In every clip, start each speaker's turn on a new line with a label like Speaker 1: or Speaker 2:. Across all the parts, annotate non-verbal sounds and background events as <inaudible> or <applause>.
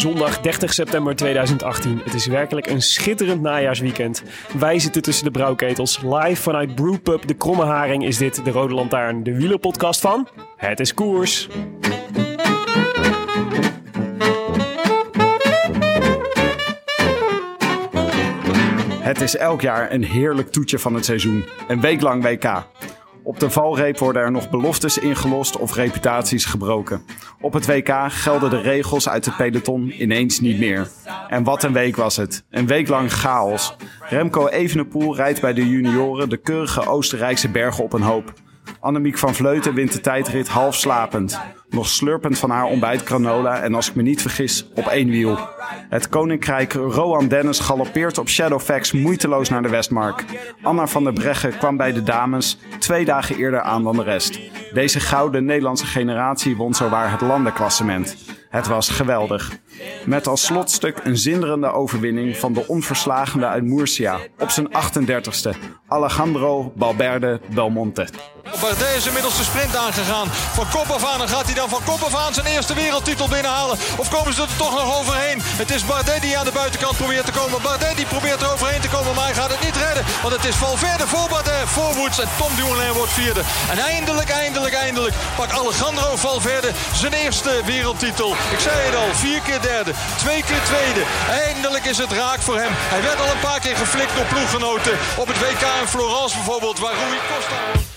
Speaker 1: Zondag 30 september 2018. Het is werkelijk een schitterend najaarsweekend. Wij zitten tussen de brouwketels. Live vanuit Brewpub De Kromme Haring is dit de Rode Lantaarn, de wielerpodcast van Het is Koers.
Speaker 2: Het is elk jaar een heerlijk toetje van het seizoen. Een week lang WK. Op de valreep worden er nog beloftes ingelost of reputaties gebroken. Op het WK gelden de regels uit de peloton ineens niet meer. En wat een week was het. Een week lang chaos. Remco Evenepoel rijdt bij de junioren de keurige Oostenrijkse bergen op een hoop. Annemiek van Vleuten wint de tijdrit half slapend. Nog slurpend van haar ontbijt granola en als ik me niet vergis op één wiel. Het koninkrijk Rohan Dennis galoppeert op Shadowfax moeiteloos naar de Westmark. Anna van der Breggen kwam bij de dames twee dagen eerder aan dan de rest. Deze gouden Nederlandse generatie won zowaar het landenklassement. Het was geweldig. Met als slotstuk een zinderende overwinning van de onverslagende uit Murcia op zijn 38ste. Alejandro Balberde Belmonte.
Speaker 3: Bardet is inmiddels de sprint aangegaan. Van kop af aan. En gaat hij dan van kop af aan zijn eerste wereldtitel binnenhalen? Of komen ze er toch nog overheen? Het is Bardet die aan de buitenkant probeert te komen. Bardet die probeert er overheen te komen. Maar hij gaat het niet redden. Want het is Valverde voor Bardet. En Tom Dumoulin wordt vierde. En eindelijk, eindelijk, eindelijk pakt Alejandro Valverde zijn eerste wereldtitel. Ik zei het al. Vier keer derde. Twee keer tweede. Eindelijk is het raak voor hem. Hij werd al een paar keer geflikt door ploeggenoten. Op het WK in Florence bijvoorbeeld. Waar Rui Costa...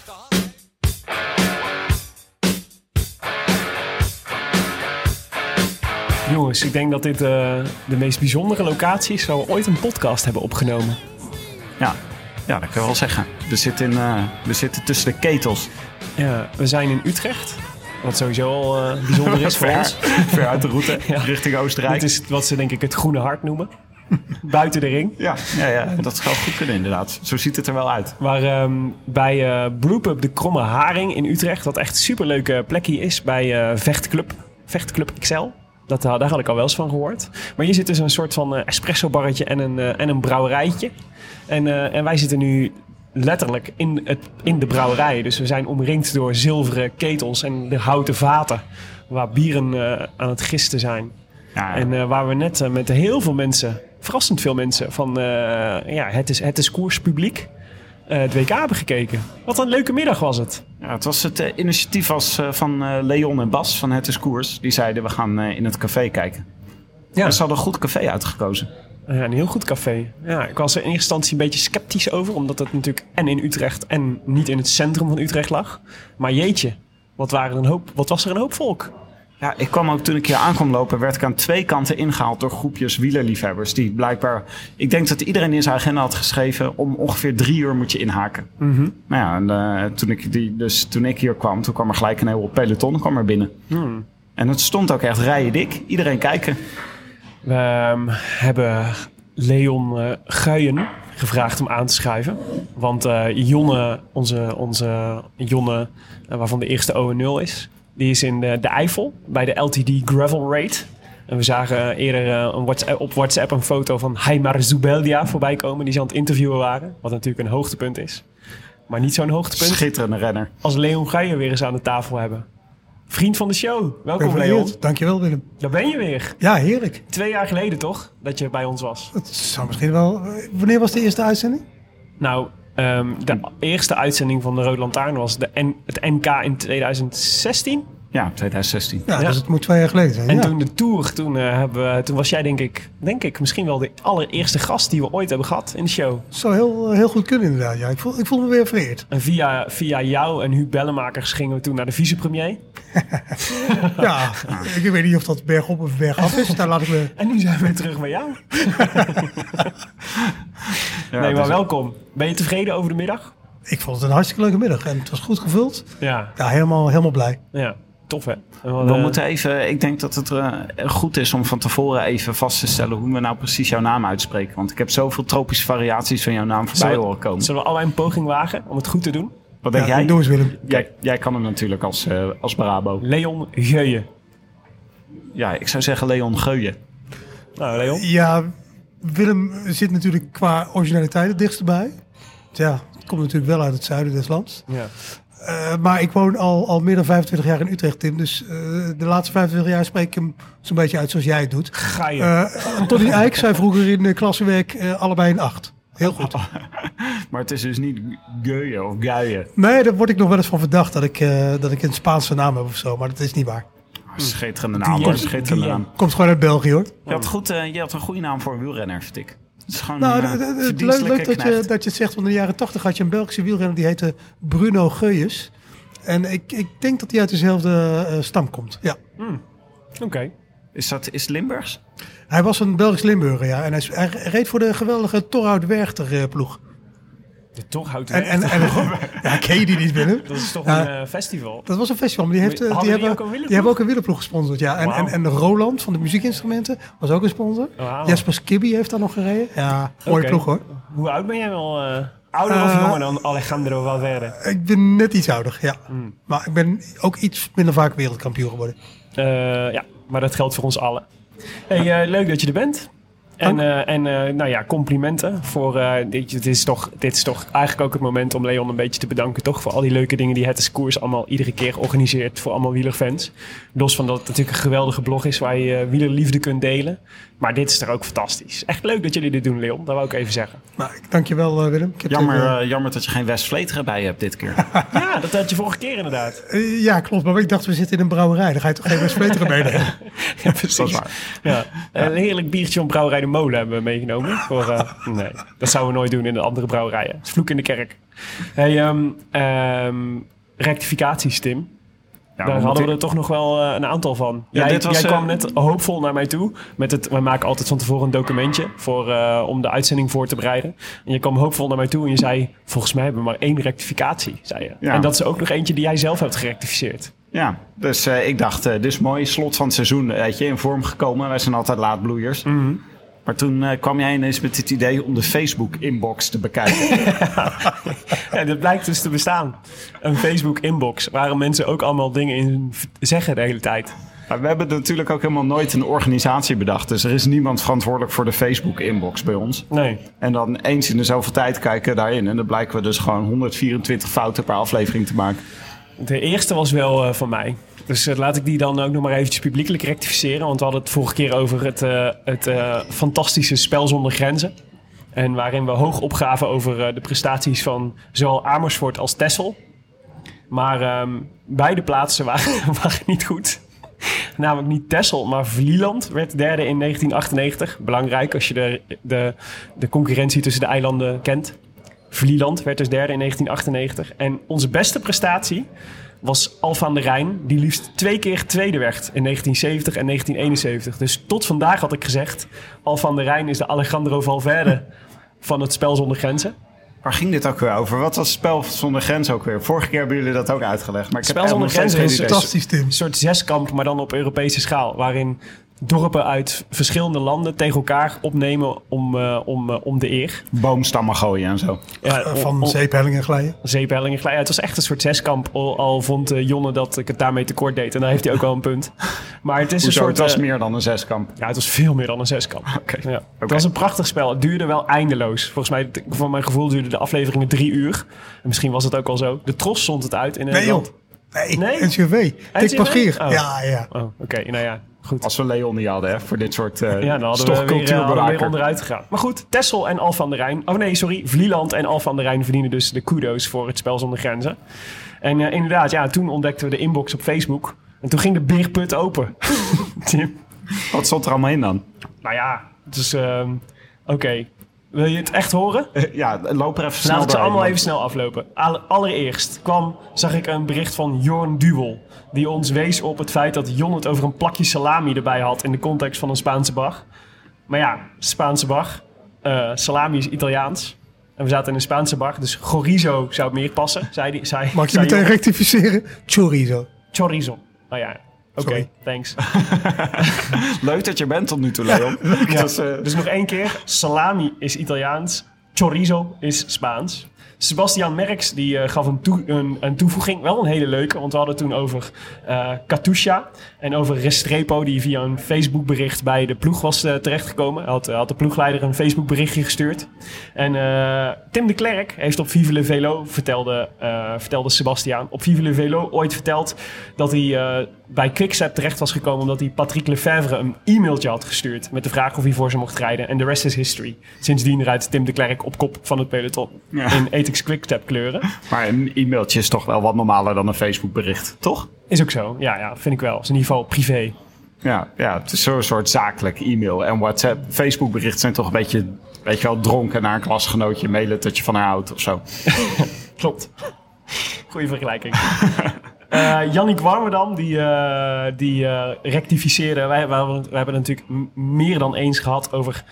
Speaker 1: Jongens, ik denk dat dit eh, de meest bijzondere locatie is waar we ooit een podcast hebben opgenomen.
Speaker 2: Ja, ja dat kan je wel zeggen. We zitten, in, eh, we zitten tussen de ketels.
Speaker 1: Ja, we zijn in Utrecht. Wat sowieso al eh, bijzonder is voor <laughs> ons.
Speaker 2: ver uit de route, <laughs>
Speaker 1: Ja.
Speaker 2: richting Oostenrijk.
Speaker 1: Dit is wat ze denk ik het groene hart noemen. Buiten de ring.
Speaker 2: Ja, ja, ja, dat zou goed kunnen inderdaad. Zo ziet het er wel uit.
Speaker 1: Waar ehm, bij Brewpub de Kromme Haring in Utrecht, wat echt een superleuke plekje is bij Vechtclub, Vechtclub XL. Dat, eh, daar had ik al wel eens van gehoord. Maar hier zit dus een soort van eh, espresso barretje en een, eh, en een brouwerijtje. En, en wij zitten nu letterlijk in, het, in de brouwerij. Dus we zijn omringd door zilveren ketels en de houten vaten. Waar bieren aan het gisten zijn.
Speaker 2: Ja,
Speaker 1: En waar we net met heel veel mensen, verrassend veel mensen van ja, het, is, het is koers eh, het WK hebben gekeken. Wat een leuke middag was het.
Speaker 2: ja, het was het eh, initiatief was, eh, van Leon en Bas van Het is Koers. Die zeiden we gaan in het café kijken.
Speaker 1: Ja.
Speaker 2: En ze hadden een goed café uitgekozen.
Speaker 1: Ja, een heel goed café. Ja, ik was er in eerste instantie een beetje sceptisch over, omdat het natuurlijk en in Utrecht en niet in het centrum van Utrecht lag. Maar jeetje, wat, waren er een hoop, wat was er een hoop volk.
Speaker 2: Ja, ik kwam ook toen ik hier aankwam lopen, werd ik aan twee kanten ingehaald door groepjes wielerliefhebbers. Die blijkbaar, ik denk dat iedereen in zijn agenda had geschreven, om ongeveer drie uur moet je inhaken.
Speaker 1: Mhm.
Speaker 2: Nou ja, en, eh, toen, ik die, dus toen ik hier kwam, toen kwam er gelijk een heel peloton kwam er binnen.
Speaker 1: Hmm.
Speaker 2: En het stond ook echt rijen dik. Iedereen kijken.
Speaker 1: We ehm, hebben Leon eh Guijen gevraagd om aan te schuiven. Want eh, Jonne, onze, onze Jonne, waarvan de eerste O0 is, die is in de, de Eifel bij de LTD Gravel Raid. En we zagen eerder eh, een WhatsApp, op WhatsApp een foto van Heimar Zubeldia voorbij komen, die ze aan het interviewen waren. Wat natuurlijk een hoogtepunt is. Maar niet zo'n hoogtepunt
Speaker 2: Schitterende renner.
Speaker 1: als Leon Guijen weer eens aan de tafel hebben. Vriend van de show. Welkom Leon.
Speaker 4: Dankjewel Willem.
Speaker 1: Daar ben je weer.
Speaker 4: Ja, heerlijk.
Speaker 1: Twee jaar geleden toch, dat je bij ons was?
Speaker 4: Het zou misschien wel... Wanneer was de eerste uitzending?
Speaker 1: Nou, ehm, de eerste uitzending van de Rode Lantaarn was de N- het NK in 2016.
Speaker 2: Ja, 2016.
Speaker 4: Ja,
Speaker 1: Ja.
Speaker 4: dus het moet twee jaar geleden zijn.
Speaker 1: En
Speaker 4: ja.
Speaker 1: toen de tour, toen, eh, hebben, we- toen was jij denk ik, denk ik misschien wel de allereerste gast die we ooit hebben gehad in de show.
Speaker 4: zou heel, heel goed kunnen inderdaad. Ja. Ik, voel, ik voel me weer vereerd.
Speaker 1: En via, via jou en Huub Bellemakers gingen we toen naar de vicepremier. <laughs>
Speaker 4: Ja, ik weet niet of dat bergop of bergaf is. Daar laat ik me... <laughs>
Speaker 1: En nu zijn we weer terug bij jou. <laughs>
Speaker 2: Ja,
Speaker 1: nee, maar
Speaker 2: dus-
Speaker 1: welkom. Ben je tevreden over de middag?
Speaker 4: Ik vond het een hartstikke leuke middag. En het was goed gevuld.
Speaker 1: Ja,
Speaker 4: Ja, helemaal, helemaal blij.
Speaker 1: ja. Tof hè.
Speaker 2: We
Speaker 1: eh,
Speaker 2: moeten even, ik denk dat het eh, goed is om van tevoren even vast te stellen hoe we nou precies jouw naam uitspreken. Want ik heb zoveel tropische variaties van jouw naam voorbij
Speaker 1: Zullen we-
Speaker 2: horen komen.
Speaker 1: Zullen we allebei een poging wagen om het goed te doen?
Speaker 2: Wat denk
Speaker 4: Ja,
Speaker 2: jij?
Speaker 4: Doe eens Willem.
Speaker 2: jij? Jij kan hem natuurlijk als, eh, als Brabo.
Speaker 1: Leon Geuyen.
Speaker 2: Ja, ik zou zeggen Leon Geuyen.
Speaker 1: Nou, Leon.
Speaker 4: Ja, Willem zit natuurlijk qua originaliteit het dichtst bij. Ja, het komt natuurlijk wel uit het zuiden des lands.
Speaker 1: Ja.
Speaker 4: Eh, maar ik woon al, al meer dan 25 jaar in Utrecht, Tim. Dus eh, de laatste 25 jaar spreek ik hem zo'n beetje uit zoals jij het doet.
Speaker 1: Ga je.
Speaker 4: Eh Anthony Eijk zei vroeger in uh, klassenwerk eh, allebei een 8. Heel goed. <laughs>
Speaker 2: Maar het is dus niet Geuyen of Guyen.
Speaker 4: Nee, daar word ik nog wel eens van verdacht dat ik, dat ik een Spaanse naam heb of zo. Maar dat is niet waar.
Speaker 2: Schitterende naam schitterende naam.
Speaker 4: Komt gewoon uit België hoor.
Speaker 2: Je had, goed, je had een goede naam voor een wielrenner, vind ik. Het is gewoon
Speaker 4: Nou,
Speaker 2: een
Speaker 4: het-
Speaker 2: eh,
Speaker 4: het- leuk, leuk dat, je, dat je het zegt. Want in de jaren 80 had je een Belgische wielrenner die heette Bruno Geuyes. En ik, ik denk dat hij uit dezelfde eh, stam komt. Ja.
Speaker 1: Oké.
Speaker 2: Is dat is het Limburgs?
Speaker 4: Hij was een Belgisch Limburger, ja. En hij, hij reed voor de geweldige Torhout Werchter eh, ploeg.
Speaker 1: De Torhout
Speaker 4: En, en, en, <laughs> ja, ken je die niet binnen?
Speaker 1: Dat is toch
Speaker 4: Ja.
Speaker 1: een eh, festival?
Speaker 4: Dat was een festival, maar die, heeft, eh, die,
Speaker 1: die
Speaker 4: hebben,
Speaker 1: ook
Speaker 4: die hebben ook een wielerploeg gesponsord. Ja. En, en, en Roland van de muziekinstrumenten was ook een sponsor.
Speaker 1: Wauw.
Speaker 4: Jasper Skibby heeft daar nog gereden. Ja, mooie ploeg hoor.
Speaker 1: Hoe oud ben jij wel? eh, ouder of
Speaker 4: Eh,
Speaker 1: jonger dan Alejandro Valverde?
Speaker 4: Ik ben net iets ouder, ja.
Speaker 1: Hmm.
Speaker 4: Maar ik ben ook iets minder vaak wereldkampioen geworden.
Speaker 1: Ja, maar dat geldt voor ons allen. Hey, leuk dat je er bent. En, eh, en eh, nou ja, complimenten voor eh, dit, dit, is toch, dit is toch eigenlijk ook het moment om Leon een beetje te bedanken, toch? Voor al die leuke dingen die Het is Koers allemaal iedere keer organiseert voor allemaal wielerfans. Los van dat het natuurlijk een geweldige blog is waar je wielerliefde kunt delen. Maar dit is er ook fantastisch. Echt leuk dat jullie dit doen, Leon. Dat wou ik even zeggen.
Speaker 4: Maar ik dank je wel, eh, Willem. Ik heb
Speaker 2: Jammer,
Speaker 4: dit,
Speaker 2: jammer dat je geen West Vleteren bij hebt dit keer. <laughs>
Speaker 1: Ja, dat had je vorige keer inderdaad.
Speaker 4: ja, klopt. Maar ik dacht, we zitten in een brouwerij. Dan ga je toch geen West-Vleteren meenemen? <laughs>
Speaker 1: Ja, precies.
Speaker 2: Dat is waar.
Speaker 1: Ja. Een heerlijk biertje van Brouwerij de Molen hebben we meegenomen. Voor, eh, nee, dat zouden we nooit doen in de andere brouwerijen. Vloek in de kerk. Hey, ehm, ehm, rectificaties, Tim.
Speaker 2: Ja,
Speaker 1: Daar
Speaker 2: we
Speaker 1: hadden we er toch nog wel eh, een aantal van.
Speaker 2: Ja,
Speaker 1: jij
Speaker 2: dit was,
Speaker 1: jij kwam
Speaker 2: eh,
Speaker 1: net hoopvol naar mij toe. Met het, wij maken altijd van tevoren een documentje voor, om de uitzending voor te bereiden. En je kwam hoopvol naar mij toe en je zei... Volgens mij hebben we maar één rectificatie, zei je.
Speaker 2: Ja.
Speaker 1: En dat is ook nog eentje die jij zelf hebt gerectificeerd.
Speaker 2: Ja, dus ik dacht, dit is mooi, slot van het seizoen, weet je, in vorm gekomen. Wij zijn altijd laatbloeiers.
Speaker 1: Mhm.
Speaker 2: Maar toen eh, kwam jij ineens met het idee om de Facebook-inbox te bekijken. <laughs>
Speaker 1: Ja, dat blijkt dus te bestaan. Een Facebook-inbox waar mensen ook allemaal dingen in zeggen de hele tijd.
Speaker 2: Maar we hebben natuurlijk ook helemaal nooit een organisatie bedacht. Dus er is niemand verantwoordelijk voor de Facebook-inbox bij ons.
Speaker 1: Nee.
Speaker 2: En dan eens in de zoveel tijd kijken daarin. En dan blijken we dus gewoon 124 fouten per aflevering te maken.
Speaker 1: De eerste was wel eh, van mij. Dus eh, laat ik die dan ook nog maar eventjes publiekelijk rectificeren. Want we hadden het vorige keer over het, eh, het eh, fantastische spel zonder grenzen. En waarin we hoog opgaven over de prestaties van zowel Amersfoort als Texel. Maar ehm, beide plaatsen <laughs> waren, waren niet goed. Namelijk niet Texel, maar Vlieland werd derde in 1998. Belangrijk als je de, de, de concurrentie tussen de eilanden kent. Vlieland werd dus derde in 1998. En onze beste prestatie was Alfa aan de Rijn, die liefst twee keer tweede werd in 1970 en 1971. Dus tot vandaag had ik gezegd, Alfa aan de Rijn is de Alejandro Valverde <laughs> van het spel zonder grenzen.
Speaker 2: Waar ging dit ook weer over? Wat was het spel zonder grens ook weer? Vorige keer hebben jullie dat ook uitgelegd. Maar ik heb
Speaker 1: Spel zonder grenzen is.
Speaker 4: Fantastisch.
Speaker 1: Een soort zeskamp, maar dan op Europese schaal. Waarin dorpen uit verschillende landen tegen elkaar opnemen om, eh, om, eh, om de eer.
Speaker 2: Boomstammen gooien en zo.
Speaker 1: Ja, om-
Speaker 4: Van
Speaker 1: om-
Speaker 4: zeephellingen glijden.
Speaker 1: zeephellingen glijden. Het was echt een soort zeskamp. Al, al vond eh, Jonne dat ik het daarmee tekort deed. En dan heeft hij ook wel een punt. Maar het is een soort...
Speaker 2: Het was meer dan een zeskamp.
Speaker 1: Ja, het was veel meer dan een zeskamp.
Speaker 2: Oké.
Speaker 1: Ja. Het was een prachtig spel. Het duurde wel eindeloos. Volgens mij, voor mijn gevoel, duurden de afleveringen drie uur. En misschien was het ook al zo. De Tros stond het uit in Nederland.
Speaker 4: Nee,
Speaker 1: Nee?
Speaker 4: NCV. Dick Paschier.
Speaker 1: Oh.
Speaker 4: Ja, ja.
Speaker 1: Oh, oké. Nou ja, goed.
Speaker 2: Als we Leon niet hadden, hè, voor dit soort uh,
Speaker 1: Ja, dan hadden we weer, eh, hadden we weer onderuit gegaan. Maar goed, Tessel en Alphen aan de Rijn. Oh nee, sorry. Vlieland en Alphen aan de Rijn verdienen dus de kudo's voor het spel zonder grenzen. En eh, inderdaad, ja, toen ontdekten we de inbox op Facebook. En toen ging de beerput open. <laughs> Tim.
Speaker 2: Wat stond er allemaal in dan?
Speaker 1: Nou ja, dus ehm, oké. Wil je het echt horen?
Speaker 2: Eh, ja, loop er even snel
Speaker 1: Laat ik ze allemaal even snel aflopen. Alle- Allereerst kwam, zag ik een bericht van Jorn Duwel. Die ons wees op het feit dat Jon het over een plakje salami erbij had in de context van een Spaanse bar. Maar ja, Spaanse bar. eh, salami is Italiaans. En we zaten in een Spaanse bar, dus chorizo zou meer passen, zei, die, zei,
Speaker 4: Mag je
Speaker 1: zei
Speaker 4: meteen rectificeren? Chorizo.
Speaker 1: Chorizo. Nou ja, oké, thanks. <laughs>
Speaker 2: Leuk dat je bent tot nu toe, Leon.
Speaker 1: Ja, <laughs>
Speaker 2: Dus, eh,
Speaker 1: dus nog één keer. Salami is Italiaans. Chorizo is Spaans. Sebastian Merks die eh, gaf een, toe- een, een toevoeging. Wel een hele leuke. Want we hadden het toen over eh Katusha. En over Restrepo. Die via een Facebook bericht bij de ploeg was terechtgekomen. Hij had, had de ploegleider een Facebook berichtje gestuurd. En eh, Tim de Klerk heeft op Vive le Velo, vertelde, eh, vertelde Sebastian, op Vive le Velo ooit verteld dat hij eh, bij Quickstep terecht was gekomen omdat hij Patrick Lefevre een e-mailtje had gestuurd met de vraag of hij voor ze mocht rijden. En de rest is history. Sindsdien rijdt Tim de Klerk op kop van het peloton
Speaker 2: Ja.
Speaker 1: in Ethics Quickstep kleuren.
Speaker 2: maar een e-mailtje is toch wel wat normaler dan een Facebook bericht, toch?
Speaker 1: Is ook zo. Ja, ja, vind ik wel. Het is in ieder geval privé.
Speaker 2: Ja, ja, het is zo'n soort zakelijk e-mail. En WhatsApp, Facebook berichten zijn toch een beetje, weet je wel, dronken naar een klasgenootje mailen dat je van haar houdt of zo. <laughs>
Speaker 1: Klopt. Goeie vergelijking. <laughs> Eh Jannik Warmerdam, die, eh, die eh, rectificeerde. Wij, wij, hebben- wij hebben het natuurlijk meer dan eens gehad over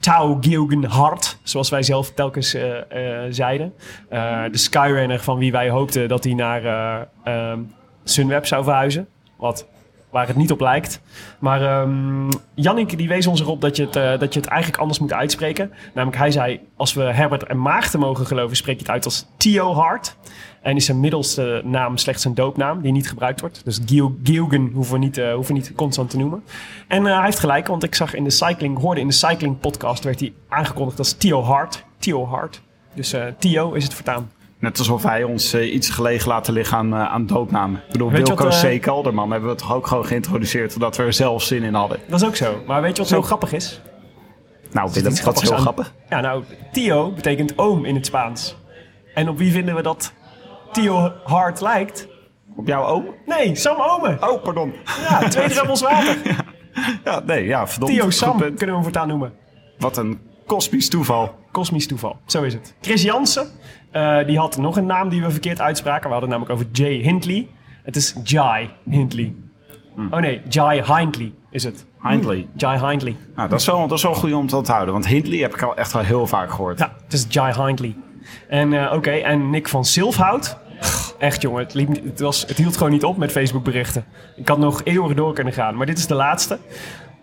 Speaker 1: Tau Geoghegan Hart. Zoals wij zelf telkens eh, eh, zeiden. Eh, de Skyrunner van wie wij hoopten dat hij naar eh, ehm, Sunweb zou verhuizen. Wat, waar het niet op lijkt. Maar Jannik die wees ons erop dat je, het, eh, dat je het eigenlijk anders moet uitspreken. Namelijk hij zei, als we Herbert en Maarten mogen geloven, spreek je het uit als Theo Hart. En is zijn middelste naam slechts een doopnaam die niet gebruikt wordt. Dus Geoghegan hoeven we niet, eh, hoeven niet constant te noemen. En eh, hij heeft gelijk, want ik zag in de cycling, hoorde in de cycling podcast, werd hij aangekondigd als Theo Hart. Theo Hart. Dus Theo is het vertaan.
Speaker 2: Net alsof hij ons eh, iets gelegen laten liggen aan, eh, aan doopnamen. Ik bedoel,
Speaker 1: Weet
Speaker 2: Wilco
Speaker 1: wat, eh,
Speaker 2: C. Kelderman hebben we toch ook gewoon geïntroduceerd... omdat we er zelf zin in hadden.
Speaker 1: Dat is ook zo. Maar weet je wat
Speaker 2: Zo.
Speaker 1: grappig is?
Speaker 2: Nou, Willem, dat is heel grappig.
Speaker 1: Ja, nou, Theo betekent oom in het Spaans. En op wie vinden we dat Theo Hart lijkt?
Speaker 2: Op jouw oom?
Speaker 1: Nee, Sam Omen.
Speaker 2: Oh, pardon.
Speaker 1: Ja, twee druppels <laughs> water.
Speaker 2: Ja, nee, ja, verdomd. Goed
Speaker 1: Sam kunnen we hem voortaan noemen.
Speaker 2: Wat een kosmisch toeval.
Speaker 1: Kosmisch toeval, zo is het. Chris Jansen, eh, die had nog een naam die we verkeerd uitspraken. We hadden het namelijk over Jay Hindley. Het is Jai Hindley. Oh nee, Jai Hindley is het.
Speaker 2: Hindley.
Speaker 1: Jai Hindley.
Speaker 2: Nou, dat is, wel, dat is wel goed om te onthouden. Want Hindley heb ik al echt wel heel vaak gehoord.
Speaker 1: Ja, het is Jai Hindley. En eh, oké, en Nick van Silfhout. Echt jongen, het, liep, het, was, het hield gewoon niet op met Facebook berichten. Ik had nog eeuwig door kunnen gaan, maar dit is de laatste.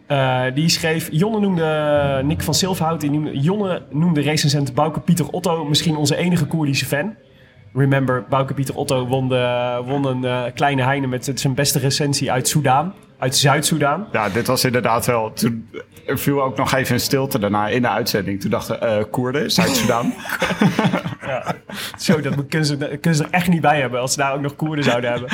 Speaker 1: Eh, die schreef, Jonne noemde, Nick van Silfhout, die noemde, Jonne noemde recensent Bouke Pieter Otto misschien onze enige Koerdische fan. Remember, Bouke Pieter Otto won, won een eh, kleine heine met zijn beste recensie uit Soudaan, uit Zuid-Soedan.
Speaker 2: Ja, dit was inderdaad wel... Toen er viel ook nog even een stilte daarna in de uitzending. Toen dachten eh Koerden, Zuid-Soedan. <laughs>
Speaker 1: Zo, dat kunnen ze, kunnen ze er echt niet bij hebben. Als ze daar ook nog Koerden zouden hebben,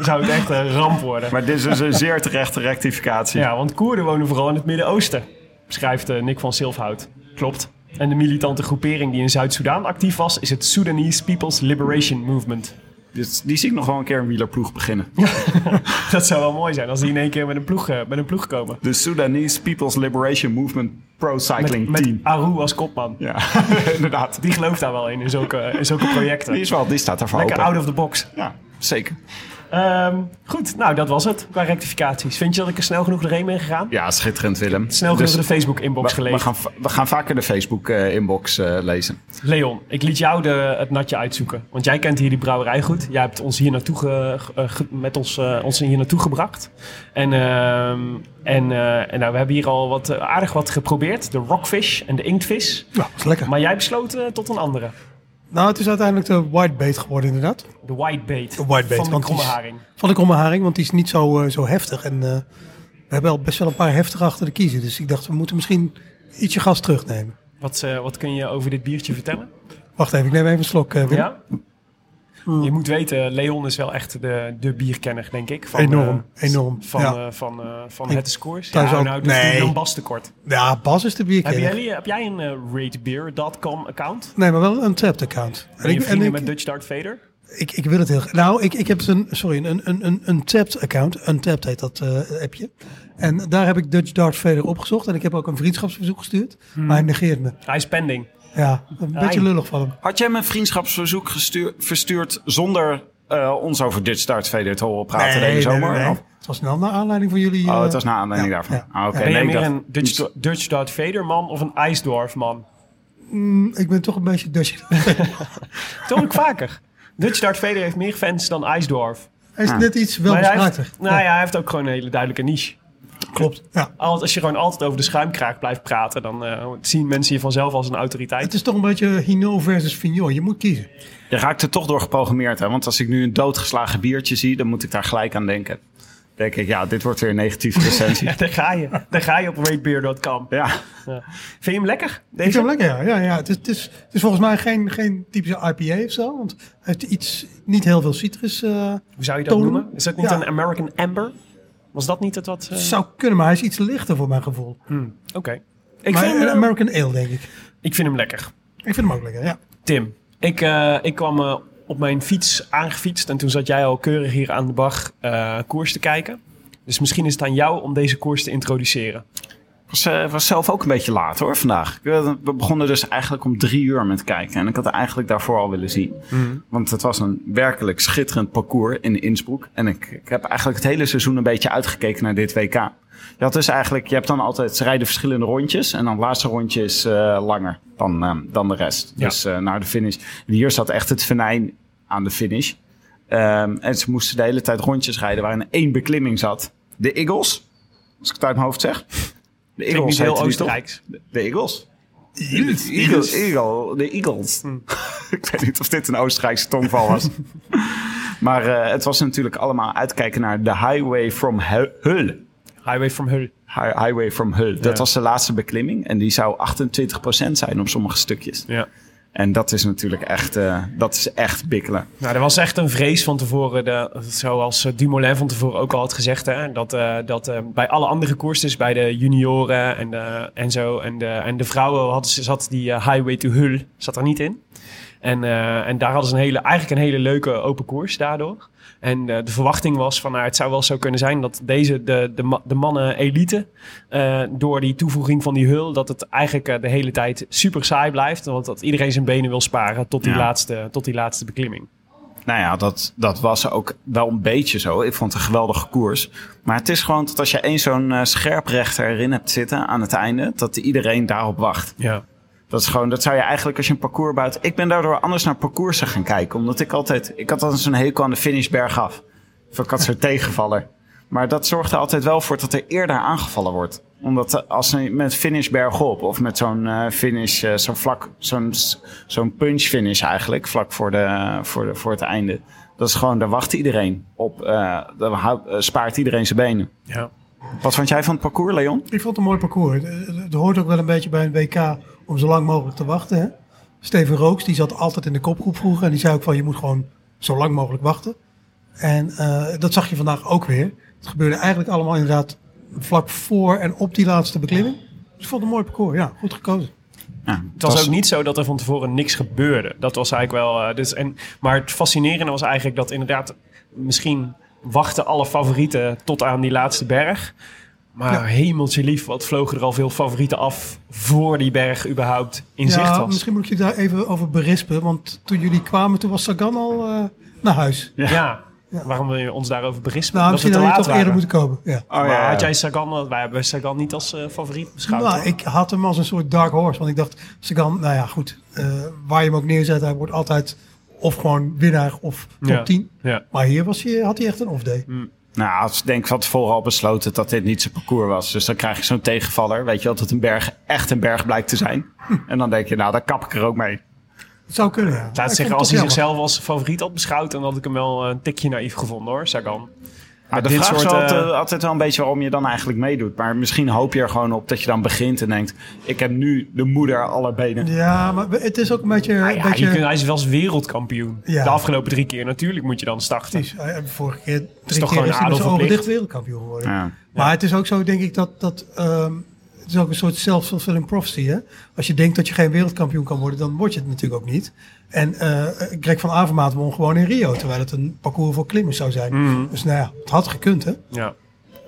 Speaker 1: zou het echt een ramp worden.
Speaker 2: maar dit is dus een zeer terechte rectificatie.
Speaker 1: Ja, want Koerden wonen vooral in het Midden-Oosten, schrijft eh, Nick van Silfhout. Klopt. En de militante groepering die in Zuid-Soedan actief was, is het Sudanese People's Liberation Movement.
Speaker 2: Dus die zie ik nog wel een keer een wielerploeg beginnen. <laughs>
Speaker 1: Dat zou wel mooi zijn als die in één keer met een ploeg, eh, met een ploeg komen.
Speaker 2: De Sudanese People's Liberation Movement Pro Cycling
Speaker 1: Met, met
Speaker 2: Team.
Speaker 1: Aru als kopman.
Speaker 2: Ja, <laughs> inderdaad.
Speaker 1: Die gelooft daar wel in, in zulke, in zulke projecten.
Speaker 2: Die, is wel, die staat daarvoor
Speaker 1: Lekker
Speaker 2: open.
Speaker 1: out of the box.
Speaker 2: Ja, zeker.
Speaker 1: Ehm, goed, nou dat was het qua rectificaties. Vind je dat ik er snel genoeg doorheen ben gegaan?
Speaker 2: Ja, schitterend Willem.
Speaker 1: Snel genoeg
Speaker 2: Dus
Speaker 1: de Facebook-inbox
Speaker 2: we, we,
Speaker 1: gelezen.
Speaker 2: gaan, we gaan vaker de Facebook-inbox eh, lezen.
Speaker 1: Leon, ik liet jou de, het natje uitzoeken. Want jij kent hier die brouwerij goed. Jij hebt ons hier naartoe, ge- ge- ge- met ons, eh, ons hier naartoe gebracht. En, ehm, en, eh, en nou, we hebben hier al wat, eh, aardig wat geprobeerd. De rockfish en de inktvis.
Speaker 4: Nou, dat is lekker.
Speaker 1: Maar jij besloot eh, tot een andere.
Speaker 4: Nou, het is uiteindelijk de whitebait geworden inderdaad.
Speaker 1: De whitebait.
Speaker 4: De whitebait,
Speaker 1: Van de kromme haring.
Speaker 4: Van de kromme haring, want die is niet zo, eh, zo heftig. En eh, we hebben al best wel een paar heftige achter de kiezen. Dus ik dacht, we moeten misschien ietsje gas terugnemen.
Speaker 1: Wat, eh, wat kun je over dit biertje vertellen?
Speaker 4: Wacht even, ik neem even een slok. Wim.
Speaker 1: Ja? Je moet weten, Leon is wel echt de, de bierkenner, denk ik. Van,
Speaker 4: Enorm,
Speaker 1: eh,
Speaker 4: enorm,
Speaker 1: Van,
Speaker 4: ja.
Speaker 1: eh, van, eh, van
Speaker 4: Ik
Speaker 1: het scores. Ja,
Speaker 4: ook-
Speaker 1: nou, dus
Speaker 4: nee.
Speaker 1: dan Bas tekort.
Speaker 4: Ja, Bas is de
Speaker 1: Heb
Speaker 4: bierkenner.
Speaker 1: jij, heb jij een ratebeer.com account?
Speaker 4: Nee, maar wel een tapped account.
Speaker 1: Ben je
Speaker 4: en
Speaker 1: vrienden
Speaker 4: ik,
Speaker 1: met Dutch Dart Vader?
Speaker 4: Ik, ik wil het heel graag. Nou, ik, ik heb een, sorry, een, een, een, een tapped account. Untapped heet dat appje. En daar heb ik Dutch Darth Vader opgezocht. En ik heb ook een vriendschapsverzoek gestuurd. Maar hij negeert me.
Speaker 1: Hij is pending.
Speaker 4: Ja, een beetje lullig van hem.
Speaker 2: Had jij me een vriendschapsverzoek gestuur- verstuurd zonder eh, ons over Dutch Start Vader te horen praten deze zomer? Of-
Speaker 4: Het was snel naar aanleiding van jullie...
Speaker 2: Oh,
Speaker 4: eh,
Speaker 2: het was naar aanleiding
Speaker 4: ja,
Speaker 2: daarvan.
Speaker 4: ja.
Speaker 2: Ah, oké.
Speaker 1: ben jij
Speaker 2: Nee, ik
Speaker 1: meer een Dutch, Dutch Darth Vader man of een Ice Dwarf man?
Speaker 4: mm, ik ben toch een beetje Dutch. <laughs>
Speaker 1: Toch ook vaker. Dutch Darth Vader heeft meer fans dan Ice Dwarf.
Speaker 4: Hij is
Speaker 2: Ah.
Speaker 4: net iets wel
Speaker 1: Maar hij heeft,
Speaker 4: bespraakter.
Speaker 1: nou ja, hij heeft ook gewoon een hele duidelijke niche.
Speaker 4: Klopt. Ja.
Speaker 1: Al- Als je gewoon altijd over de schuimkraag blijft praten, dan eh, zien mensen je vanzelf als een autoriteit.
Speaker 4: Het is toch een beetje Hino versus Vignon. Je moet kiezen.
Speaker 2: Je raakt er toch door geprogrammeerd, hè? Want als ik nu een doodgeslagen biertje zie, dan moet ik daar gelijk aan denken. Dan denk ik, ja, dit wordt weer een negatieve <laughs> recensie.
Speaker 1: Ja, daar ga je. Daar ga je op ratebeer.com.
Speaker 2: ja.
Speaker 1: Vind je hem lekker?
Speaker 4: Ik
Speaker 1: Deze?
Speaker 4: vind hem lekker, ja. ja, ja. Het, is, het, is, het is volgens mij geen, geen typische IPA of zo. Want hij heeft iets, niet heel veel citrus. eh,
Speaker 1: Hoe zou je dat
Speaker 4: tonen.
Speaker 1: noemen? Is dat niet
Speaker 4: Ja.
Speaker 1: een American Amber? Was dat niet het wat... eh,
Speaker 4: zou kunnen, maar hij is iets lichter voor mijn gevoel.
Speaker 1: Oké. Ik,
Speaker 4: maar
Speaker 1: vind hem,
Speaker 4: een
Speaker 1: eh,
Speaker 4: American Ale, denk ik.
Speaker 1: ik vind hem lekker.
Speaker 4: Ik vind hem ook lekker, ja.
Speaker 1: Tim, ik, eh, ik kwam eh, op mijn fiets aangefietst en toen zat jij al keurig hier aan de bar eh, koers te kijken. Dus misschien is het aan jou om deze koers te introduceren.
Speaker 2: Was, eh, was zelf ook een beetje laat hoor vandaag. Eh, We begonnen dus eigenlijk om drie uur met kijken. En ik had het eigenlijk daarvoor al willen zien. Want het was een werkelijk schitterend parcours in Innsbruck. En ik, ik heb eigenlijk het hele seizoen een beetje uitgekeken naar dit WK. Je had dus eigenlijk, je hebt dan altijd, ze rijden verschillende rondjes. En dan het laatste rondje is eh, langer dan, dan de rest.
Speaker 1: Ja.
Speaker 2: Dus naar de finish. En hier zat echt het venijn aan de finish. Ehm, en ze moesten de hele tijd rondjes rijden waarin één beklimming zat. De Eagles, als ik het uit mijn hoofd zeg. De heette
Speaker 1: heel? Oostenrijks.
Speaker 2: De, de Eagles. Eagles. Eagles. Eagle, de Eagles. <laughs> ik weet niet of dit een Oostenrijkse tongval was. <laughs> maar eh, het was natuurlijk allemaal uitkijken naar de Highway from Hu- Hull.
Speaker 1: Highway from Hull.
Speaker 2: Hi- Highway from Hull. Dat was de laatste beklimming. En die zou 28% zijn op sommige stukjes.
Speaker 1: Ja.
Speaker 2: En dat is natuurlijk echt, eh, dat is echt bikkelen.
Speaker 1: Nou, er was echt een vrees van tevoren, zoals eh, Dumoulin van tevoren ook al had gezegd, hè, dat, eh, dat bij alle andere koersen, bij de junioren en, en zo, en de, en de vrouwen hadden, ze- zat die Highway to Hull zat er niet in. En, en daar hadden ze een hele, eigenlijk een hele leuke open koers daardoor. En eh, de verwachting was van, nou, het zou wel zo kunnen zijn dat deze, de, de, de mannen elite, eh, door die toevoeging van die hul, dat het eigenlijk eh, de hele tijd super saai blijft. Want dat iedereen zijn benen wil sparen tot die,
Speaker 2: Ja.
Speaker 1: laatste, tot die laatste beklimming.
Speaker 2: Nou ja, dat, dat was ook wel een beetje zo. Ik vond het een geweldige koers. Maar het is gewoon dat als je één zo'n scherprechter erin hebt zitten aan het einde, dat iedereen daarop wacht.
Speaker 1: Ja.
Speaker 2: Dat is gewoon, dat zou je eigenlijk als je een parcours bouwt. Ik ben daardoor anders naar parcoursen gaan kijken. Omdat ik altijd, ik had altijd zo'n hekel aan de finish bergaf. Of ik had zo'n <laughs> tegenvaller. Maar dat zorgt er altijd wel voor dat er eerder aangevallen wordt. Omdat als je met finish bergop of met zo'n eh, finish, eh, zo'n vlak, zo'n, zo'n punch finish eigenlijk, vlak voor, de, voor, de, voor het einde. Dat is gewoon, daar wacht iedereen op. eh daar spaart iedereen zijn benen.
Speaker 1: Ja.
Speaker 2: Wat vond jij van het parcours, Leon?
Speaker 4: Ik vond het een mooi parcours. Het- Het hoort ook wel een beetje bij een WK om zo lang mogelijk te wachten. Hè? Steven Rooks, die zat altijd in de kopgroep vroeger. En die zei ook van, je moet gewoon zo lang mogelijk wachten. En eh, dat zag je vandaag ook weer. Het gebeurde eigenlijk allemaal inderdaad vlak voor en op die laatste beklimming. Dus ik vond het een mooi parcours. Ja, goed gekozen.
Speaker 2: Ja,
Speaker 1: Het was ook niet zo dat er van tevoren niks gebeurde. Dat was eigenlijk wel. eh, dus, en, maar het fascinerende was eigenlijk dat inderdaad. Misschien wachten alle favorieten tot aan die laatste berg. Maar
Speaker 4: Ja.
Speaker 1: hemeltje lief, wat vlogen er al veel favorieten af voor die berg überhaupt in zicht
Speaker 4: ja,
Speaker 1: was.
Speaker 4: misschien moet ik je daar even over berispen. Want toen jullie kwamen, toen was Sagan al eh, naar huis.
Speaker 1: Ja.
Speaker 4: Ja.
Speaker 1: waarom wil je ons daarover berispen?
Speaker 4: Nou,
Speaker 1: Dat we
Speaker 4: misschien had je toch eerder moeten komen. Ja.
Speaker 2: Oh,
Speaker 1: Maar
Speaker 2: ja,
Speaker 1: had jij Sagan, wij hebben Sagan niet als eh, favoriet beschouwd.
Speaker 4: Nou,
Speaker 1: hoor.
Speaker 4: ik had hem als een soort dark horse. Want ik dacht, Sagan, nou ja, goed. eh, waar je hem ook neerzet, hij wordt altijd of gewoon winnaar of top
Speaker 1: Ja.
Speaker 4: 10.
Speaker 1: Ja.
Speaker 4: Maar hier was hij, had hij echt een off-day.
Speaker 2: Nou, als ik denk van tevoren al besloten dat dit niet zijn parcours was. Dus dan krijg je zo'n tegenvaller. Weet je wel, dat een berg echt een berg blijkt te zijn. En dan denk je, nou, daar kap ik er ook mee.
Speaker 4: Het zou kunnen, ja.
Speaker 1: Laat
Speaker 4: Ik
Speaker 1: zeggen, als hij zichzelf als favoriet had beschouwd, dan had ik hem wel een tikje naïef gevonden hoor, Sagan.
Speaker 2: Maar de
Speaker 1: dit
Speaker 2: vraag is
Speaker 1: soort,
Speaker 2: altijd,
Speaker 1: eh,
Speaker 2: altijd wel een beetje waarom je dan eigenlijk meedoet. Maar misschien hoop je er gewoon op dat je dan begint en denkt... ik heb nu de moeder aller benen.
Speaker 4: Ja, maar het is ook een beetje... Een
Speaker 1: ja,
Speaker 4: beetje
Speaker 1: je kunt, hij is wel eens wereldkampioen.
Speaker 4: Ja.
Speaker 1: De afgelopen drie keer. Natuurlijk moet je dan starten.
Speaker 4: precies. Vorige keer, drie
Speaker 1: toch
Speaker 4: keer
Speaker 1: gewoon
Speaker 4: is hij met
Speaker 1: adel
Speaker 4: zijn ogen
Speaker 1: verplicht?
Speaker 4: dicht wereldkampioen geworden.
Speaker 2: Ja.
Speaker 4: Maar het is ook zo, denk ik, dat, dat ehm, is ook een soort self-fulfilling prophecy. Hè? Als je denkt dat je geen wereldkampioen kan worden, dan word je het natuurlijk ook niet. En eh Greg van Avermaat won gewoon in Rio, terwijl het een parcours voor klimmers zou zijn.
Speaker 1: Mhm.
Speaker 4: Dus nou ja, het had gekund, hè?
Speaker 1: Ja,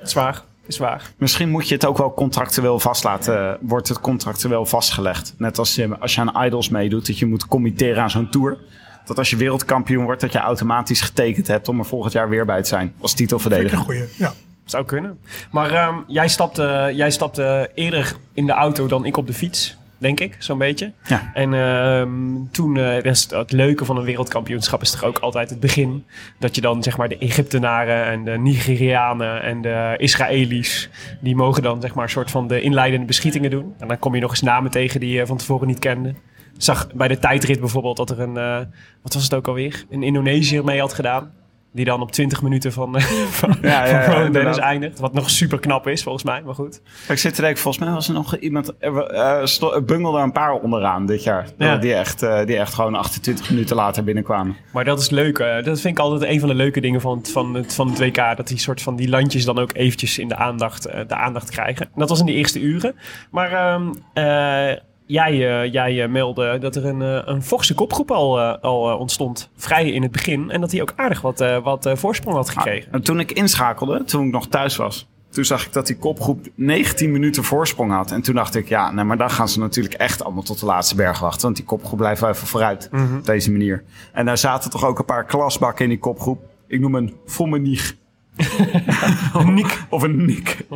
Speaker 1: zwaar. Is waar.
Speaker 2: Misschien moet je het ook wel contractueel vastlaten. Wordt het contractueel vastgelegd? Net als je, als je aan Idols meedoet, dat je moet committeren aan zo'n tour. Dat als je wereldkampioen wordt, dat je automatisch getekend hebt om er volgend jaar weer bij te zijn. Als
Speaker 4: Vind ik
Speaker 2: titelverdediger.
Speaker 4: een goeie. Ja.
Speaker 1: Zou kunnen. Maar ehm, jij, stapte, jij stapte eerder in de auto dan ik op de fiets, denk ik, zo'n beetje.
Speaker 2: Ja.
Speaker 1: En ehm, toen, dat is het leuke van een wereldkampioenschap is toch ook altijd het begin. Dat je dan zeg maar de Egyptenaren en de Nigerianen en de Israëli's, die mogen dan zeg maar een soort van de inleidende beschietingen doen. En dan kom je nog eens namen tegen die je van tevoren niet kende. Zag bij de tijdrit bijvoorbeeld dat er een, eh, wat was het ook alweer, een Indonesiër mee had gedaan. Die dan op 20 minuten <laughs> van, van,
Speaker 2: Ja, ja, ja,
Speaker 1: van Dennis eindigt. Wat nog super knap is, volgens mij. Maar goed.
Speaker 2: Ik zit te denken, volgens mij was er nog iemand... Er bungelde een paar onderaan dit jaar.
Speaker 1: Ja.
Speaker 2: Die, echt, eh, die echt gewoon 28 minuten later binnenkwamen.
Speaker 1: Maar dat is leuk. eh, dat vind ik altijd een van de leuke dingen van het, van het, van het WK. Dat die soort van die landjes dan ook eventjes in de aandacht, de aandacht krijgen. En dat was in de eerste uren. Maar ehm, eh, jij, eh, jij eh, meldde dat er een, eh, een forse kopgroep al, al ontstond. Vrij in het begin. En dat hij ook aardig wat, wat voorsprong had gekregen.
Speaker 2: En toen ik inschakelde, toen ik nog thuis was... Toen zag ik dat die kopgroep 19 minuten voorsprong had. En toen dacht ik, ja, nee, maar dan gaan ze natuurlijk echt allemaal tot de laatste berg wachten. Want die kopgroep blijft wel even vooruit op deze manier. En daar zaten toch ook een paar klasbakken in die kopgroep. Ik noem een Fommenig. <laughs> een Niek. Of een Niek.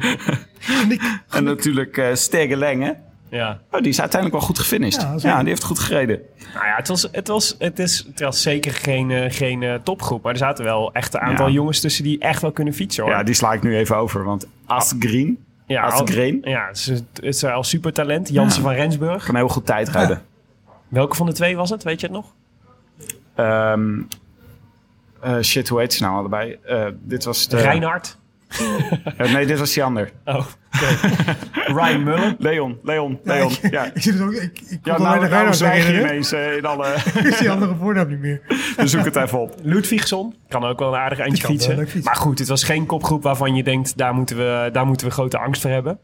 Speaker 2: <laughs> en natuurlijk eh Stegeleng, hè?
Speaker 1: Ja.
Speaker 2: Oh, die is uiteindelijk wel goed gefinished.
Speaker 4: Ja,
Speaker 2: Ja, die heeft goed gereden.
Speaker 1: Nou ja, het was, het was, het is, het was zeker geen, eh, geen eh, topgroep. Maar er zaten wel echt een aantal
Speaker 2: Ja.
Speaker 1: jongens tussen die echt wel kunnen fietsen hoor.
Speaker 2: Ja, die sla ik nu even over. Want Asgreen
Speaker 1: Ja,
Speaker 2: Asgreen.
Speaker 1: al- Ja, het is, het is al supertalent. Jansen van Rensburg.
Speaker 2: kan heel goed tijd rijden. <laughs>
Speaker 1: Welke van de twee was het? Weet je het nog?
Speaker 2: Ehm, eh, shit, hoe heet ze nou allebei? Eh, dit was de...
Speaker 1: Reinhard. <laughs>
Speaker 2: Eh, nee, dit was die ander.
Speaker 1: Oh, oké. Ryan Mullen.
Speaker 2: Leon, Leon,
Speaker 4: Ja,
Speaker 2: Leon.
Speaker 4: ik,
Speaker 2: Ja,
Speaker 4: ik zit het ook. Ik, ik
Speaker 2: ja nou,
Speaker 4: alleen de
Speaker 2: nou zwijg je
Speaker 4: herinneren.
Speaker 2: ineens eh, in alle... <laughs>
Speaker 4: Ik is die andere voornaam niet meer. <laughs>
Speaker 2: dus zoek het even op.
Speaker 1: Ludvigsson. Kan ook wel een aardig eindje fietsen. Maar goed, het was geen kopgroep waarvan je denkt... daar moeten we, daar moeten we grote angst voor hebben.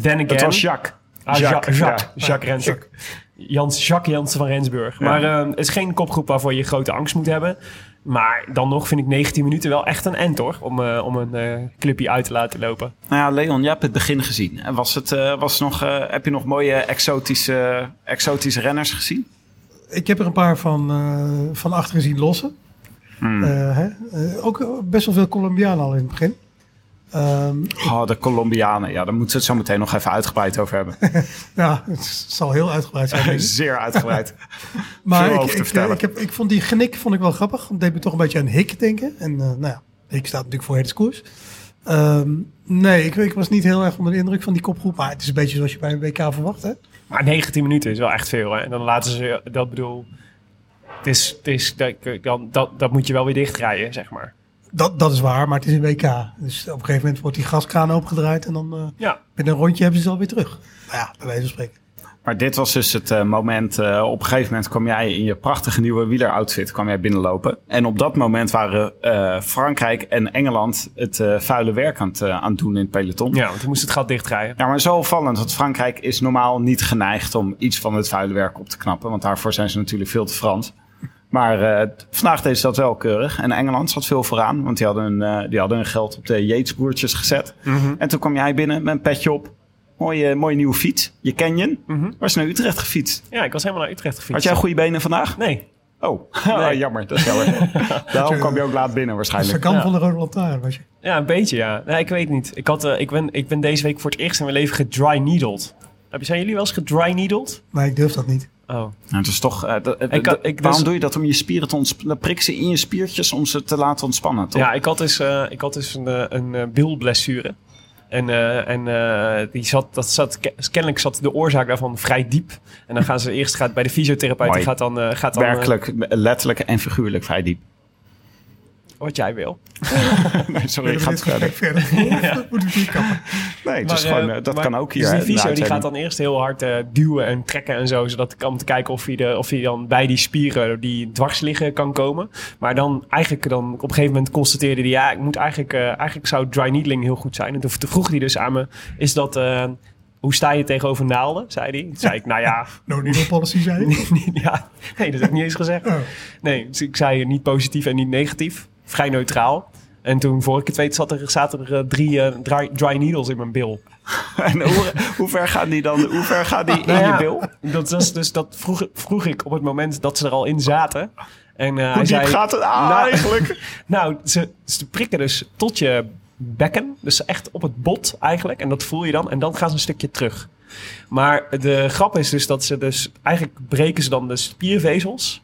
Speaker 1: Then again...
Speaker 2: Het was Jacques.
Speaker 1: Ah, Jacques, Jacques,
Speaker 2: ja.
Speaker 1: Jacques Rensburg. Jans, Jacques Jansen van Rensburg.
Speaker 2: Ja.
Speaker 1: Maar eh, het is geen kopgroep waarvoor je grote angst moet hebben. Maar dan nog vind ik 19 minuten wel echt een end hoor. Om, eh, om een eh, clubje uit te laten lopen.
Speaker 2: Nou ja, Leon, jij hebt het begin gezien. En Was het, eh, was nog, eh, heb je nog mooie exotische, exotische renners gezien?
Speaker 4: Ik heb er een paar van, eh, van achteren zien lossen.
Speaker 2: Hmm.
Speaker 4: Eh, hè? Eh, ook best wel veel Colombianen al in het begin. Ehm,
Speaker 2: Oh, de Colombianen. Ja, daar moeten we het zo meteen nog even uitgebreid over hebben. <laughs>
Speaker 4: ja, het zal heel uitgebreid zijn. <laughs>
Speaker 2: Zeer uitgebreid. <laughs>
Speaker 4: Maar ik,
Speaker 2: over te
Speaker 4: ik,
Speaker 2: vertellen.
Speaker 4: ik, heb, ik vond die genik vond ik wel grappig. Het deed me toch een beetje aan Hik denken. En eh, nou ja, Hik staat natuurlijk voor het koers. Ehm, nee, ik, ik was niet heel erg onder de indruk van die kopgroep. Maar het is een beetje zoals je bij een WK verwacht. Hè?
Speaker 1: Maar 19 minuten is wel echt veel. Hè? En dan laten ze, dat bedoel... Het is, het is, dat, dan, dat, dat moet je wel weer dichtrijden, zeg maar.
Speaker 4: Dat, dat is waar, maar het is een WK. Dus op een gegeven moment wordt die gaskraan opengedraaid. En dan eh,
Speaker 1: Ja,
Speaker 4: binnen een rondje hebben ze ze alweer terug. Nou ja, bij wijze van spreken.
Speaker 2: Maar dit was dus het eh, moment. eh, op een gegeven moment kwam jij in je prachtige nieuwe wieleroutfit kwam jij binnenlopen. En op dat moment waren eh, Frankrijk en Engeland het eh, vuile werk aan het, aan het doen in het peloton.
Speaker 1: ja want toen moest het gat dichtrijden.
Speaker 2: Ja, maar zo opvallend, want Frankrijk is normaal niet geneigd om iets van het vuile werk op te knappen. Want daarvoor zijn ze natuurlijk veel te Frans. Maar eh, vandaag deed ze dat wel keurig. En Engeland zat veel vooraan, want die hadden hun, eh, die hadden hun geld op de Yates-broertjes gezet. En toen kwam jij binnen met een petje op. Mooie, mooie nieuwe fiets. Je Canyon.
Speaker 1: Mhm.
Speaker 2: Waar is naar Utrecht gefietst?
Speaker 1: Ja, ik was helemaal naar Utrecht gefietst.
Speaker 2: Had jij goede benen vandaag?
Speaker 1: Nee.
Speaker 2: Oh, <laughs>
Speaker 1: Nee.
Speaker 2: jammer. Dat is jammer. <laughs> Daarom kwam je ook laat binnen waarschijnlijk.
Speaker 4: Sagan
Speaker 1: Ja.
Speaker 4: van de Rode Lantaarn was je.
Speaker 1: Ja, een beetje, ja. Nee, ik weet niet. Ik, had, eh, ik, ben, ik ben deze week voor het eerst in mijn leven gedry needled. Je, zijn jullie wel eens gedry needled?
Speaker 4: Maar ik durf dat niet.
Speaker 1: Oh.
Speaker 2: Nou, het is toch,
Speaker 1: Ik ik
Speaker 2: waarom
Speaker 1: dus-
Speaker 2: doe je dat? Om je spieren te ontspannen? Dan prik ze in je spiertjes om ze te laten ontspannen, toch?
Speaker 1: Ja, ik had dus, eh, ik had dus een, eh, een bilblessure. En, en die zat, dat zat, ke- kennelijk zat de oorzaak daarvan vrij diep. En dan gaan ze eerst gaat bij de fysiotherapeut. Die gaat dan, gaat dan
Speaker 2: Werkelijk, letterlijk en figuurlijk vrij diep.
Speaker 1: Wat jij wil. <laughs>
Speaker 2: Nee, sorry, ik ga het verder.
Speaker 4: verder? Hier kappen?
Speaker 2: Nee, het is
Speaker 1: Maar,
Speaker 2: gewoon,
Speaker 1: eh,
Speaker 2: eh, dat
Speaker 1: maar-
Speaker 2: kan ook hier.
Speaker 1: Dus die fysio die
Speaker 2: uitzending.
Speaker 1: gaat dan eerst heel hard eh, duwen en trekken en zo. Zodat ik om te kijken of hij, de, of hij dan bij die spieren die dwars liggen kan komen. Maar dan eigenlijk dan op een gegeven moment constateerde hij... Ja, ik moet eigenlijk, eh, eigenlijk zou dry needling heel goed zijn. En toen vroeg hij dus aan me... Is dat, eh, hoe sta je tegenover naalden? Zei hij. Toen zei ik, nou ja, <laughs>
Speaker 4: No needle policy zei je? <laughs>
Speaker 1: ja, nee, dat heb ik niet eens gezegd.
Speaker 4: Oh.
Speaker 1: Nee, dus ik zei niet positief en niet negatief. Vrij neutraal. En toen, voor ik het weet, zat er, zaten er eh, drie eh, dry, dry needles in mijn bil. <laughs>
Speaker 2: En hoe, hoe ver gaan die dan? Hoe ver gaan die <laughs> in
Speaker 1: Nou
Speaker 2: je
Speaker 1: ja,
Speaker 2: bil?
Speaker 1: Dat, was dus, dat vroeg, vroeg ik op het moment dat ze er al in zaten. En eh,
Speaker 2: Hoe
Speaker 1: hij
Speaker 2: diep
Speaker 1: zei,
Speaker 2: gaat het aan
Speaker 1: Nou,
Speaker 2: eigenlijk? <laughs>
Speaker 1: Nou, ze, ze prikken dus tot je bekken. Dus echt op het bot eigenlijk. En dat voel je dan. En dan gaan ze een stukje terug. Maar de grap is dus dat ze dus... Eigenlijk breken ze dan de spiervezels.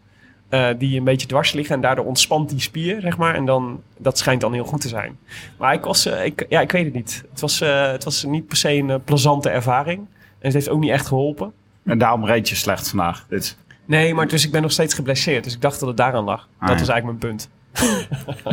Speaker 1: Eh, die een beetje dwars liggen. En daardoor ontspant die spier, zeg maar. En dan, dat schijnt dan heel goed te zijn. Maar ik was... eh, ik, ja, ik weet het niet. Het was, eh, het was niet per se een plezante ervaring. En het heeft ook niet echt geholpen.
Speaker 2: En daarom reed je slecht vandaag. Dit.
Speaker 1: Nee, maar dus ik ben nog steeds geblesseerd. Dus ik dacht dat het daaraan lag.
Speaker 2: Ah,
Speaker 1: dat
Speaker 2: ja.
Speaker 1: was eigenlijk mijn punt.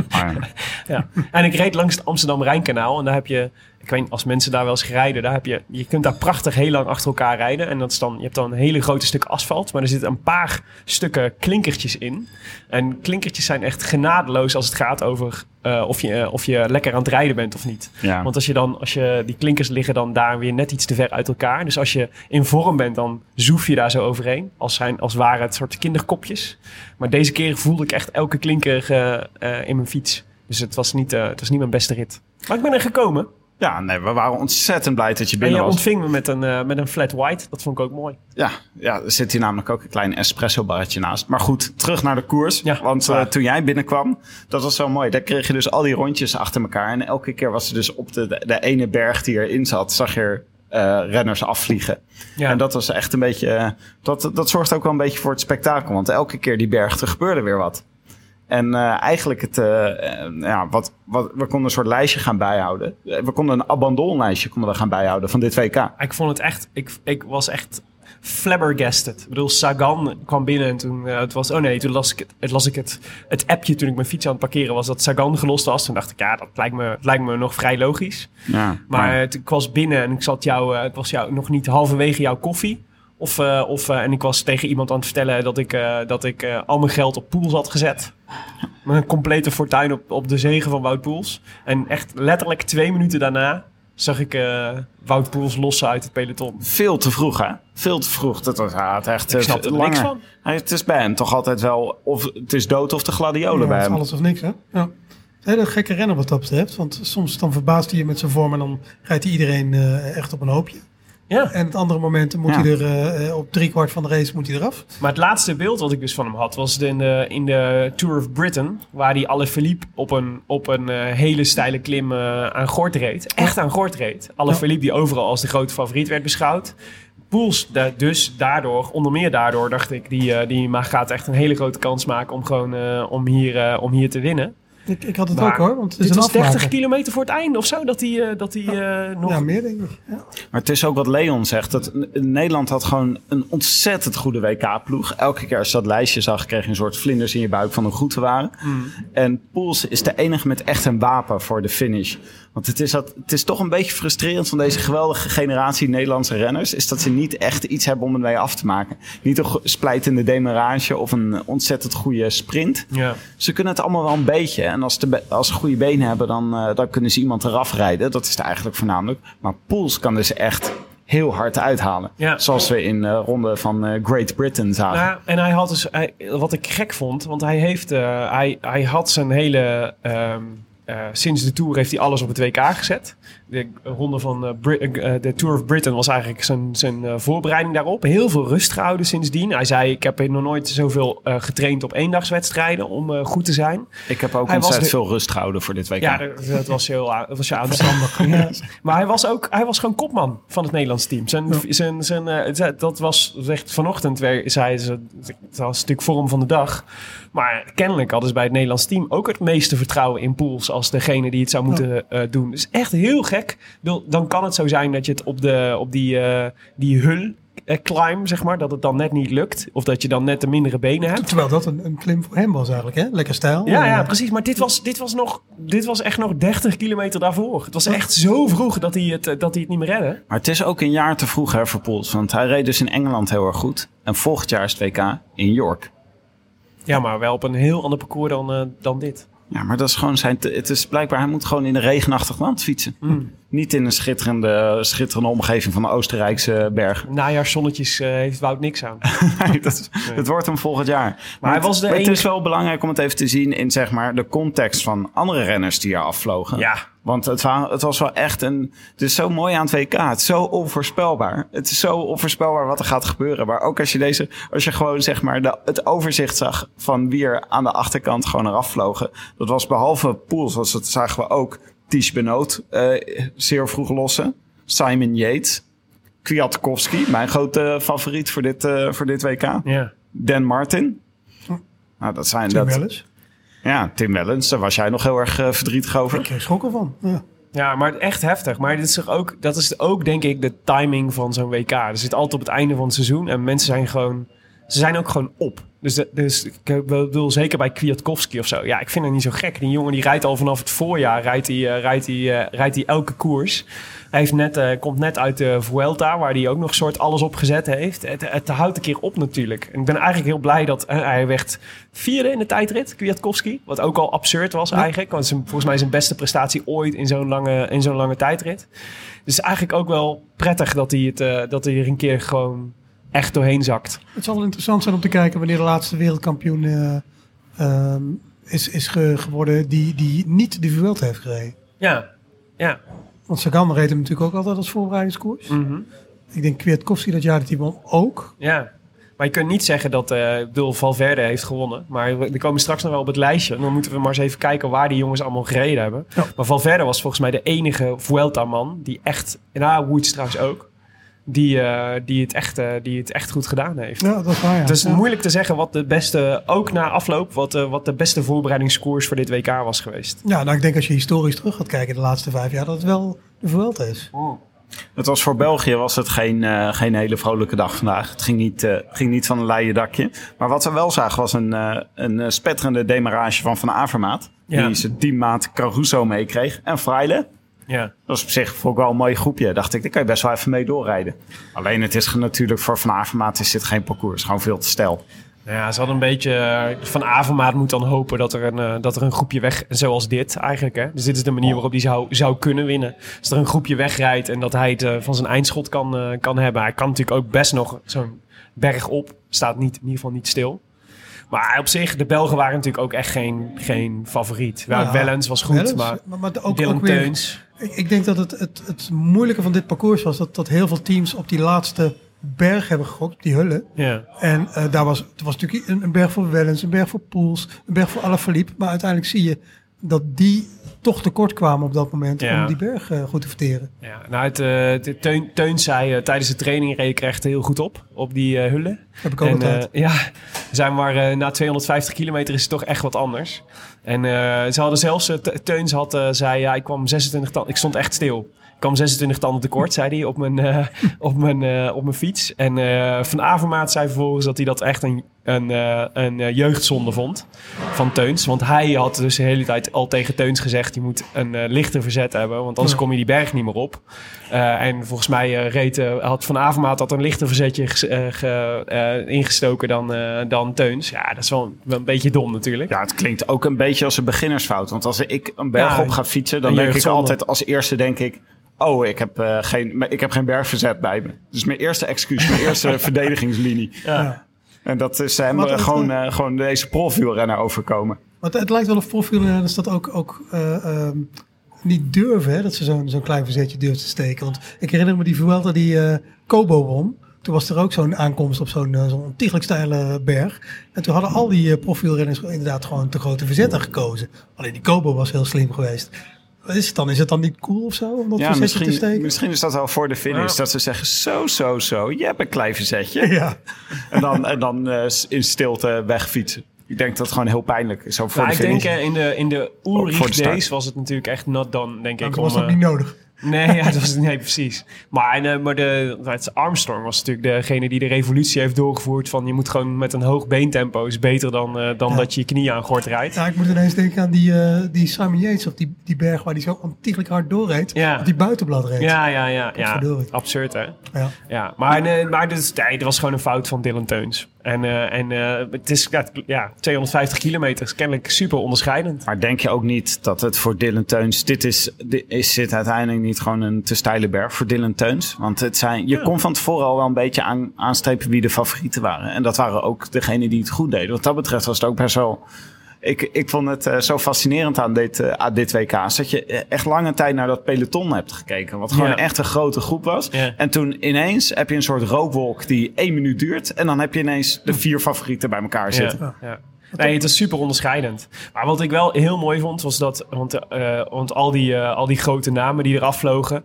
Speaker 2: Maar, <laughs>
Speaker 1: Ja. En ik reed langs het Amsterdam-Rijnkanaal. En daar heb je, ik weet als mensen daar wel eens rijden, daar heb je, je kunt daar prachtig heel lang achter elkaar rijden. En dat is dan, je hebt dan een hele grote stuk asfalt, maar er zitten een paar stukken klinkertjes in. En klinkertjes zijn echt genadeloos als het gaat over eh, of, je, eh, of je lekker aan het rijden bent of niet.
Speaker 2: ja.
Speaker 1: Want als je dan, als je, die klinkers liggen dan daar weer net iets te ver uit elkaar. Dus als je in vorm bent, dan zoef je daar zo overheen. Als, zijn, als waren het soort kinderkopjes. Maar deze keer voelde ik echt elke klinker eh, in mijn fiets. Dus het was, niet, het was niet mijn beste rit. Maar ik ben er gekomen.
Speaker 2: Ja, nee, we waren ontzettend blij dat je
Speaker 1: En
Speaker 2: binnen
Speaker 1: je
Speaker 2: was.
Speaker 1: ontving me met een, eh, met een flat white. Dat vond ik ook mooi.
Speaker 2: Ja, ja, er zit hier namelijk ook een klein espresso barretje naast. Maar goed, terug naar de koers.
Speaker 1: Ja,
Speaker 2: want eh, toen jij binnenkwam, dat was zo mooi. Daar kreeg je dus al die rondjes achter elkaar. En elke keer was er dus op de, de, de ene berg die erin zat, zag je er, eh, renners afvliegen.
Speaker 1: Ja.
Speaker 2: En dat was echt een beetje, eh, dat, dat zorgt ook wel een beetje voor het spektakel. Want elke keer die berg, er gebeurde weer wat. En eh, eigenlijk het, eh, eh, ja, wat, wat, we konden een soort lijstje gaan bijhouden. We konden een abandonlijstje konden we gaan bijhouden van dit WK.
Speaker 1: Ik vond het echt, ik, ik was echt flabbergasted. Ik bedoel, Sagan kwam binnen en toen, het was, oh nee, toen las ik het, het, las ik het, het appje toen ik mijn fiets aan het parkeren was dat Sagan gelost was. Toen dacht ik, ja, dat lijkt me, het lijkt me nog vrij logisch.
Speaker 2: Ja,
Speaker 1: Maar het- ik was binnen en ik zat jou, ik was jou nog niet halverwege jouw koffie. Of, of, en ik was tegen iemand aan het vertellen dat ik, dat ik al mijn geld op Poels had gezet. Met een complete fortuin op, op de zegen van Wout Poels. En echt letterlijk twee minuten daarna zag ik eh, Wout Poels lossen uit het peloton.
Speaker 2: Veel te vroeg, hè? Veel te vroeg. Dat was had echt
Speaker 1: Ik
Speaker 2: eh,
Speaker 1: snap er
Speaker 2: langer.
Speaker 1: niks van.
Speaker 2: Hij, het is bij hem toch altijd wel... Of het is dood of de gladiolen
Speaker 4: Ja,
Speaker 2: bij
Speaker 4: het is
Speaker 2: hem.
Speaker 4: alles of niks, hè? Ja. Het hele gekke renner wat dat betreft. Want soms dan verbaast hij je met zijn vorm en dan rijdt hij iedereen eh, echt op een hoopje.
Speaker 1: Ja.
Speaker 4: En het andere momenten moet
Speaker 2: Ja.
Speaker 4: hij er eh, op drie kwart van de race moet hij eraf.
Speaker 1: Maar het laatste beeld wat ik dus van hem had, was in de, in de Tour of Britain. Waar hij alle Philippe op een, op een eh, hele steile klim eh, aan gort reed. Echt aan gort reed. Alle
Speaker 4: Ja.
Speaker 1: Philippe die overal als de grote favoriet werd beschouwd. Poels, da- dus daardoor, onder meer daardoor, dacht ik, die, die gaat echt een hele grote kans maken om gewoon eh, om hier, eh, om hier te winnen.
Speaker 4: Ik, ik had het
Speaker 1: Maar
Speaker 4: ook hoor, want het is
Speaker 1: Dit was 30
Speaker 4: afmaker.
Speaker 1: kilometer voor het einde of zo, dat hij, eh, dat hij eh, nog...
Speaker 4: Ja, meer denk ik. Ja.
Speaker 2: Maar het is ook wat Leon zegt. Dat Nederland had gewoon een ontzettend goede WK-ploeg. Elke keer als je dat lijstje zag, kreeg je een soort vlinders in je buik van hoe goed we waren. En Poels is de enige met echt een wapen voor de finish. Want het is, dat, het is toch een beetje frustrerend van deze geweldige generatie Nederlandse renners. Is dat ze niet echt iets hebben om het mee af te maken. Niet een splijtende demarage of een ontzettend goede sprint.
Speaker 1: Ja.
Speaker 2: Ze kunnen het allemaal wel een beetje. En als, de, als ze goede benen hebben, dan, eh, dan kunnen ze iemand eraf rijden. Dat is het eigenlijk voornamelijk. Maar Poels kan dus echt heel hard uithalen.
Speaker 1: Ja.
Speaker 2: Zoals we in de ronde van eh, Great Britain zagen.
Speaker 1: Ja, en hij had dus, hij, wat ik gek vond, want hij heeft, eh, hij, hij had zijn hele, ehm, eh, sinds de Tour heeft hij alles op het WK gezet. De ronde van eh, Brit- eh, de Tour of Britain was eigenlijk zijn, zijn eh, voorbereiding daarop. Heel veel rust gehouden sindsdien. Hij zei, ik heb nog nooit zoveel eh, getraind op eendagswedstrijden om eh, goed te zijn.
Speaker 2: Ik heb ook
Speaker 1: Hij was
Speaker 2: ontzettend
Speaker 1: de-
Speaker 2: veel rust gehouden voor dit WK.
Speaker 1: Ja, dat, was heel dat was heel aanstandig. <laughs> Ja. Maar hij was ook, hij was gewoon kopman van het Nederlands team. Zijn, zijn, zijn, eh, dat was echt vanochtend, weer, zei ze, het was natuurlijk vorm van de dag. Maar kennelijk hadden ze bij het Nederlands team ook het meeste vertrouwen in Pools als degene die het zou moeten eh, doen. Dus echt heel gek. Dan kan het zo zijn dat je het op, de, op die, eh, die hul eh, climb, zeg maar, dat het dan net niet lukt. Of dat je dan net de mindere benen hebt.
Speaker 4: Terwijl dat een, een klim voor hem was eigenlijk, hè? Lekker stijl.
Speaker 1: Ja, ja, precies. Maar dit was, dit was, nog, dit was echt nog 30 kilometer daarvoor. Het was echt zo vroeg dat hij het, eh, dat hij het niet meer redde.
Speaker 2: Maar het is ook een jaar te vroeg hè, voor Poels. Want hij reed dus in Engeland heel erg goed. En volgend jaar is het WK in York.
Speaker 1: Ja, maar wel op een heel ander parcours dan, eh, dan dit.
Speaker 2: Ja, maar dat is gewoon zijn... het is blijkbaar, hij moet gewoon in een regenachtig land fietsen. Niet in een schitterende, schitterende omgeving van de Oostenrijkse bergen. <laughs>
Speaker 1: Najaarszonnetjes eh, heeft Wout niks aan. <laughs>
Speaker 2: Nee, dat, dat wordt hem volgend jaar. Maar,
Speaker 1: hij was de
Speaker 2: het,
Speaker 1: enige-
Speaker 2: is wel belangrijk om het even te zien in zeg maar, de context van andere renners die er afvlogen.
Speaker 1: Ja.
Speaker 2: Want het, het was wel echt een. Het is zo mooi aan het WK. Het is zo onvoorspelbaar. Het is zo onvoorspelbaar wat er gaat gebeuren. Maar ook als je deze. Als je gewoon zeg maar de, het overzicht zag van wie er aan de achterkant gewoon eraf vlogen. Dat was behalve Poels, was het, zagen we ook Ties Benoot eh, zeer vroeg lossen. Simon Yates. Kwiatkowski, mijn grote favoriet voor dit, eh, voor dit WK.
Speaker 1: Ja.
Speaker 2: Dan Martin. Nou, dat zijn
Speaker 4: Tim
Speaker 2: dat.
Speaker 4: Wellens.
Speaker 2: Ja, Tim Wellens. Daar was jij nog heel erg eh, verdrietig
Speaker 4: Ik
Speaker 2: over.
Speaker 4: kreeg schrokken van. Ja.
Speaker 1: Ja, maar echt heftig. Maar dit is toch ook, dat is ook, denk ik, de timing van zo'n WK. Er zit altijd op het einde van het seizoen en mensen zijn gewoon... Ze zijn ook gewoon op. Dus, de- dus ik bedoel, zeker bij Kwiatkowski of zo. Ja, ik vind het niet zo gek. Die jongen die rijdt al vanaf het voorjaar, rijdt hij, eh, rijdt hij, eh, rijdt hij elke koers. Hij heeft net, eh, komt net uit de Vuelta, waar hij ook nog soort alles op gezet heeft. Het, het houdt een keer op natuurlijk. En ik ben eigenlijk heel blij dat eh, hij werd vierde in de tijdrit, Kwiatkowski. Wat ook al absurd was eigenlijk. Want volgens mij zijn beste prestatie ooit in zo'n lange, in zo'n lange tijdrit. Dus eigenlijk ook wel prettig dat hij, het, eh, dat hij er een keer gewoon echt doorheen zakt.
Speaker 4: Het zal wel interessant zijn om te kijken wanneer de laatste wereldkampioen eh, ehm, is, is ge- geworden die, die niet de Vuelta heeft gereden.
Speaker 1: Ja, ja.
Speaker 4: Want Sagan reed hem natuurlijk ook altijd als voorbereidingskoers.
Speaker 1: Mhm.
Speaker 4: Ik denk Kwiatkowski dat jaar dat hij won ook.
Speaker 1: Ja. Maar je kunt niet zeggen dat eh ik bedoel, Valverde heeft gewonnen. Maar we we komen straks nog wel op het lijstje. Dan moeten we maar eens even kijken waar die jongens allemaal gereden hebben.
Speaker 4: Ja.
Speaker 1: Maar Valverde was volgens mij de enige Vuelta-man die echt... Nou, Woods trouwens ook. Die, eh, die, het echt, eh, die het echt goed gedaan heeft.
Speaker 4: Ja, dat is waar. Ja.
Speaker 1: Het is
Speaker 4: Ja.
Speaker 1: moeilijk te zeggen wat de beste, ook na afloop, wat, eh, wat de beste voorbereidingskoers voor dit WK was geweest.
Speaker 4: Ja, nou ik denk als je historisch terug gaat kijken de laatste vijf jaar, dat het wel de Vuelta is.
Speaker 2: Het was voor België was het geen, eh, geen hele vrolijke dag vandaag. Het ging niet, eh, ging niet van een leien dakje. Maar wat we wel zagen was een, eh, een spetterende demarage van Van Avermaat.
Speaker 1: Ja.
Speaker 2: Die zijn teammaat Caruso meekreeg. En Freile.
Speaker 1: Ja.
Speaker 2: Dat was op zich ik wel een mooi groepje. Dacht ik, daar kan je best wel even mee doorrijden. Alleen het is natuurlijk voor Van Avermaat is dit geen parcours. Het is gewoon veel te stijl.
Speaker 1: Nou ja, ze hadden een beetje... eh, Van Avermaat moet dan hopen dat er, een, eh, dat er een groepje weg... Zoals dit eigenlijk, hè. Dus dit is de manier waarop hij zou, zou kunnen winnen. Als er een groepje wegrijdt en dat hij het eh, van zijn eindschot kan, kan hebben. Hij kan natuurlijk ook best nog zo'n berg op. Staat niet, in ieder geval niet stil. Maar op zich, de Belgen waren natuurlijk ook echt geen, geen favoriet. Ja,
Speaker 4: Ja,
Speaker 1: Wellens was goed,
Speaker 4: Wellens,
Speaker 1: maar...
Speaker 4: maar, maar ook,
Speaker 1: Dylan
Speaker 4: ook weer,
Speaker 1: Teuns.
Speaker 4: Ik, denk dat het, het, het moeilijke van dit parcours was dat, dat heel veel teams op die laatste berg hebben gegokt, die hullen.
Speaker 1: Ja.
Speaker 4: En eh, daar was, er was natuurlijk een, een berg voor Wellens, een berg voor Poels, een berg voor Alaphilippe. Maar uiteindelijk zie je dat die toch tekort kwamen op dat moment
Speaker 1: Ja.
Speaker 4: om die berg eh, goed te verteren.
Speaker 1: Ja, nou, het, eh, Teun, Teun zei eh, tijdens de training reed ik echt heel goed op, op die hullen.
Speaker 4: Heb ik ook
Speaker 1: En, ja, zijn maar na 250 kilometer is het toch echt wat anders. En ze hadden zelfs, Te- Teuns had, zei, ja, ik kwam 26 tanden, ik stond echt stil. Ik kwam 26 tanden tekort, zei hij, op mijn, <laughs> op mijn, op mijn fiets. En Van Avermaat zei vervolgens dat hij dat echt een, een, eh, een eh, jeugdzonde vond van Teuns. Want hij had dus de hele tijd al tegen Teuns gezegd, je moet een eh, lichter verzet hebben, want anders kom je die berg niet meer op. Eh, en volgens mij eh, reed, had Van Avermaat dat een lichter verzetje ges- eh, ge- eh, ingestoken dan, eh, dan Teuns. Ja, dat is wel, wel een beetje dom natuurlijk.
Speaker 2: Ja, het klinkt ook een beetje als een beginnersfout. Want als ik een berg
Speaker 1: Ja,
Speaker 2: op ga fietsen, dan
Speaker 1: een
Speaker 2: denk ik altijd als eerste denk ik... Oh, ik heb, eh, geen, ik heb geen bergverzet bij me. Dus mijn eerste excuus, mijn eerste <laughs> verdedigingslinie.
Speaker 4: Ja.
Speaker 2: En dat is hem
Speaker 4: Maar
Speaker 2: eh,
Speaker 4: het-
Speaker 2: gewoon, eh, gewoon deze profwielrenner overkomen.
Speaker 4: Want het lijkt wel of profielrenners dat ook, ook eh, ehm, niet durven, hè, dat ze zo'n zo'n klein verzetje durven te steken. Want ik herinner me die Vuelta die Kobo won. Toen was er ook zo'n aankomst op zo'n zo'n ontiegelijk steile berg. En toen hadden al die profielrenners inderdaad gewoon te grote verzetten gekozen. Alleen die Kobo was heel slim geweest. Wat Is het dan, is het dan niet cool of zo om dat
Speaker 2: Ja,
Speaker 4: verzetje te
Speaker 2: misschien,
Speaker 4: steken?
Speaker 2: misschien is dat wel voor de finish.
Speaker 1: Ja.
Speaker 2: Dat ze zeggen, zo, zo, zo. Je hebt een klein verzetje. <laughs>
Speaker 4: Ja,
Speaker 2: En dan, en dan eh, in stilte wegfietsen. Ik denk dat het gewoon heel pijnlijk is. Zo voor
Speaker 1: Nou,
Speaker 2: de
Speaker 1: ik
Speaker 2: finish.
Speaker 1: denk eh, in de, in de days was het natuurlijk echt not done, denk ik.
Speaker 4: dat was
Speaker 1: om,
Speaker 4: dat
Speaker 1: eh,
Speaker 4: niet nodig.
Speaker 1: Nee, ja, dat was, nee, precies. Maar, en, eh, maar de, het Armstrong was natuurlijk degene die de revolutie heeft doorgevoerd van je moet gewoon met een hoog beentempo is beter dan, eh, dan
Speaker 4: Ja.
Speaker 1: dat je je knieën aan gort rijdt.
Speaker 4: Ja, ik moet ineens denken aan die, eh, die Simon Yates op die, die berg waar die zo ontiegelijk hard doorreed.
Speaker 1: Ja.
Speaker 4: Op die buitenblad reed.
Speaker 1: Ja, ja, ja. ja. Absurd, hè?
Speaker 4: Ja.
Speaker 1: Ja, maar, nee, maar dus, nee, dat was gewoon een fout van Dylan Teuns. En, eh, en eh, het is ja, het- ja, 250 kilometer is kennelijk super onderscheidend.
Speaker 2: Maar denk je ook niet dat het voor Dylan Teuns... Dit is, dit is dit uiteindelijk niet gewoon een te steile berg voor Dylan Teuns? Want het zijn, je kon van tevoren al wel een beetje aan, aanstrepen wie de favorieten waren. En dat waren ook degenen die het goed deden. Wat dat betreft was het ook best wel... Ik, ik vond het eh, zo fascinerend aan dit, eh, aan dit WK. Dat je eh, echt lange tijd naar dat peloton hebt gekeken. Wat gewoon
Speaker 1: Ja.
Speaker 2: echt een grote groep was.
Speaker 1: Ja.
Speaker 2: En toen ineens heb je een soort rookwolk die één minuut duurt. En dan heb je ineens de vier favorieten bij elkaar zitten.
Speaker 1: Ja, ja. Nee, het is super onderscheidend. Maar wat ik wel heel mooi vond, was dat... Want, want al, die, al die grote namen die eraf vlogen...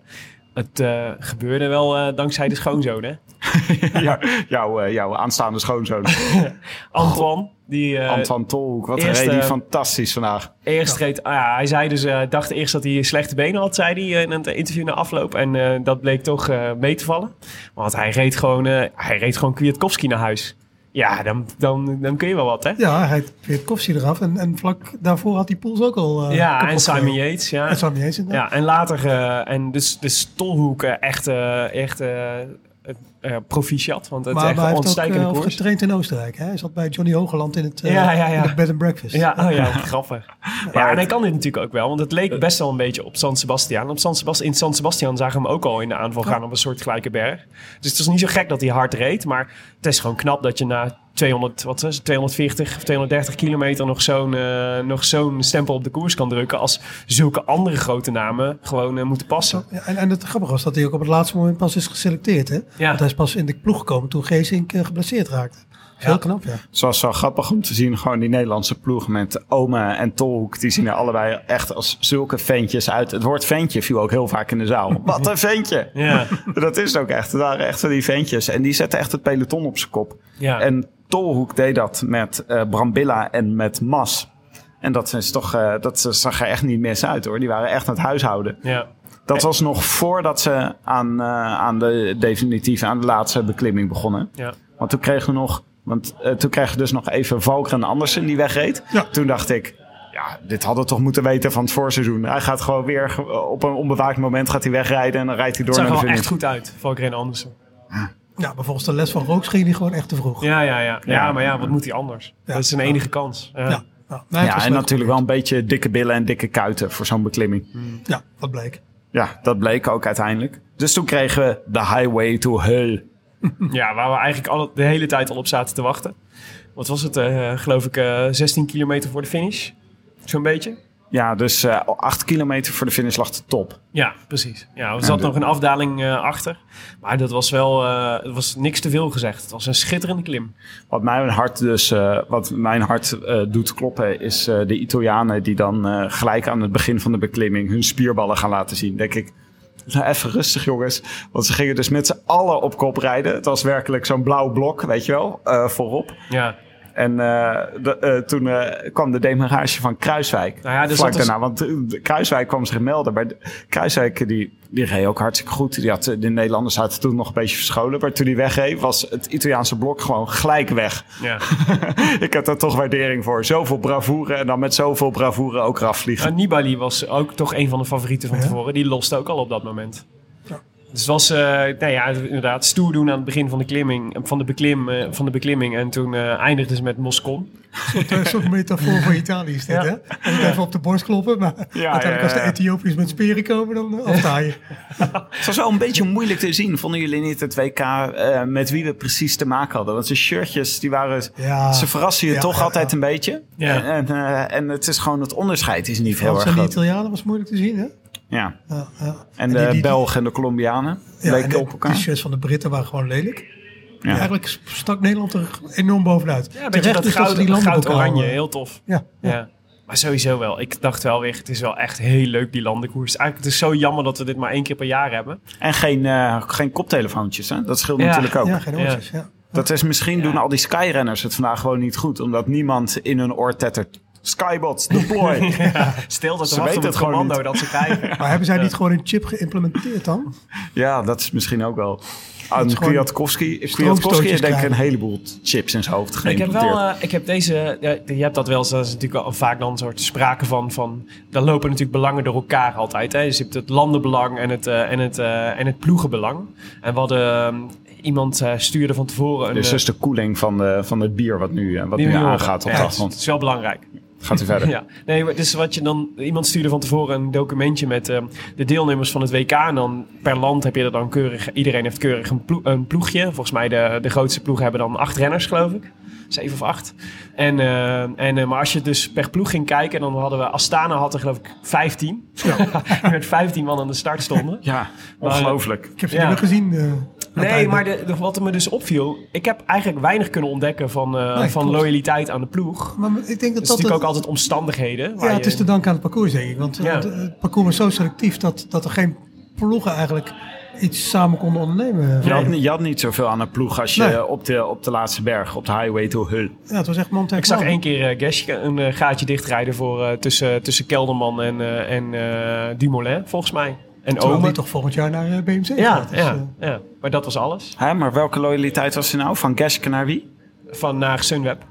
Speaker 1: Het eh, gebeurde wel eh, dankzij de schoonzoon, hè? <laughs>
Speaker 2: Ja, jouw, eh, jouw aanstaande schoonzoon. <laughs>
Speaker 1: Antoine, die...
Speaker 2: Antoine Tolhoek, wat
Speaker 1: eerst,
Speaker 2: reed fantastisch vandaag.
Speaker 1: Eerst reed, ah ja, hij zei dus, dacht eerst dat hij slechte benen had, zei hij in het interview na afloop. En dat bleek toch mee te vallen. Want hij reed gewoon, hij reed gewoon Kwiatkowski naar huis. Ja, dan, dan, dan kun je wel wat, hè?
Speaker 4: Ja, hij heeft Kofsie eraf. En, en vlak daarvoor had die Poels ook al. eh,
Speaker 1: ja, en Simon. Yates, ja.
Speaker 4: En Simon Yates inderdaad.
Speaker 1: Ja, en later, eh, en dus, dus Tolhoek echt, eh, echt eh, proficiat. Want het is
Speaker 4: Maar,
Speaker 1: echt een
Speaker 4: ook
Speaker 1: ontstekende
Speaker 4: eh,
Speaker 1: koers.
Speaker 4: getraind in Oostenrijk. Hè? Hij zat bij Johnny Hogeland in het, eh,
Speaker 1: Ja, ja, ja.
Speaker 4: in het bed and breakfast.
Speaker 1: Ja, oh ja, <laughs> grappig. Ja, en hij kan dit natuurlijk ook wel, want het leek best wel een beetje op San Sebastian. Op San Sebastian in San Sebastian zagen we hem ook al in de aanval gaan op een soort gelijke berg. Dus het is niet zo gek dat hij hard reed, maar het is gewoon knap dat je na 200, wat is het, 240 of 230 kilometer nog zo'n nog zo'n stempel op de koers kan drukken als zulke andere grote namen gewoon moeten passen.
Speaker 4: Ja, en, en het grappige was dat hij ook op het laatste moment pas is geselecteerd. Hè?
Speaker 1: Ja.
Speaker 4: Want hij pas in de ploeg gekomen toen Geesink eh, geblesseerd raakte.
Speaker 1: Ja.
Speaker 4: Heel knap, ja.
Speaker 2: Het was wel grappig om te zien, gewoon die Nederlandse ploeg met Ome en Tolhoek. Die zien er allebei echt als zulke ventjes uit. Het woord ventje viel ook heel vaak in de zaal. <laughs> Wat een ventje!
Speaker 1: Ja, <laughs>
Speaker 2: Dat is het ook echt. Het waren echt van die ventjes. En die zetten echt het peloton op zijn kop.
Speaker 1: ja.
Speaker 2: En Tolhoek deed dat met eh Brambilla en met Mas. En dat, is toch, eh, dat zag er echt niet mis uit hoor. Die waren echt aan het huishouden.
Speaker 1: ja.
Speaker 2: Dat was nog voordat ze aan, eh, aan de definitieve, aan de laatste beklimming begonnen.
Speaker 1: ja.
Speaker 2: Want toen kregen we nog, want eh, toen kregen we dus nog even Valkeren Andersen die wegreed.
Speaker 4: Ja.
Speaker 2: Toen dacht ik, ja, dit hadden we toch moeten weten van het voorseizoen. Hij gaat gewoon weer ge- op een onbewaakt moment gaat hij wegrijden en dan rijdt hij door
Speaker 1: Het zag
Speaker 2: naar
Speaker 1: er
Speaker 2: de
Speaker 1: wel echt
Speaker 2: finish.
Speaker 1: goed uit, Valkeren Andersen.
Speaker 4: Ja, maar volgens de les van Rooks ging hij gewoon echt te vroeg.
Speaker 1: Ja, ja, ja, ja.
Speaker 2: Ja.
Speaker 1: maar ja, wat moet hij anders?
Speaker 4: Ja.
Speaker 1: Dat is zijn enige kans. Ja.
Speaker 4: Ja, ja. Nee, het
Speaker 2: Ja,
Speaker 4: was
Speaker 2: en natuurlijk wel een beetje dikke billen en dikke kuiten voor zo'n beklimming.
Speaker 4: Ja, dat bleek.
Speaker 2: Ja, dat bleek ook uiteindelijk. Dus toen kregen we de Highway to Hell. <laughs>
Speaker 1: Ja, waar we eigenlijk al, de hele tijd al op zaten te wachten. Wat was het, eh, geloof ik, eh 16 kilometer voor de finish? Zo'n beetje?
Speaker 2: Ja, dus eh 8 kilometer voor de finish lag de top.
Speaker 1: Ja, precies. Ja, er zat nog een afdaling eh, achter. Maar dat was wel, eh, het was niks te veel gezegd. Het was een schitterende klim.
Speaker 2: Wat mijn hart dus, wat mijn hart doet kloppen, is de Italianen die dan gelijk aan het begin van de beklimming hun spierballen gaan laten zien. Denk ik, nou, even rustig jongens. Want ze gingen dus met z'n allen op kop rijden. Het was werkelijk zo'n blauw blok, weet je wel, voorop.
Speaker 1: Ja,
Speaker 2: En eh, de- eh, toen eh, kwam de demarage van Kruiswijk.
Speaker 1: Nou ja, er
Speaker 2: vlak
Speaker 1: dus-
Speaker 2: daarna. Want Kruiswijk kwam zich melden. Maar Kruiswijk die, die reed ook hartstikke goed. Die had, de Nederlanders zaten toen nog een beetje verscholen. Maar toen hij wegreed was het Italiaanse blok gewoon gelijk weg.
Speaker 1: ja. <laughs>
Speaker 2: Ik heb daar toch waardering voor. Zoveel bravoure en dan met zoveel bravoure ook eraf vliegen.
Speaker 1: Nou, Nibali was ook toch een van de favorieten van
Speaker 4: Ja.
Speaker 1: tevoren. Die loste ook al op dat moment. Dus het was, eh nou ja, inderdaad, stoer doen aan het begin van de, klimming, van de, beklim, eh, van de beklimming. En toen eh eindigde ze met Moscon.
Speaker 4: Een soort metafoor voor <laughs> Italië is dit,
Speaker 1: Ja.
Speaker 4: hè? Het even op de borst kloppen, maar uiteindelijk
Speaker 2: ja,
Speaker 4: als de. Ethiopiërs met speren komen, dan uh, afta je.
Speaker 2: Het was wel een beetje moeilijk te zien. Vonden jullie niet het WK eh, met wie we precies te maken hadden? Want de shirtjes, die waren...
Speaker 4: Ja.
Speaker 2: Ze verrassen je
Speaker 4: Ja,
Speaker 2: toch
Speaker 4: ja,
Speaker 2: altijd
Speaker 4: ja.
Speaker 2: een beetje.
Speaker 1: Ja.
Speaker 2: En, eh, en het is gewoon, het onderscheid is niet heel erg
Speaker 4: en de
Speaker 2: groot.
Speaker 4: Italianen was moeilijk te zien, hè?
Speaker 2: Ja.
Speaker 4: Ja, ja.
Speaker 2: En de
Speaker 4: die-
Speaker 2: Belgen en de Colombianen leken
Speaker 4: de
Speaker 2: op elkaar.
Speaker 4: t-shirts van de Britten waren gewoon lelijk.
Speaker 2: Ja.
Speaker 4: Eigenlijk stak Nederland er enorm bovenuit.
Speaker 1: Ja,
Speaker 4: Terecht
Speaker 1: dat
Speaker 4: is dat
Speaker 1: goud,
Speaker 4: die
Speaker 1: goud oranje, heel tof.
Speaker 4: Ja, ja.
Speaker 1: Ja. Maar sowieso wel. Ik dacht wel weer, het is wel echt heel leuk die landenkoers. Eigenlijk het is zo jammer dat we dit maar één keer per jaar hebben.
Speaker 2: En geen, eh, geen koptelefoontjes, hè? dat scheelt
Speaker 1: Ja.
Speaker 2: natuurlijk ook.
Speaker 4: ja, geen oortjes. Ja.
Speaker 2: Dat is misschien doen al die skyrenners het vandaag gewoon niet goed. Omdat niemand in hun oor tettert. Skybots, deploy. <laughs>
Speaker 1: Stil dat
Speaker 2: Ze
Speaker 1: wachten
Speaker 2: weten
Speaker 1: op
Speaker 2: het
Speaker 1: het commando
Speaker 2: niet.
Speaker 1: dat ze krijgen. <laughs>
Speaker 4: Maar hebben zij niet gewoon een chip geïmplementeerd dan?
Speaker 2: ja, dat is misschien ook wel. Aan
Speaker 4: is
Speaker 2: Kwiatkowski. Kwiatkowski heeft denk ik een heleboel chips in zijn hoofd
Speaker 1: Ik heb wel, eh, ik heb deze, ja, je hebt dat wel eens, dat is natuurlijk wel vaak dan een soort sprake van, van, daar lopen natuurlijk belangen door elkaar altijd. Hè? Dus je hebt het landenbelang en het, eh, en het, eh, en het ploegenbelang. En we hadden, ehm, iemand eh, stuurde van tevoren een...
Speaker 2: Dus
Speaker 1: eh,
Speaker 2: dus de koeling van, de, van het bier wat nu, wat nu aangaat op
Speaker 1: Ja,
Speaker 2: de
Speaker 1: Het
Speaker 2: achtergrond.
Speaker 1: is wel belangrijk.
Speaker 2: Gaat u verder. <laughs>
Speaker 1: Ja, nee, maar dus wat je dan, iemand stuurde van tevoren een documentje met eh, de deelnemers van het WK. En dan per land heb je er dan keurig, iedereen heeft keurig een, ploeg, een ploegje. Volgens mij de, de grootste ploegen hebben dan acht renners, geloof ik. Zeven of acht. En, eh, en, eh, maar als je dus per ploeg ging kijken, dan hadden we Astana had er geloof ik 15. met 15 man aan de start stonden.
Speaker 2: Ja, ongelooflijk.
Speaker 4: Ik heb ze
Speaker 1: Ja.
Speaker 4: niet meer gezien.
Speaker 1: Nee, maar de, de- wat er me dus opviel, ik heb eigenlijk weinig kunnen ontdekken van, eh,
Speaker 4: Nee,
Speaker 1: van
Speaker 4: klopt.
Speaker 1: loyaliteit aan de ploeg.
Speaker 4: Maar ik denk dat
Speaker 1: Het is
Speaker 4: dat...
Speaker 1: natuurlijk
Speaker 4: het-
Speaker 1: ook altijd omstandigheden. waar
Speaker 4: Ja, het
Speaker 1: je-
Speaker 4: is te danken aan het parcours, denk ik. Want eh,
Speaker 1: Ja.
Speaker 4: het, het parcours was zo selectief dat, dat er geen ploegen eigenlijk iets samen konden ondernemen.
Speaker 2: Je had, niet- je had niet zoveel aan een ploeg als je
Speaker 4: Nee.
Speaker 2: op, de, op de laatste berg, op de highway to Hull.
Speaker 4: Ja, het was echt man tegen
Speaker 1: Ik zag één keer eh Geske een eh, gaatje dichtrijden voor, eh, tussen, tussen Kelderman en, eh, en eh, Dumoulin, volgens mij. En
Speaker 4: Terwijl
Speaker 1: Omen.
Speaker 4: die toch volgend jaar naar eh, BMC
Speaker 1: Ja,
Speaker 4: gaat. Dus,
Speaker 1: ja,
Speaker 4: eh,
Speaker 1: ja, maar dat was alles.
Speaker 2: Hè, maar welke loyaliteit was er nou? Van Geske naar wie?
Speaker 1: Van naar Sunweb.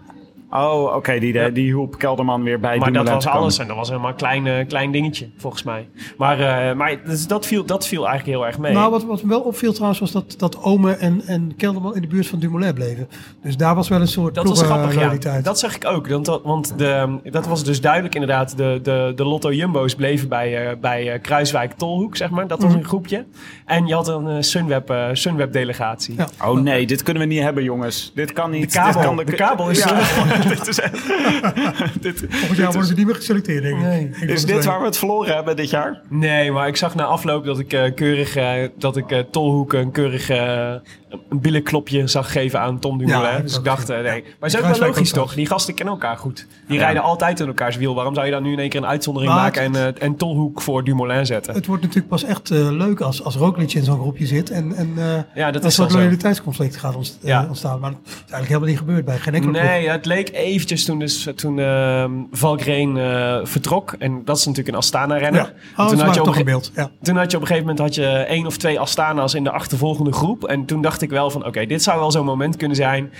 Speaker 2: Oh, oké, die,
Speaker 1: Ja.
Speaker 2: die hielp Kelderman weer bij
Speaker 1: Maar dat was
Speaker 2: komen.
Speaker 1: alles en dat was helemaal een klein, eh, klein dingetje, volgens mij. Maar, eh, maar dus dat, viel, dat viel eigenlijk heel erg mee.
Speaker 4: Nou, wat, wat me wel opviel trouwens was dat, dat Ome en, en Kelderman in de buurt van Dumoulin bleven. Dus daar was wel een soort
Speaker 1: Dat was grappig, ja.
Speaker 4: ploegenloyaliteit.
Speaker 1: Dat zag ik ook. Want, dat- want de, dat was dus duidelijk inderdaad. De, de, de Lotto Jumbo's bleven bij, eh, bij eh, Kruiswijk-Tolhoek, zeg maar. Dat was
Speaker 4: Mhm.
Speaker 1: een groepje. En je had een eh, Sunweb, eh, Sunweb-delegatie.
Speaker 4: Ja.
Speaker 2: Oh nee, dit kunnen we niet hebben, jongens. Dit kan niet.
Speaker 1: De kabel,
Speaker 2: Dit kan
Speaker 1: de kabel is...
Speaker 2: Ja. <laughs> <laughs>
Speaker 1: dit is <laughs>
Speaker 2: dit,
Speaker 4: Volgend jaar worden ze niet meer geselecteerd, denk ik.
Speaker 1: Nee.
Speaker 2: Is dit
Speaker 4: twee.
Speaker 2: waar we het verloren hebben dit jaar?
Speaker 1: Nee, maar ik zag na afloop dat ik eh, keurig eh, dat ik eh, Tolhoek een keurig eh, een billenklopje zag geven aan Tom Dumoulin.
Speaker 4: Ja,
Speaker 1: dus ik dacht, eh, nee.
Speaker 4: Ja.
Speaker 1: Maar het is ook wel logisch toch? Die gasten kennen elkaar goed. Die
Speaker 2: Ja.
Speaker 1: rijden altijd in elkaars wiel. Waarom zou je dan nu in één keer een uitzondering
Speaker 4: Maar
Speaker 1: maken en,
Speaker 4: het-
Speaker 1: eh, en Tolhoek voor Dumoulin zetten?
Speaker 4: Het wordt natuurlijk pas echt eh, leuk als, als Roglic in zo'n groepje zit. En, en
Speaker 1: Ja, dat
Speaker 4: een soort loyaliteitsconflict gaat ontstaan. Maar dat is eigenlijk helemaal niet gebeurd bij geen enkele.
Speaker 1: Nee, het leek eventjes toen, dus, toen ehm Valkrein eh, vertrok. En dat is natuurlijk een Astana-renner.
Speaker 4: Oh,
Speaker 1: toen, had je op
Speaker 4: toch
Speaker 1: een
Speaker 4: beeld. Ja.
Speaker 1: toen had je op een gegeven moment had je één of twee Astana's in de achtervolgende groep. En toen dacht ik wel van, oké, dit zou wel zo'n moment kunnen zijn.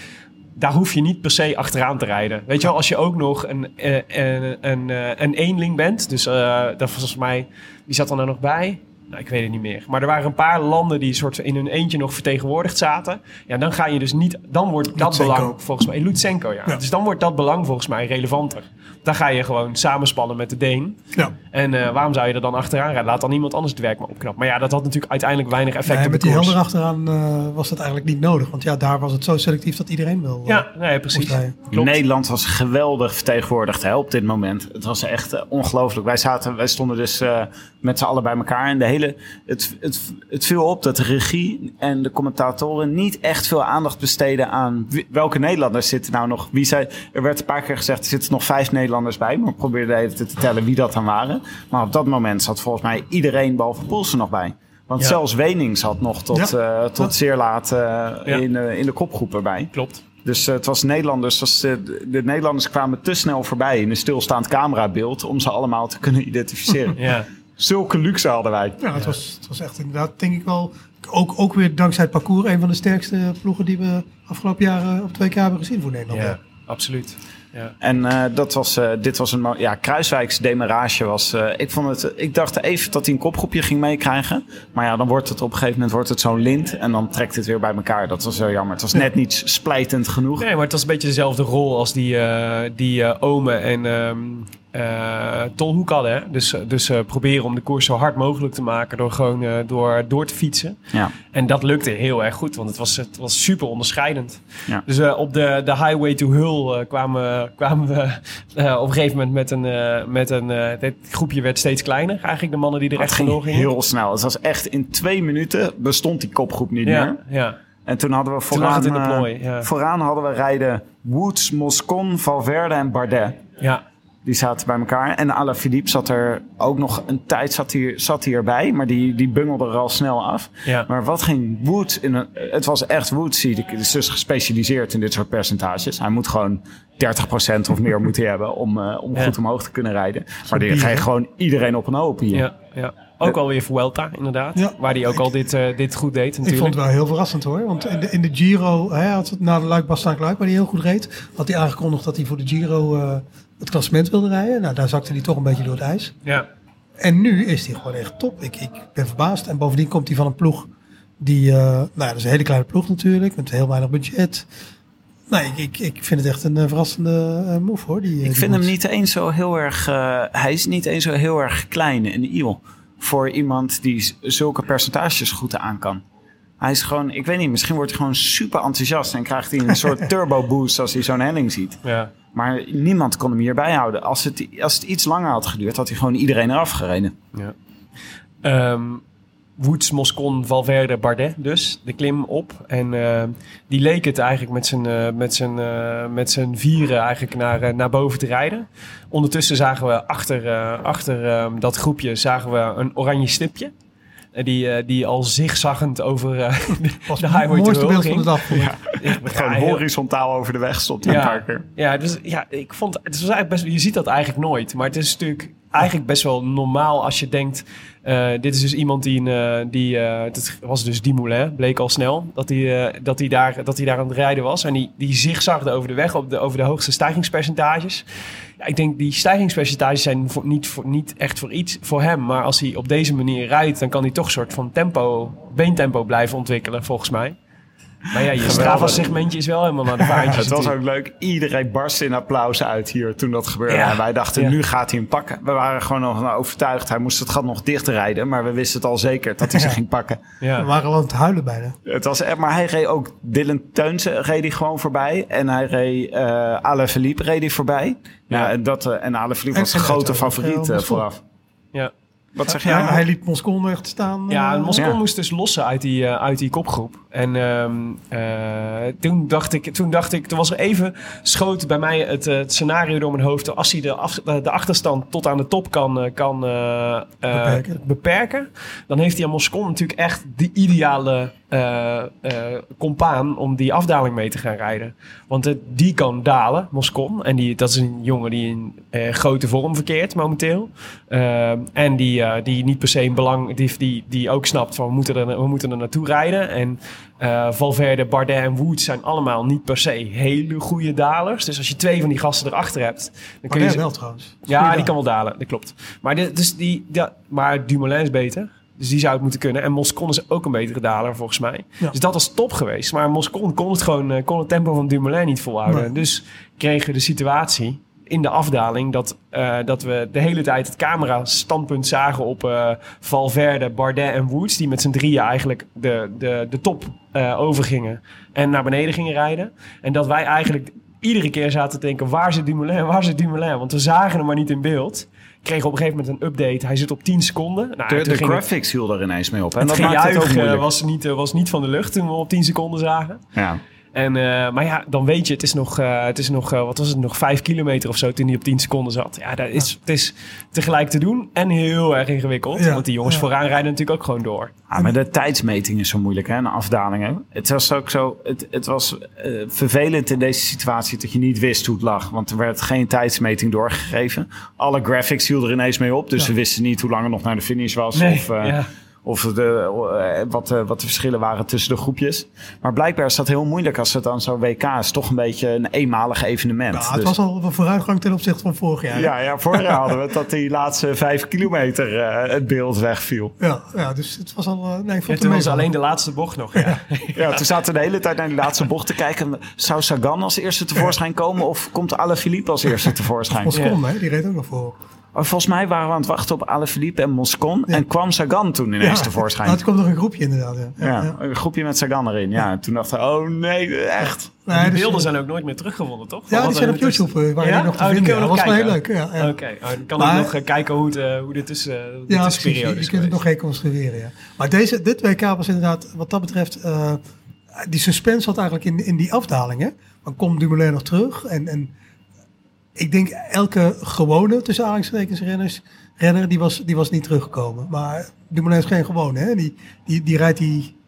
Speaker 1: Daar hoef je niet per se achteraan te rijden. Weet je wel, als je ook nog een, eh, een, een, eh, een eenling bent. Dus eh dat was volgens mij, wie zat er nog bij? Nou, ik weet het niet meer. Maar er waren een paar landen die soort in hun eentje nog vertegenwoordigd zaten. Ja, dan ga je dus niet. Dan wordt dat
Speaker 4: Lutsenko.
Speaker 1: belang volgens mij. Lutsenko, ja.
Speaker 4: Ja.
Speaker 1: Dus dan wordt dat belang volgens mij relevanter. Dan ga je gewoon samenspannen met de Deen.
Speaker 4: Ja.
Speaker 1: En eh, waarom zou je er dan achteraan rijden? Laat dan iemand anders het werk maar opknappen. Maar ja, dat had natuurlijk uiteindelijk weinig effect
Speaker 4: Nee,
Speaker 1: op
Speaker 4: met
Speaker 1: de
Speaker 4: die helder achteraan eh, was dat eigenlijk niet nodig. Want ja, daar was het zo selectief dat iedereen wil. eh,
Speaker 1: Ja, nee, precies.
Speaker 2: Nederland was geweldig vertegenwoordigd hè, op dit moment. Het was echt ongelooflijk. Wij, zaten, wij stonden dus eh, met z'n allen bij elkaar. En de hele, het, het, het viel op dat de regie en de commentatoren niet echt veel aandacht besteden aan wie- welke Nederlanders zitten nou nog. Wie zei, er werd een paar keer gezegd, er zitten nog vijf Nederlanders bij. Maar we probeerden even te tellen wie dat dan waren. Maar op dat moment zat volgens mij iedereen behalve Poelsen nog bij. Want
Speaker 1: Ja.
Speaker 2: zelfs Wening zat nog tot,
Speaker 4: Ja.
Speaker 2: eh, tot
Speaker 4: Ja.
Speaker 2: zeer laat eh, in, eh, in de kopgroep erbij.
Speaker 1: Klopt.
Speaker 2: Dus het was Nederlanders. Was, de, de Nederlanders kwamen te snel voorbij in een stilstaand camerabeeld om ze allemaal te kunnen identificeren. <laughs>
Speaker 1: Ja.
Speaker 2: Zulke luxe hadden wij.
Speaker 4: Ja, het was, het was echt inderdaad, denk ik wel, ook, ook weer dankzij het parcours, een van de sterkste ploegen die we afgelopen jaren op 2K hebben gezien voor Nederland.
Speaker 1: ja, absoluut. Ja.
Speaker 2: En eh, dat was, eh, dit was een. Ja, Kruiswijks demarage was. eh, ik, vond het, ik dacht even dat hij een kopgroepje ging meekrijgen. Maar ja, dan wordt het op een gegeven moment wordt het zo'n lint. En dan trekt het weer bij elkaar. Dat was zo jammer. Het was net niet splijtend genoeg.
Speaker 1: Nee, maar het was een beetje dezelfde rol als die, eh die eh, Ome en ehm eh, Tolhoek hadden. Hè? Dus, dus eh, proberen om de koers zo hard mogelijk te maken door gewoon eh, door, door te fietsen.
Speaker 2: Ja.
Speaker 1: En dat lukte heel erg goed, want het was, het was super onderscheidend.
Speaker 2: Ja.
Speaker 1: Dus eh, op de, de highway to Hull eh, kwamen, kwamen we eh, op een gegeven moment met een... eh, met een eh, dit groepje werd steeds kleiner, eigenlijk de mannen die er echt vandoor gingen.
Speaker 2: heel snel. Het was echt in twee minuten bestond die kopgroep niet meer.
Speaker 1: ja.
Speaker 2: En toen hadden we vooraan, eh,
Speaker 1: plooi, ja.
Speaker 2: vooraan hadden we rijden Woods, Moscon, Valverde en Bardet.
Speaker 1: ja.
Speaker 2: Die zaten bij elkaar. En Alaphilippe zat er ook nog een tijd zat hier, zat hij erbij. Maar die, die bungelde er al snel af.
Speaker 1: Ja.
Speaker 2: Maar wat ging Woods in een... Het was echt Woods. Die is dus gespecialiseerd in dit soort percentages. Hij moet gewoon 30% of meer moeten hebben om, eh, om
Speaker 1: Ja.
Speaker 2: goed omhoog te kunnen rijden. Maar die
Speaker 4: hè?
Speaker 2: gewoon iedereen op een hoop hier.
Speaker 1: Ja, ja. Ook alweer Vuelta, inderdaad.
Speaker 4: Ja.
Speaker 1: Waar hij ook al dit, eh, dit goed deed
Speaker 4: Ik
Speaker 1: natuurlijk.
Speaker 4: vond het wel heel verrassend hoor. Want in de, in de Giro, hij had het na de Luik Bastaak Luik, waar hij heel goed reed, had hij aangekondigd dat hij voor de Giro eh, het klassement wilde rijden. Nou, daar zakte hij toch een beetje door het ijs.
Speaker 1: Ja.
Speaker 4: En nu is hij gewoon echt top. Ik, ik ben verbaasd. En bovendien komt hij van een ploeg die, eh, nou ja, dat is een hele kleine ploeg natuurlijk, met heel weinig budget. Nee, ik, ik, ik vind het echt een verrassende move hoor. Die,
Speaker 2: Ik
Speaker 4: die
Speaker 2: vind hem niet eens zo heel erg... hij is niet eens zo heel erg klein en iel. Voor iemand die zulke percentages goed aan kan. Hij is gewoon... Ik weet niet, misschien wordt hij gewoon super enthousiast... en krijgt hij een soort <laughs> turbo boost als hij zo'n helling ziet.
Speaker 1: Ja.
Speaker 2: Maar niemand kon hem hierbij houden. Als het, als het iets langer had geduurd... had hij gewoon iedereen eraf gereden.
Speaker 1: Ja. Ehm, Woods, Moscon, Valverde, Bardet dus, de klim op. En eh, die leek het eigenlijk met zijn, eh, met zijn, eh, met zijn vieren eigenlijk naar, naar boven te rijden. Ondertussen zagen we achter, eh, achter ehm, dat groepje zagen we een oranje stipje. Die, die al zigzaggend over eh, <laughs> de
Speaker 4: het
Speaker 1: highway to
Speaker 4: mooiste beeld van
Speaker 1: ging.
Speaker 4: de dag.
Speaker 1: Ja,
Speaker 2: Gewoon
Speaker 1: heel-
Speaker 2: horizontaal over de weg stond hij een paar keer.
Speaker 1: ja, dus ja, ik vond het was eigenlijk best. Je ziet dat eigenlijk nooit, maar het is natuurlijk eigenlijk best wel normaal als je denkt. Eh, dit is dus iemand die, eh, die eh, het was dus Dumoulin, bleek al snel dat hij, eh, dat daar, dat daar aan het rijden was. En die, die zigzagde over de weg op de, over de hoogste stijgingspercentages. Ja, ik denk die stijgingspercentages zijn niet, voor, niet echt voor iets voor hem. Maar als hij op deze manier rijdt, dan kan hij toch een soort van tempo, beentempo blijven ontwikkelen, volgens mij. Maar ja, je Strava-segmentje is wel helemaal naar de vaartjes. <laughs>
Speaker 2: Het was ook leuk. Iedereen barstte in applaus uit hier toen dat gebeurde.
Speaker 1: Ja.
Speaker 2: En wij dachten,
Speaker 1: Ja.
Speaker 2: nu gaat hij hem pakken. We waren gewoon nog nou, overtuigd. Hij moest het gat nog dicht rijden. Maar we wisten het al zeker dat hij ze ging pakken.
Speaker 1: Ja.
Speaker 4: We waren al aan het huilen bijna.
Speaker 2: Het was, maar hij reed ook Dylan Teunsen reed hij gewoon voorbij. En hij reed eh Alain Philippe reed hij voorbij. Ja,
Speaker 1: Ja.
Speaker 2: en, dat, eh, en Alain Philippe was de grote favoriet
Speaker 4: eh, Moscon.
Speaker 2: vooraf.
Speaker 1: Ja.
Speaker 2: Wat zeg je?
Speaker 4: Ja, hij liet Moscon echt staan.
Speaker 1: Ja,
Speaker 4: eh,
Speaker 1: Moskou
Speaker 2: Ja.
Speaker 1: moest dus lossen uit die, eh, uit die kopgroep. En ehm, eh, toen, dacht ik, toen dacht ik, toen was er even, schoot bij mij het, eh, het scenario door mijn hoofd. Als hij de, af, de achterstand tot aan de top kan, eh, kan
Speaker 4: Beperken.
Speaker 1: beperken, dan heeft hij aan Moscou natuurlijk echt de ideale eh, eh, compaan om die afdaling mee te gaan rijden. Want eh, die kan dalen, Moscon. En die, dat is een jongen die in eh, grote vorm verkeert momenteel. Eh, en die, eh, die niet per se een belang, die, die, die ook snapt van we moeten er, we moeten er naartoe rijden. En eh, Valverde, Bardet en Woods zijn allemaal niet per se hele goede dalers. Dus als je twee van die gasten erachter hebt, dan kun je ze-
Speaker 4: wel trouwens.
Speaker 1: ja, die kan wel dalen, dat klopt. Maar, dit, dus die, ja, maar Dumoulin is beter. Dus die zou het moeten kunnen. En Moscon is ook een betere daler, volgens mij.
Speaker 4: Ja.
Speaker 1: Dus dat was top geweest. Maar Moscon kon het gewoon, eh, kon het tempo van Dumoulin niet volhouden.
Speaker 4: Nee.
Speaker 1: Dus kregen we de situatie in de afdaling dat, eh, dat we de hele tijd het camera-standpunt zagen op eh, Valverde, Bardet en Woods. Die met z'n drieën eigenlijk de, de, de top overgingen en naar beneden gingen rijden. En dat wij eigenlijk iedere keer zaten te denken, waar zit Dumoulin, waar zit Dumoulin? Want we zagen hem maar niet in beeld. Kregen op een gegeven moment een update. Hij zit op 10 seconden. Nou,
Speaker 2: De,
Speaker 1: ging het-
Speaker 2: graphics hielden er ineens mee op. En
Speaker 1: het
Speaker 2: dat maakt het ook moeilijk.
Speaker 1: was niet, eh, was niet van de lucht toen we op 10 seconden zagen.
Speaker 2: Ja.
Speaker 1: En, eh, maar ja, dan weet je, het is nog, eh, het is nog eh, wat was het, nog 5 kilometer of zo toen hij op 10 seconden zat. Ja, dat is, het is tegelijk te doen en heel erg ingewikkeld.
Speaker 4: Ja,
Speaker 1: Want die jongens
Speaker 4: ja.
Speaker 1: vooraan rijden natuurlijk ook gewoon door.
Speaker 2: Ah, maar de tijdsmeting is zo moeilijk, hè? Een afdaling. Hè? Het was ook zo. Het, het was eh, vervelend in deze situatie dat je niet wist hoe het lag. Want er werd geen tijdsmeting doorgegeven. Alle graphics hielden er ineens mee op. Dus
Speaker 4: Ja.
Speaker 2: we wisten niet hoe lang het nog naar de finish was.
Speaker 1: Nee,
Speaker 2: of eh,
Speaker 1: ja.
Speaker 2: Of de, eh, wat, eh, wat de verschillen waren tussen de groepjes. Maar blijkbaar is dat heel moeilijk als het dan zo'n WK is. Toch een beetje een eenmalig evenement.
Speaker 4: Nou, het
Speaker 2: Dus-
Speaker 4: was al een vooruitgang ten opzichte van vorig jaar.
Speaker 2: ja, ja, vorig jaar hadden we het dat die laatste vijf kilometer eh, het beeld wegviel.
Speaker 4: Ja, ja, dus het was al... eh, nee, ik vond
Speaker 1: Ja,
Speaker 4: het
Speaker 1: toen was alleen de laatste bocht nog. Ja. <laughs>
Speaker 2: Ja, toen zaten we de hele tijd naar die laatste bocht te kijken. Zou Sagan als eerste tevoorschijn komen of komt Alaphilippe als eerste tevoorschijn?
Speaker 4: Moscon, hè, die reed ook nog voor.
Speaker 2: Volgens mij waren we aan het wachten op Alaphilippe en Moscon. En kwam Sagan toen ineens tevoorschijn.
Speaker 4: Nou, het komt nog een groepje inderdaad. Ja. Ja,
Speaker 2: ja,
Speaker 4: ja.
Speaker 2: een groepje met Sagan erin. Ja, en toen dachten we, oh nee, echt.
Speaker 4: Nee,
Speaker 1: die
Speaker 4: dus,
Speaker 1: beelden zijn ook nooit meer teruggevonden, toch?
Speaker 4: Ja,
Speaker 1: Wat
Speaker 4: die zijn op YouTube eh, waar
Speaker 1: Ja?
Speaker 4: die nog te
Speaker 1: Oh,
Speaker 4: vinden. Dat was wel heel
Speaker 1: kijken.
Speaker 4: leuk. Ja, ja.
Speaker 1: Oké, oh, dan kan
Speaker 4: Maar-
Speaker 1: ik nog eh, kijken hoe, het, eh, hoe dit tussen uh,
Speaker 4: Ja, precies. Je, je
Speaker 1: is
Speaker 4: kunt het nog reconstrueren, ja. Maar deze, dit WK was inderdaad, wat dat betreft, eh, die suspense zat eigenlijk in, in die afdaling. Hè? Dan komt Dumoulin nog terug. En, en ik denk elke gewone, tussen aanhalingstekens, renners, renner, die was, die was niet teruggekomen. Maar Dumoulin is geen gewone, hè. Die, die, die rijdt die...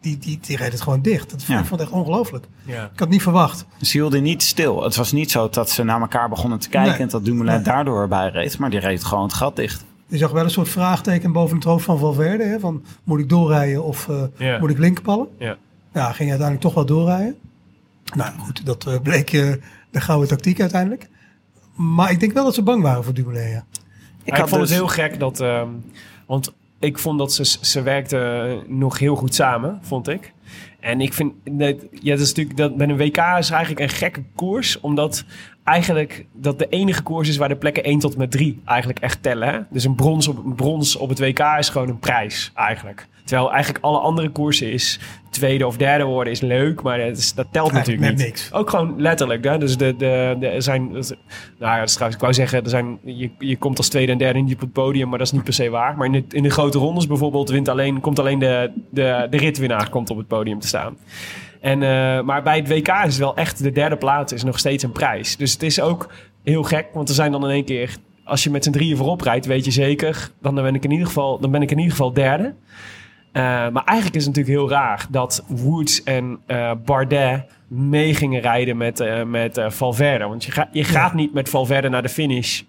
Speaker 4: Die, die, die rijdt het gewoon dicht. Dat
Speaker 2: Ja.
Speaker 4: ik vond het echt ongelooflijk.
Speaker 1: Ja.
Speaker 4: Ik had het niet verwacht.
Speaker 2: Ze hielden niet stil. Het was niet zo dat ze naar elkaar begonnen te kijken...
Speaker 4: Nee.
Speaker 2: en dat Dumoulin
Speaker 4: Nee.
Speaker 2: daardoor erbij reed. Maar die reed gewoon het gat dicht.
Speaker 4: Je zag wel een soort vraagteken boven het hoofd van Valverde. Hè, van moet ik doorrijden of eh, moet ik linkerpallen?
Speaker 1: Ja.
Speaker 4: Ja, ging hij uiteindelijk toch wel doorrijden. Nou goed, dat eh, bleek eh, de gouden tactiek uiteindelijk. Maar ik denk wel dat ze bang waren voor Dumoulin. ja.
Speaker 1: Ik,
Speaker 2: had
Speaker 1: vond
Speaker 2: dus-
Speaker 1: het heel gek dat... ehm, want ik vond dat ze, ze werkten nog heel goed samen, vond ik. En ik vind... Dat, ja, dat is natuurlijk... Dat, bij een WK is eigenlijk een gekke koers. Omdat eigenlijk dat de enige koers is waar de plekken 1 tot en met 3 eigenlijk echt tellen. Hè? Dus een brons, op, een brons op het WK is gewoon een prijs eigenlijk. Terwijl eigenlijk alle andere koersen is tweede of derde worden is leuk, maar dat, is, dat telt
Speaker 4: Eigenlijk
Speaker 1: natuurlijk niet.
Speaker 4: niks.
Speaker 1: Ook gewoon letterlijk. Hè? Dus de, de, de, zijn, nou ja, dat is trouwens, ik wou zeggen, er zijn, je, je komt als tweede en derde niet op het podium, maar dat is niet per se waar. Maar in de, in de grote rondes bijvoorbeeld wint alleen, komt alleen de, de, de ritwinnaar komt op het podium te staan. En, eh, maar bij het WK is het wel echt de derde plaats is nog steeds een prijs. Dus het is ook heel gek, want er zijn dan in één keer, als je met z'n drieën voorop rijdt, weet je zeker, dan ben ik in ieder geval, dan ben ik in ieder geval derde. Eh, maar eigenlijk is het natuurlijk heel raar dat Woods en eh, Bardet mee gingen rijden met, met Valverde. Want je, ga, je gaat niet met Valverde naar de finish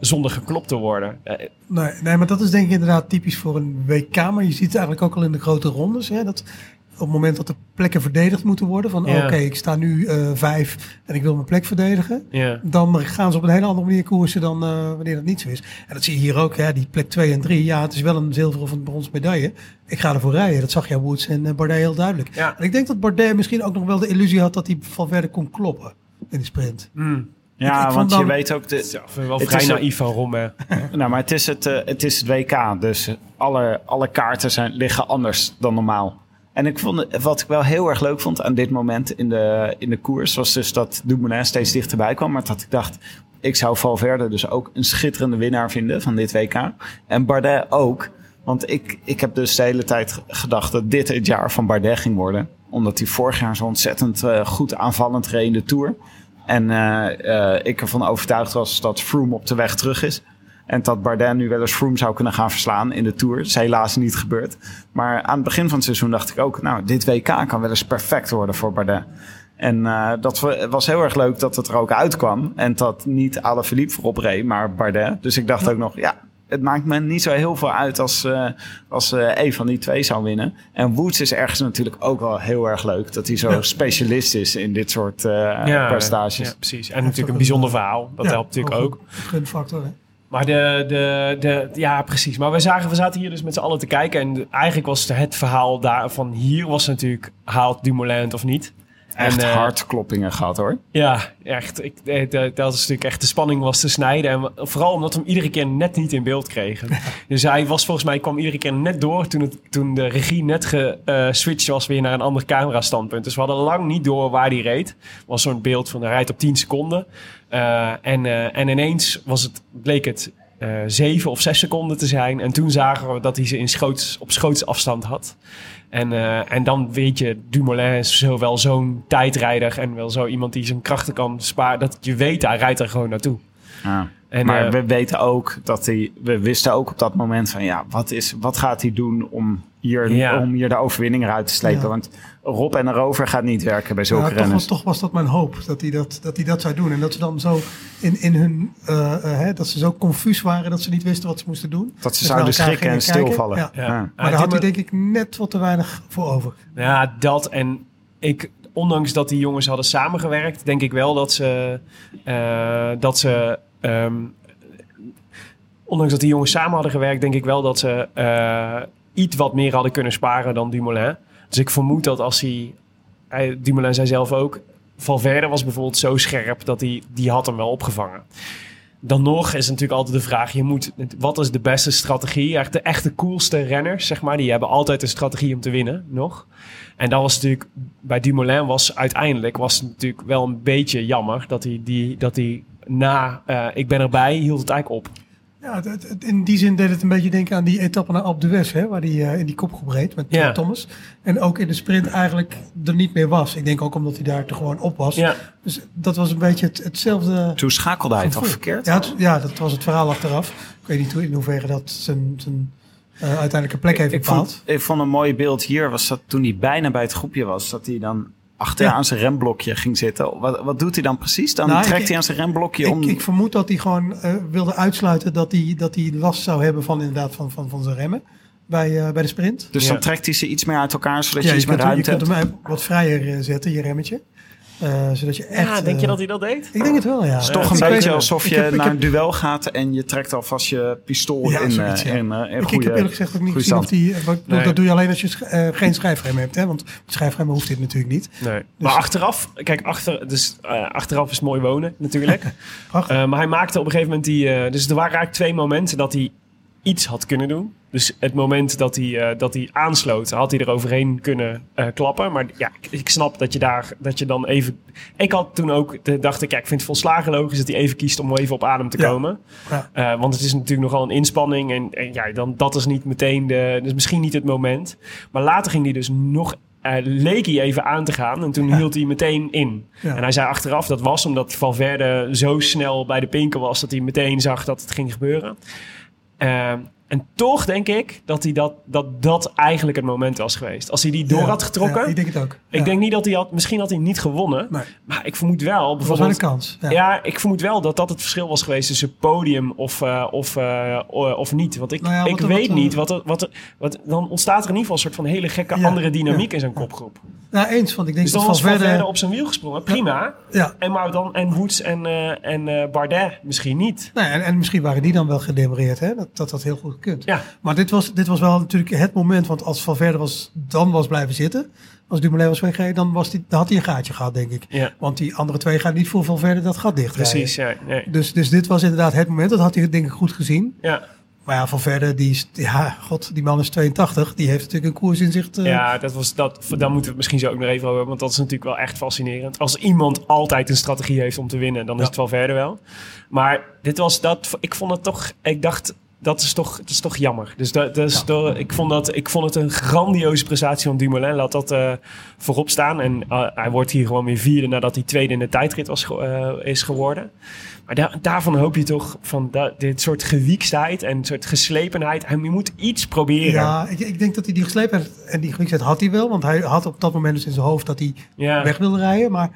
Speaker 1: zonder geklopt te worden.
Speaker 4: Nee, nee, maar dat is denk ik inderdaad typisch voor een WK. Maar je ziet het eigenlijk ook al in de grote rondes. Hè, dat op het moment dat de plekken verdedigd moeten worden. Van
Speaker 1: Ja.
Speaker 4: oké, ik sta nu eh, vijf en ik wil mijn plek verdedigen.
Speaker 1: ja.
Speaker 4: Dan gaan ze op een hele andere manier koersen dan eh, wanneer dat niet zo is. En dat zie je hier ook. Hè, die plek 2 en 3. Ja, het is wel een zilveren of een brons medaille. Ik ga ervoor rijden. Dat zag jij Woods en eh, Bardet heel duidelijk.
Speaker 1: Ja.
Speaker 4: En ik denk dat Bardet misschien ook nog wel de illusie had dat hij Valverde kon kloppen in de sprint.
Speaker 1: Mm.
Speaker 2: Ja,
Speaker 4: ik
Speaker 2: want
Speaker 4: dan-
Speaker 2: je weet ook... De,
Speaker 1: Ja, wel
Speaker 2: Het
Speaker 1: vrij naïef van Romme. <laughs>
Speaker 2: Nou, maar het is het, het is het WK, dus alle, alle kaarten zijn, liggen anders dan normaal. En ik vond, wat ik wel heel erg leuk vond aan dit moment in de, in de koers, was dus dat Dumoulin steeds dichterbij kwam. Maar dat ik dacht, ik zou Valverde dus ook een schitterende winnaar vinden van dit WK. En Bardet ook. Want ik, ik heb dus de hele tijd ge- gedacht dat dit het jaar van Bardet ging worden. Omdat hij vorig jaar zo ontzettend eh, goed aanvallend reed in de Tour. En eh, eh, ik ervan overtuigd was dat Froome op de weg terug is. En dat Bardet nu wel eens Froome zou kunnen gaan verslaan in de Tour. Dat is helaas niet gebeurd. Maar aan het begin van het seizoen dacht ik ook... nou, dit WK kan wel eens perfect worden voor Bardet. En eh, dat wa- was heel erg leuk dat het er ook uitkwam. En dat niet Alaphilippe voorop reed, maar Bardet. Dus ik dacht ook nog, ja, het maakt me niet zo heel veel uit als, eh, als eh een van die twee zou winnen. En Woods is ergens natuurlijk ook wel heel erg leuk. Dat hij zo specialist is in dit soort eh prestaties.
Speaker 1: ja, precies. En natuurlijk een bijzonder verhaal. Dat
Speaker 4: Ja,
Speaker 1: helpt natuurlijk ook.
Speaker 4: een Gunfactor. Hè?
Speaker 1: Maar de, de, de, ja, precies. Maar we zagen, we zaten hier dus met z'n allen te kijken. En eigenlijk was het verhaal daar van hier was natuurlijk, haalt Dumoulin het of niet?
Speaker 2: Echt
Speaker 1: En, eh,
Speaker 2: hartkloppingen gehad hoor.
Speaker 1: Ja, echt. Ik, eh, dat is natuurlijk echt de spanning was te snijden. En vooral omdat we hem iedere keer net niet in beeld kregen. <laughs> Dus hij was volgens mij, kwam iedere keer net door toen, het, toen de regie net geswitcht was weer naar een ander camerastandpunt. Dus we hadden lang niet door waar hij reed. was zo'n beeld van hij rijdt op 10 seconden. Eh, en, eh, en ineens was het, bleek het eh, zeven of zes seconden te zijn. En toen zagen we dat hij ze in schoots, op schootsafstand had. En, en dan weet je, Dumoulin is zo wel zo'n tijdrijder en wel zo iemand die zijn krachten kan sparen. Dat je weet, hij rijdt er gewoon naartoe.
Speaker 2: Ja.
Speaker 1: En,
Speaker 2: maar
Speaker 1: eh,
Speaker 2: we weten ook dat hij, we wisten ook op dat moment van ja, wat, is, wat gaat hij doen om hier,
Speaker 1: Ja.
Speaker 2: om hier de overwinning eruit te slepen?
Speaker 4: Ja.
Speaker 2: Want Rob en de Rover gaat niet werken bij zulke
Speaker 4: Ja, toch, was, toch was dat mijn hoop, dat hij dat, dat hij dat zou doen. En dat ze dan zo in, in hun, eh, eh, hè, dat ze zo confus waren dat ze niet wisten wat ze moesten doen.
Speaker 2: Dat ze
Speaker 4: Dus
Speaker 2: zouden schrikken en stilvallen.
Speaker 4: Ja.
Speaker 1: Ja.
Speaker 2: Ja.
Speaker 4: Maar daar had hij denk ik net wat te weinig voor over.
Speaker 1: Ja, dat en ik, ondanks dat die jongens hadden samengewerkt, denk ik wel dat ze, eh, dat ze, ehm, ondanks dat die jongens samen hadden gewerkt, denk ik wel dat ze eh, iets wat meer hadden kunnen sparen dan Dumoulin. Dus ik vermoed dat als hij, hij Dumoulin zei zelf ook, Valverde was bijvoorbeeld zo scherp dat hij, die had hem wel opgevangen. Dan nog is natuurlijk altijd de vraag: je moet, wat is de beste strategie? Echt de echte coolste renners, zeg maar, die hebben altijd een strategie om te winnen, nog. En dat was natuurlijk bij Dumoulin was uiteindelijk was natuurlijk wel een beetje jammer dat hij die dat hij na eh, ik ben erbij hield het eigenlijk op.
Speaker 4: Ja, het- het- het- in die zin deed het een beetje denken aan die etappe naar Alpe hè, waar hij eh, in die kopgroep reed met
Speaker 1: Ja.
Speaker 4: Thomas. En ook in de sprint eigenlijk er niet meer was. Ik denk ook omdat hij daar te gewoon op was.
Speaker 1: Ja,
Speaker 4: Dus dat was een beetje het, hetzelfde.
Speaker 2: Toen schakelde hij toch verkeerd?
Speaker 4: Ja, het- ja, dat was het verhaal achteraf. Ik weet niet hoe, in hoeverre dat zijn, zijn eh, uiteindelijke plek heeft
Speaker 2: ik,
Speaker 4: bepaald.
Speaker 2: vond, ik vond een mooi beeld hier, was dat toen hij bijna bij het groepje was, dat hij dan achteraan
Speaker 4: Ja.
Speaker 2: zijn remblokje ging zitten. Wat, wat doet hij dan precies? Dan
Speaker 4: Nou, ik-
Speaker 2: trekt hij aan zijn remblokje om...
Speaker 4: Ik, ik vermoed dat hij gewoon eh, wilde uitsluiten dat hij, dat hij last zou hebben van inderdaad van, van, van zijn remmen bij, eh, bij de sprint.
Speaker 2: dus
Speaker 1: Ja.
Speaker 2: dan trekt hij ze iets meer uit elkaar, zodat
Speaker 4: Ja,
Speaker 2: je iets meer
Speaker 4: kunt, hem- je
Speaker 2: ruimte
Speaker 4: kunt hem wat vrijer eh, zetten, je remmetje. Eh, zodat je echt...
Speaker 1: Ja, denk je
Speaker 4: eh,
Speaker 1: dat hij dat deed?
Speaker 4: Ik denk het wel, ja.
Speaker 2: Het is toch een
Speaker 4: ik weet-
Speaker 2: beetje alsof je
Speaker 4: heb-
Speaker 2: naar
Speaker 4: heb-
Speaker 2: een duel gaat en je trekt alvast je pistool
Speaker 4: Ja,
Speaker 2: in,
Speaker 4: zoiets,
Speaker 2: eh,
Speaker 4: ja.
Speaker 2: in, in
Speaker 4: Ik, ik heb eerlijk gezegd ook niet gezien of die... wat-
Speaker 1: Nee.
Speaker 4: Dat doe je alleen als je eh, geen schijfrem hebt, hè? Want met hoeft dit natuurlijk niet.
Speaker 1: Nee. Maar achteraf, kijk, achter, dus, eh, achteraf is mooi wonen natuurlijk. <laughs>
Speaker 4: Prachtig.
Speaker 1: Eh, maar hij maakte op een gegeven moment die. eh, dus er waren eigenlijk twee momenten dat hij iets had kunnen doen. Dus het moment dat hij, eh, dat hij aansloot, had hij er overheen kunnen eh, klappen. Maar ja, ik, ik snap dat je daar dat je dan even. Ik had toen ook, de- dacht ik, ja, ik vind het volslagen logisch dat hij even kiest om even op adem te
Speaker 4: Ja.
Speaker 1: komen.
Speaker 4: Ja.
Speaker 1: Eh, want het is natuurlijk nogal een inspanning. En, en ja, dan, dat is niet meteen de. Dus misschien niet het moment. Maar later ging hij dus nog. leek hij even aan te gaan. En toen hield hij meteen in. En hij zei achteraf dat was omdat Valverde zo snel bij de pinken was. dat hij meteen zag dat het ging gebeuren. Eh, en toch denk ik dat, hij dat, dat dat eigenlijk het moment was geweest. Als hij die door
Speaker 4: Ja,
Speaker 1: had getrokken.
Speaker 4: ja, ik denk het ook.
Speaker 1: Ik
Speaker 4: Ja.
Speaker 1: denk niet dat hij had. Misschien had hij niet gewonnen.
Speaker 4: Nee.
Speaker 1: Maar ik vermoed wel.
Speaker 4: Dat was een
Speaker 1: Bijvoorbeeld,
Speaker 4: kans. Ja.
Speaker 1: ja. ik vermoed wel dat dat het verschil was geweest tussen podium of, eh, of, eh, of niet. Want ik,
Speaker 4: Nou ja, wat
Speaker 1: ik weet
Speaker 4: wat er-
Speaker 1: niet wat er, wat er. Wat, dan ontstaat er in ieder geval een soort van hele gekke
Speaker 4: Ja,
Speaker 1: andere dynamiek
Speaker 4: ja,
Speaker 1: in zijn kopgroep.
Speaker 4: Nou, eens, want ik denk
Speaker 1: Dus dan
Speaker 4: dat
Speaker 1: was
Speaker 4: Valverde...
Speaker 1: Valverde op zijn wiel gesprongen. Prima.
Speaker 4: Ja,
Speaker 1: En, maar dan, en Woods en, eh, en eh, Bardet misschien niet.
Speaker 4: Nee, en, en misschien waren die dan wel gedemoreerd, hè? Dat, dat dat heel goed gekund.
Speaker 1: Ja.
Speaker 4: Maar dit was, dit was wel natuurlijk het moment, want als Valverde was, dan was blijven zitten, als Dumoulin was weggereden, dan, was die, dan had hij een gaatje gehad, denk ik.
Speaker 1: Ja,
Speaker 4: Want die andere twee gaan niet voor Valverde dat gat dicht.
Speaker 1: precies. Ja, nee.
Speaker 4: Dus, dus dit was inderdaad het moment, dat had hij denk ik goed gezien.
Speaker 1: ja.
Speaker 4: Maar ja, Valverde, die is, ja, god, die man is 82, die heeft natuurlijk een koers in zich. te-
Speaker 1: ja dat was, dat, daar moeten we het misschien zo ook nog even over hebben. Want dat is natuurlijk wel echt fascinerend. Als iemand altijd een strategie heeft om te winnen, dan is het wel verder wel. Maar dit was dat. Ik vond het toch. Ik dacht. Dat is toch, dat is toch jammer. Dus dat, dat is toch- ik, vond dat, ik vond het een grandioze prestatie van Dumoulin. Laat dat eh, voorop staan. En eh, hij wordt hier gewoon weer vierde nadat hij tweede in de tijdrit was, eh, is geworden. Maar daar- daarvan hoop je toch van dit soort gewiekstheid en een soort geslepenheid. Hij je moet iets proberen.
Speaker 4: Ja, ik, ik denk dat hij die geslepen heeft. En die gewikheid had hij wel, want hij had op dat moment dus in zijn hoofd dat hij
Speaker 1: Ja.
Speaker 4: weg wilde rijden. Maar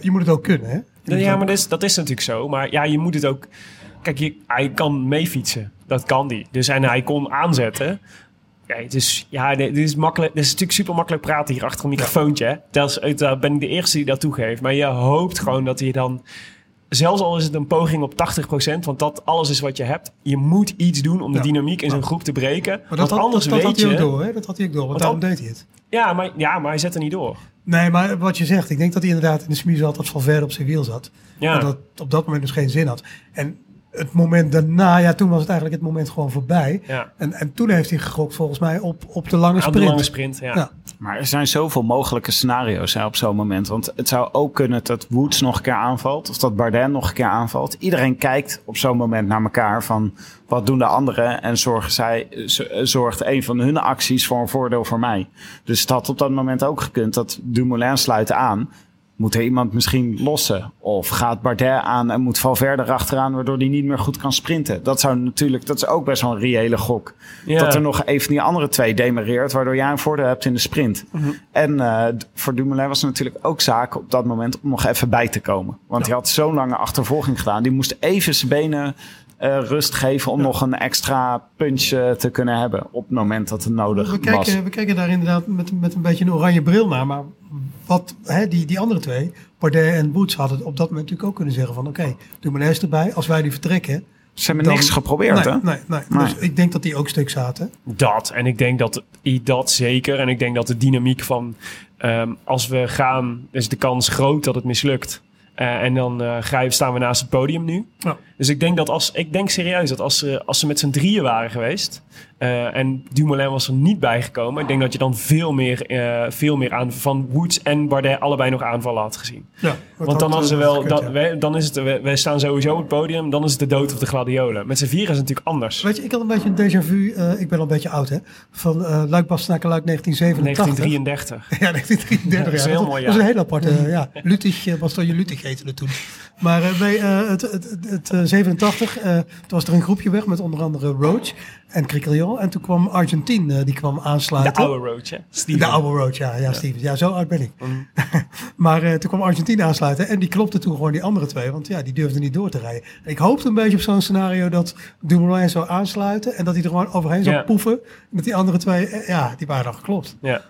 Speaker 4: je moet het ook kunnen, hè?
Speaker 1: Ja, maar dat is, dat is natuurlijk zo. Maar ja, je moet het ook... Kijk, je, hij kan meefietsen. Dat kan hij. Dus en hij kon aanzetten. Ja, het is, ja, dit is, makkelijk, dit is natuurlijk super makkelijk praten hier achter een microfoontje. Hè? Dat is, daar ben ik de eerste die dat toegeeft. Maar je hoopt gewoon dat hij dan... Zelfs al is het een poging op 80%, want dat alles is wat je hebt. Je moet iets doen om de
Speaker 4: Ja.
Speaker 1: dynamiek in zo'n groep te breken.
Speaker 4: Maar dat,
Speaker 1: want
Speaker 4: had,
Speaker 1: anders
Speaker 4: dat, dat had hij ook door, hè? Dat had hij ook door, want
Speaker 1: Want
Speaker 4: daarom deed hij het.
Speaker 1: Ja maar, ja, maar hij zet er niet door.
Speaker 4: Nee, maar wat je zegt, ik denk dat hij inderdaad in de smie zat dat Valverde op zijn wiel zat.
Speaker 1: Ja.
Speaker 4: En dat op dat moment dus geen zin had. En het moment daarna, ja, toen was het eigenlijk het moment gewoon voorbij.
Speaker 1: Ja.
Speaker 4: En, en toen heeft hij gegokt volgens mij op, op de lange sprint.
Speaker 1: de lange sprint, ja.
Speaker 4: Ja.
Speaker 2: Maar er zijn zoveel mogelijke scenario's hè, op zo'n moment. Want het zou ook kunnen dat Woods nog een keer aanvalt. Of dat Bardet nog een keer aanvalt. Iedereen kijkt op zo'n moment naar elkaar van wat doen de anderen. En zorgen zij, z- zorgt een van hun acties voor een voordeel voor mij. Dus het had op dat moment ook gekund dat Dumoulin sluit aan. Moet er iemand misschien lossen? Of gaat Bardet aan en moet Valverde erachteraan... waardoor hij niet meer goed kan sprinten? Dat zou natuurlijk, dat is ook best wel een reële gok.
Speaker 1: Ja.
Speaker 2: Dat er nog even die andere twee demereert... waardoor jij een voordeel hebt in de sprint.
Speaker 1: Mhm.
Speaker 2: En eh, voor Dumoulin was het natuurlijk ook zaak op dat moment... om nog even bij te komen. Want hij had zo'n lange achtervolging gedaan. Die moest even zijn benen eh, rust geven... om nog een extra punch te kunnen hebben... op het moment dat het nodig
Speaker 4: We
Speaker 2: was.
Speaker 4: kijken, we kijken daar inderdaad met, met een beetje een oranje bril naar. Maar wat hè, die, die andere twee, Bardet en Woods, hadden op dat moment natuurlijk ook kunnen zeggen van... Oké, Dumoulin is erbij. Als wij die vertrekken...
Speaker 2: Ze hebben
Speaker 4: dan-
Speaker 2: niks geprobeerd,
Speaker 4: nee,
Speaker 2: hè?
Speaker 4: Nee, nee.
Speaker 2: Nee.
Speaker 4: Dus ik denk dat die ook stuk zaten.
Speaker 1: Dat. En ik denk dat dat zeker. En ik denk dat de dynamiek van ehm, als we gaan, is de kans groot dat het mislukt. Eh, en dan eh, ga je- staan we naast het podium nu.
Speaker 4: Ja.
Speaker 1: Dus ik denk dat als ik denk serieus dat als ze, als ze met z'n drieën waren geweest. Eh, en Dumoulin was er niet bijgekomen. Ik denk dat je dan veel meer, eh, veel meer aan van Woods en Bardet allebei nog aanvallen had gezien.
Speaker 4: Ja,
Speaker 1: Want dan, hadden ze wel,
Speaker 4: gekund,
Speaker 1: dat,
Speaker 4: ja.
Speaker 1: wij, dan is het, wij, wij staan sowieso op het podium. Dan is het de dood of de gladiolen. Met z'n vieren is het natuurlijk anders.
Speaker 4: Weet je, ik had een beetje een déjà vu. eh, ik ben al een beetje oud, hè? Van eh Luik Bastenaken Luik 1987.
Speaker 1: 1933. <laughs>
Speaker 4: Ja, 1933.
Speaker 1: Ja, dat is
Speaker 4: ja.
Speaker 1: heel
Speaker 4: dat,
Speaker 1: mooi,
Speaker 4: dat is
Speaker 1: ja.
Speaker 4: een hele aparte. ja, Lutig, uh, Bastogne Lutig heette het toen. Maar eh, bij eh, het, het, het, het, eh, 87, eh, toen was er een groepje weg met onder andere Roach en Criquelion. Al. En toen kwam Argentin, eh, die kwam
Speaker 1: De
Speaker 4: aansluiten.
Speaker 1: oude roach, hè? Steven.
Speaker 4: De oude road, ja, ja, Steven. Ja, zo oud ben ik. <laughs> maar eh, toen kwam Argentina aansluiten en die klopte toen gewoon die andere twee, want ja, die durfden niet door te rijden. En ik hoopte een beetje op zo'n scenario dat Dumoulin zou aansluiten en dat hij er gewoon overheen zou
Speaker 1: Ja.
Speaker 4: poefen. En dat die andere twee, eh, ja, die waren dan geklopt.
Speaker 1: Ja.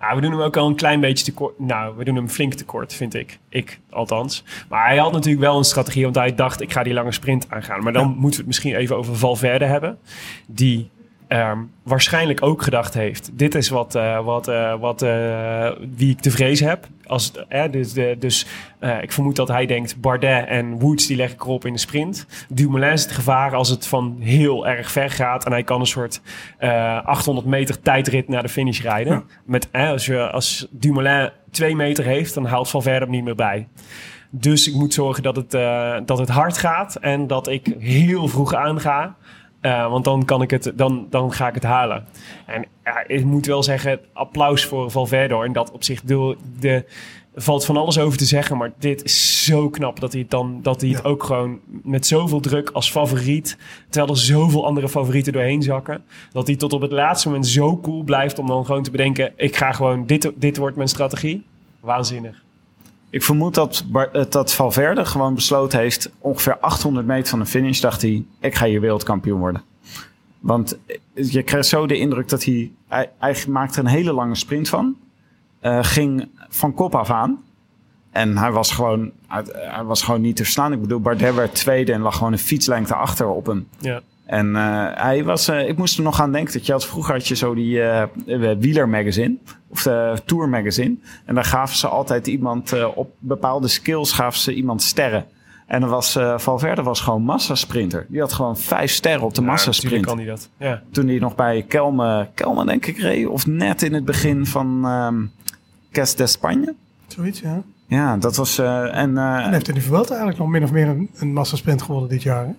Speaker 1: Ja, we doen hem ook al een klein beetje tekort. Nou, we doen hem flink tekort, vind ik. Ik, althans. Maar hij had natuurlijk wel een strategie, want hij dacht, ik ga die lange sprint aangaan. Maar dan moeten we het misschien even over Valverde hebben. Die ehm, waarschijnlijk ook gedacht heeft, dit is wat, eh, wat, eh, wat eh, wie ik te vrezen heb. Als, eh, dus de, dus eh, ik vermoed dat hij denkt, Bardet en Woods die leg ik erop in de sprint. Dumoulin is het gevaar als het van heel erg ver gaat. En hij kan een soort eh 800 meter tijdrit naar de finish rijden. Met, eh, als, je, als Dumoulin twee meter heeft, dan haalt Valverde hem niet meer bij. Dus ik moet zorgen dat het, eh, dat het hard gaat en dat ik heel vroeg aanga. Eh, want dan, kan ik het, dan, dan ga ik het halen. En ja, ik moet wel zeggen, applaus voor Valverde. In dat opzicht de, de, er valt van alles over te zeggen. Maar dit is zo knap dat hij het, dan, dat hij het
Speaker 4: Ja.
Speaker 1: ook gewoon met zoveel druk als favoriet. Terwijl er zoveel andere favorieten doorheen zakken. Dat hij tot op het laatste moment zo cool blijft om dan gewoon te bedenken. Ik ga gewoon, dit, dit wordt mijn strategie. Waanzinnig.
Speaker 2: Ik vermoed dat, eh, dat Valverde gewoon besloten heeft... ongeveer 800 meter van de finish dacht hij... ik ga hier wereldkampioen worden. Want eh, je krijgt zo de indruk dat hij... Hij, maakte een hele lange sprint van. Eh, ging van kop af aan. En hij was, gewoon, hij, hij was gewoon niet te verslaan. Ik bedoel, Bardet werd tweede en lag gewoon een fietslengte achter op hem.
Speaker 1: Ja.
Speaker 2: En eh, hij was, eh, ik moest er nog aan denken dat je had vroeger had je zo die eh wieler magazine of de tour magazine. En daar gaven ze altijd iemand eh, op bepaalde skills gaven ze iemand sterren. En dan was eh, Valverde was gewoon massasprinter. Die had gewoon vijf sterren op de
Speaker 1: Ja,
Speaker 2: massasprint.
Speaker 1: kan hij dat. Ja.
Speaker 2: Toen hij nog bij Kelme, Kelme denk ik reed. Of net in het begin van ehm Cas de Spanje.
Speaker 4: Zoiets, ja.
Speaker 2: Ja, dat was... eh, en, eh,
Speaker 4: En heeft Danny Vuelta eigenlijk nog min of meer een, een massasprint gewonnen dit jaar. Hè?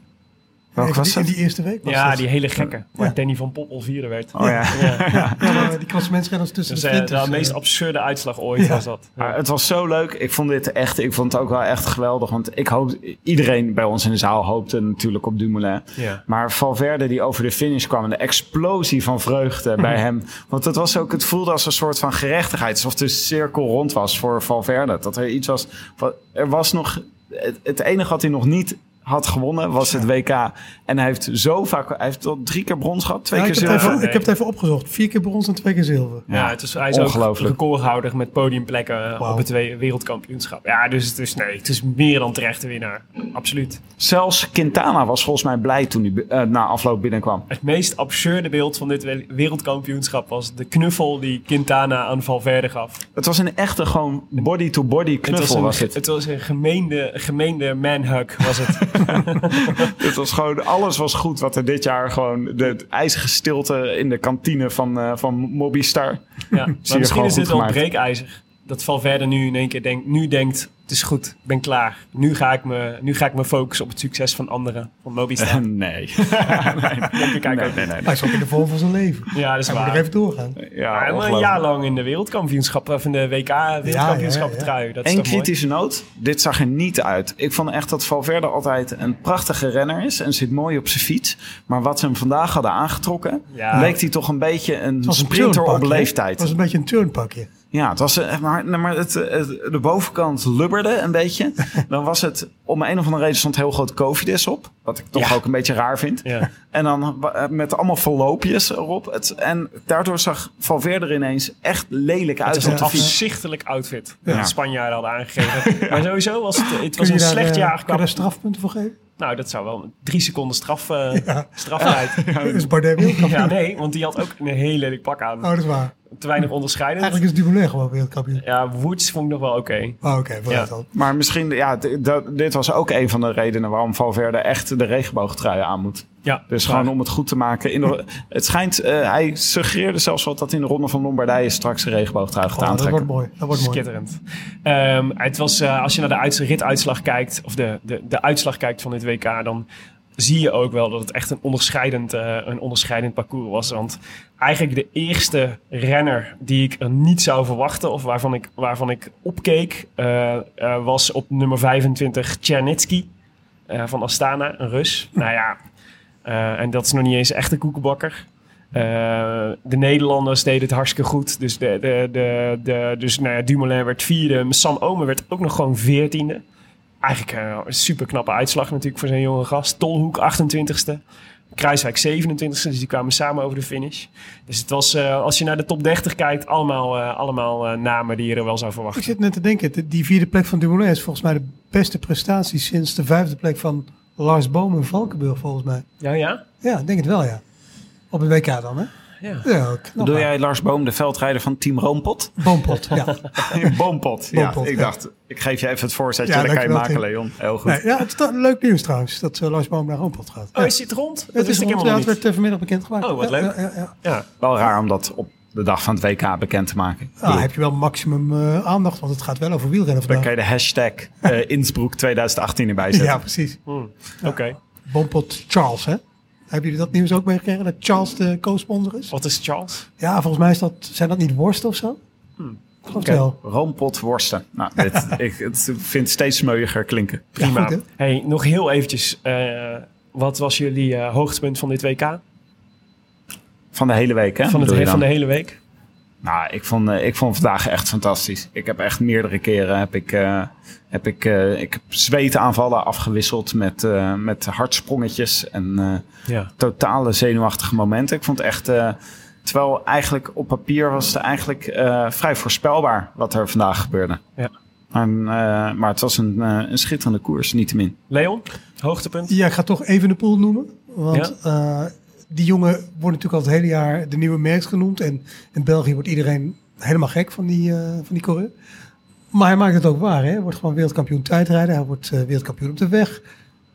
Speaker 2: Welke was
Speaker 4: die, in
Speaker 2: dat?
Speaker 4: die eerste week was
Speaker 1: Ja,
Speaker 4: dat.
Speaker 1: die hele gekke. Waar
Speaker 4: Ja.
Speaker 1: Danny van Poppel vierde werd.
Speaker 2: Oh ja.
Speaker 1: Ja. <laughs>
Speaker 4: Ja, maar die klassementsrenners tussen
Speaker 1: Dus
Speaker 4: de
Speaker 1: eh,
Speaker 4: sprinters.
Speaker 1: de meest
Speaker 4: eh,
Speaker 1: absurde uitslag ooit
Speaker 4: Ja.
Speaker 1: was dat. Ja.
Speaker 2: Maar het was zo leuk. Ik vond dit echt, ik vond het ook wel echt geweldig. Want ik hoop, iedereen bij ons in de zaal hoopte natuurlijk op Dumoulin.
Speaker 1: Ja.
Speaker 2: Maar Valverde die over de finish kwam en de explosie van vreugde bij <laughs> hem. Want het was ook, het voelde als een soort van gerechtigheid. Alsof de cirkel rond was voor Valverde. Dat er iets was, er was nog, het, het enige wat hij nog niet had gewonnen was het WK. En hij heeft zo vaak, hij heeft tot drie keer brons gehad, twee
Speaker 4: ja,
Speaker 2: keer
Speaker 4: ik,
Speaker 2: zilver.
Speaker 4: even, ik heb het even opgezocht. Vier keer brons en twee keer zilver.
Speaker 1: Ja, het is, hij is ook
Speaker 2: ongelooflijk.
Speaker 1: recordhouder met podiumplekken eh, op het we- wereldkampioenschap. Ja, dus het is, nee, het is meer dan terecht de winnaar. Absoluut.
Speaker 2: Zelfs Quintana was volgens mij blij toen hij eh, na afloop binnenkwam.
Speaker 1: Het meest absurde beeld van dit we- wereldkampioenschap was de knuffel die Quintana aan Valverde gaf.
Speaker 2: Het was een echte gewoon body-to-body
Speaker 1: Het was
Speaker 2: knuffel
Speaker 1: een,
Speaker 2: was het.
Speaker 1: het was een gemeende, gemeende manhug was het. <laughs> <laughs>
Speaker 2: Het was gewoon, alles was goed wat er dit jaar gewoon, de, ijzige stilte in de kantine van, eh van Mobistar.
Speaker 1: Ja, maar misschien is dit wel breekijzer. Dat Valverde nu in één keer denkt, nu denkt, het is goed, ik ben klaar. Nu ga ik me, nu ga ik me focussen op het succes van anderen, van Mobistar. <laughs>
Speaker 2: nee.
Speaker 1: Ik <laughs>
Speaker 2: nee,
Speaker 1: ook.
Speaker 2: nee, nee.
Speaker 4: Hij is ook in de vorm van zijn leven.
Speaker 1: Ja, dat is
Speaker 4: Hij moet
Speaker 1: waar.
Speaker 4: even doorgaan.
Speaker 2: Ja,
Speaker 1: een jaar lang in de wereldkampioenschap, of in de WK wereldkampioenschap
Speaker 4: ja, ja.
Speaker 1: trui. Dat is
Speaker 2: Eén
Speaker 1: toch mooi?
Speaker 2: kritische noot. Dit zag er niet uit. Ik vond echt dat Valverde altijd een prachtige renner is. En zit mooi op zijn fiets. Maar wat ze hem vandaag hadden aangetrokken...
Speaker 1: Ja.
Speaker 2: leek hij toch een beetje een
Speaker 4: een
Speaker 2: sprinter op leeftijd.
Speaker 4: Het was een beetje een turnpakje.
Speaker 2: Ja, het was, eh, maar, maar het, het- de bovenkant lubberde een beetje. <laughs> Dan was het, om een of andere reden stond heel groot Covidis op. Wat ik toch
Speaker 1: Ja.
Speaker 2: ook een beetje raar vind.
Speaker 1: Ja.
Speaker 2: En dan eh, met allemaal verloopjes erop. Het, en daardoor zag Valverde er ineens echt lelijk
Speaker 1: Het
Speaker 2: uit
Speaker 1: was
Speaker 2: op
Speaker 1: een afzichtelijk outfit.
Speaker 2: Ja.
Speaker 1: Dat de Spanjaarden hadden aangegeven. <laughs> Maar sowieso was het, het was een
Speaker 4: daar,
Speaker 1: slecht
Speaker 4: eh,
Speaker 1: jaar.
Speaker 4: Kun je daar strafpunten voor geven?
Speaker 1: Nou, dat zou wel drie seconden straf, eh
Speaker 4: Ja.
Speaker 1: straftijd.
Speaker 4: Is Bardet?
Speaker 1: Ja, nee, want die had ook een heel lelijk pak aan.
Speaker 4: Oh, dat is waar.
Speaker 1: Te weinig onderscheidend.
Speaker 4: Eigenlijk is Dumoulin gewoon wereldkampioen.
Speaker 1: Ja, Woods vond ik nog wel oké.
Speaker 4: Oh, Oké, vooruit
Speaker 1: Ja.
Speaker 4: dan.
Speaker 2: Maar misschien, ja, dit was ook een van de redenen waarom Valverde echt de regenboogtrui aan moet.
Speaker 1: Ja,
Speaker 2: Dus
Speaker 1: waar.
Speaker 2: gewoon om het goed te maken. In de, het schijnt, eh, hij suggereerde zelfs wat dat in de ronde van Lombardije straks een regenboogtrui gaat
Speaker 4: Oh, dat
Speaker 2: aantrekken.
Speaker 4: wordt mooi. Dat wordt mooi.
Speaker 1: Skitterend. Ehm, het was, eh, als je naar de uits- rituitslag kijkt, of de, de, de uitslag kijkt van dit WK, dan zie je ook wel dat het echt een onderscheidend, eh, een onderscheidend parcours was. Want eigenlijk de eerste renner die ik er niet zou verwachten, of waarvan ik, waarvan ik opkeek, eh, eh, was op nummer 25 Tchernitsky eh, van Astana, een Rus. Nou ja, en dat is nog niet eens echt een koekenbakker. De Nederlanders deden het hartstikke goed. Dus, de, de, de, dus nou ja, Dumoulin werd vierde. Sam Omen werd ook nog gewoon veertiende. Eigenlijk eh, een super knappe uitslag natuurlijk voor zijn jonge gast. Tolhoek 28ste. Kruiswijk 27ste, dus die kwamen samen over de finish. Dus het was, eh, als je naar de top 30 kijkt, allemaal, eh, allemaal namen die je er wel zou
Speaker 4: Ik
Speaker 1: verwachten.
Speaker 4: zit net te denken, de- die vierde plek van Dumoulin is volgens mij de beste prestatie sinds de vijfde plek van Lars Boom in Valkenburg, volgens mij.
Speaker 1: Ja, ja?
Speaker 4: Ja, ik denk het wel, ja. Op het WK dan, hè?
Speaker 1: Ja.
Speaker 4: Hè?
Speaker 2: jij Lars Boom, de veldrijder van Team Roompot?
Speaker 4: Boompot, ja. <laughs>
Speaker 2: Boompot, ja.
Speaker 4: Boompot,
Speaker 2: ik dacht, ik geef je even het voorzetje,
Speaker 4: Ja,
Speaker 2: dat kan je maken. Leon. Heel goed.
Speaker 4: Nee, ja, het is leuk nieuws trouwens, dat eh, Lars Boom naar Roompot gaat.
Speaker 1: Oh, is dit rond? Dat
Speaker 4: het is rond, ja, het werd eh, vanmiddag bekendgemaakt.
Speaker 1: Oh, wat
Speaker 4: Ja,
Speaker 1: leuk.
Speaker 4: Ja, ja, ja.
Speaker 1: Ja.
Speaker 2: Wel raar om dat op de dag van het WK bekend te maken.
Speaker 4: Ah, heb je wel maximum eh, aandacht, want het gaat wel over wielrennen
Speaker 2: Dan
Speaker 4: vandaag.
Speaker 2: kan je de hashtag eh Innsbruck 2018 erbij zetten.
Speaker 4: Ja, precies.
Speaker 1: Oké.
Speaker 4: Boompot Charles, hè? Hebben jullie dat nieuws ook meegekregen, dat Charles de co-sponsor is?
Speaker 1: Wat is Charles?
Speaker 4: Ja, volgens mij is dat, zijn dat niet worsten of zo?
Speaker 1: Hmm.
Speaker 4: Wel.
Speaker 2: Roompot worsten. Nou, dit, <laughs> ik het vind het steeds smeuiger klinken.
Speaker 1: Prima.
Speaker 4: Ja, goed,
Speaker 1: hey, nog heel eventjes. eh, wat was jullie eh, hoogtepunt van dit WK?
Speaker 2: Van de hele week, hè?
Speaker 1: Van, het, van de hele week?
Speaker 2: Nou, ik vond, eh, ik vond vandaag echt fantastisch. Ik heb echt meerdere keren heb ik, eh, heb ik, eh, ik heb zweetaanvallen afgewisseld met, eh, met hartsprongetjes en eh,
Speaker 1: Ja.
Speaker 2: totale zenuwachtige momenten. Ik vond het echt, eh, terwijl eigenlijk op papier was het eigenlijk eh, vrij voorspelbaar wat er vandaag gebeurde.
Speaker 1: Ja.
Speaker 2: Maar, eh, maar het was een, eh, een schitterende koers, niettemin.
Speaker 1: Leon, hoogtepunt?
Speaker 4: Ja, ik ga toch even de pool noemen. Want eh, die jongen wordt natuurlijk al het hele jaar de nieuwe Merckx genoemd. En in België wordt iedereen helemaal gek van die, eh, van die coureur. Maar hij maakt het ook waar. Hè? Hij wordt gewoon wereldkampioen tijdrijden. Hij wordt eh, wereldkampioen op de weg.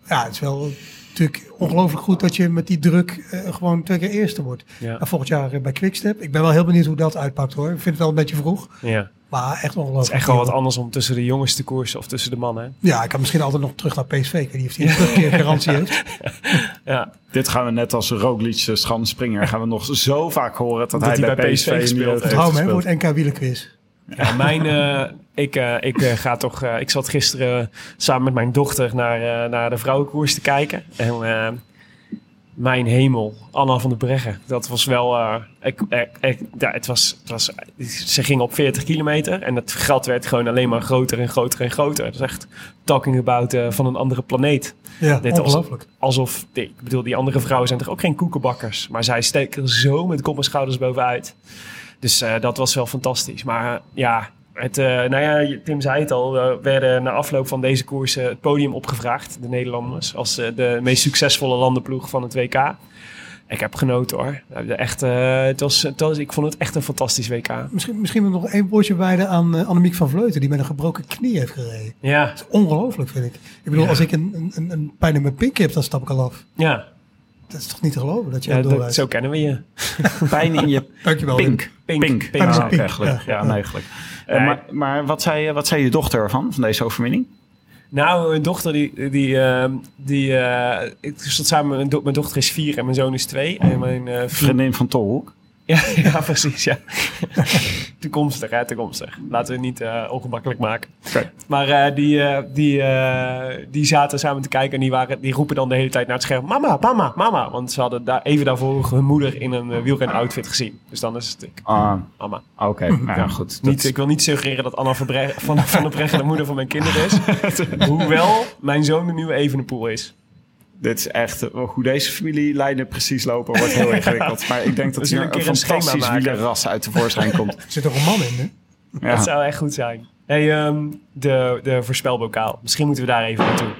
Speaker 4: Ja, het is wel natuurlijk ongelooflijk goed dat je met die druk eh, gewoon twee keer eerste wordt.
Speaker 1: Ja.
Speaker 4: En volgend jaar bij Quickstep. Ik ben wel heel benieuwd hoe dat uitpakt hoor. Ik vind het wel een beetje vroeg.
Speaker 1: Ja.
Speaker 4: Maar echt
Speaker 1: Het
Speaker 4: ongelooflijk.
Speaker 1: is echt wel wat anders om tussen de jongens te koersen of tussen de mannen.
Speaker 4: Ja, ik kan misschien altijd nog terug naar PSV. Ik weet niet of hij <laughs> een terugkeergarantie heeft. <laughs>
Speaker 1: Ja.
Speaker 2: Dit gaan we net als Roglic, eh, Schande gaan we nog zo vaak horen dat,
Speaker 1: Dat
Speaker 2: hij,
Speaker 1: hij
Speaker 2: bij, PSV,
Speaker 1: PSV heeft.
Speaker 2: heeft
Speaker 4: me, hè,
Speaker 2: gespeeld.
Speaker 4: voor het NK wielerquiz.
Speaker 1: Ja, mijn, eh, ik, eh, ik ga toch. eh, ik zat gisteren samen met mijn dochter naar, eh, naar de vrouwenkoers te kijken. En eh, mijn hemel, Anna van der Breggen. Dat was wel. eh, ik, ik- ja, het was, het was, ze ging op 40 kilometer en het gat werd gewoon alleen maar groter en groter en groter. Het is echt talking about eh, van een andere planeet.
Speaker 4: Ja,
Speaker 1: Dit
Speaker 4: ongelooflijk.
Speaker 1: Alsof, ik bedoel, die andere vrouwen zijn toch ook geen koekenbakkers. Maar zij steken er zo met kop en schouders bovenuit. Dus eh, dat was wel fantastisch. Maar ja, het, eh, nou ja, Tim zei het al. We werden na afloop van deze koers eh, het podium opgevraagd. De Nederlanders. Als eh, de meest succesvolle landenploeg van het WK. Ik heb genoten hoor. Echt, het was, het was, ik vond het echt een fantastisch WK.
Speaker 4: Misschien, misschien nog één woordje wijden aan Annemiek van Vleuten, die met een gebroken knie heeft gereden.
Speaker 1: Ja,
Speaker 4: Dat is ongelooflijk, vind ik. Ik bedoel,
Speaker 1: Ja.
Speaker 4: als ik een, een, een pijn in mijn pink heb, dan stap ik al af.
Speaker 1: ja.
Speaker 4: Dat is toch niet te geloven dat je
Speaker 1: ja
Speaker 4: ja,
Speaker 1: dat, zo kennen we je. <laughs>
Speaker 2: Pijn in je <laughs>
Speaker 4: Dankjewel.
Speaker 2: pink.
Speaker 1: Pink.
Speaker 2: Pink.
Speaker 1: Pink.
Speaker 2: Pink.
Speaker 4: Ah, pink,
Speaker 2: eigenlijk.
Speaker 4: ja.
Speaker 2: Ja, nee, eigenlijk. Eh,
Speaker 1: Nee.
Speaker 2: maar maar wat, zei, je- wat zei je dochter ervan, van deze overwinning?
Speaker 1: Nou, mijn dochter, die, die, ehm, die, eh, ik zat samen met mijn, do- mijn dochter is vier en mijn zoon is twee. En mijn eh, vriend,
Speaker 2: Vriendin van Tolhoek.
Speaker 1: Ja, <laughs> ja, precies, ja. <laughs> toekomstig, hè, toekomstig. Laten we het niet eh, ongemakkelijk maken.
Speaker 2: Oké.
Speaker 1: Maar eh, die, eh, die, eh, die zaten samen te kijken en die, waren, die roepen dan de hele tijd naar het scherm... Mama, mama, mama. Want ze hadden daar even daarvoor hun moeder in een uh, wielren-outfit gezien. Dus dan is het ik,
Speaker 2: Ah,
Speaker 1: mama.
Speaker 2: Oké, nou ja, goed.
Speaker 1: Niet,
Speaker 2: Dat-
Speaker 1: ik wil niet suggereren dat Anna <laughs> van, van, van der Breggen de moeder van mijn kinderen is. Hoewel mijn zoon de nieuwe Evenepoel is.
Speaker 2: Dit is echt, eh, hoe deze familielijnen precies lopen, wordt heel <laughs> ingewikkeld. Maar ik denk dat hier
Speaker 1: een
Speaker 2: een
Speaker 1: keer een schema
Speaker 2: fantastisch wielerras uit tevoorschijn komt. <laughs>
Speaker 4: Er zit toch een man in, hè?
Speaker 2: Ja.
Speaker 1: Dat zou echt goed zijn. Hey, ehm, de, de voorspelbokaal. Misschien moeten we daar even naartoe.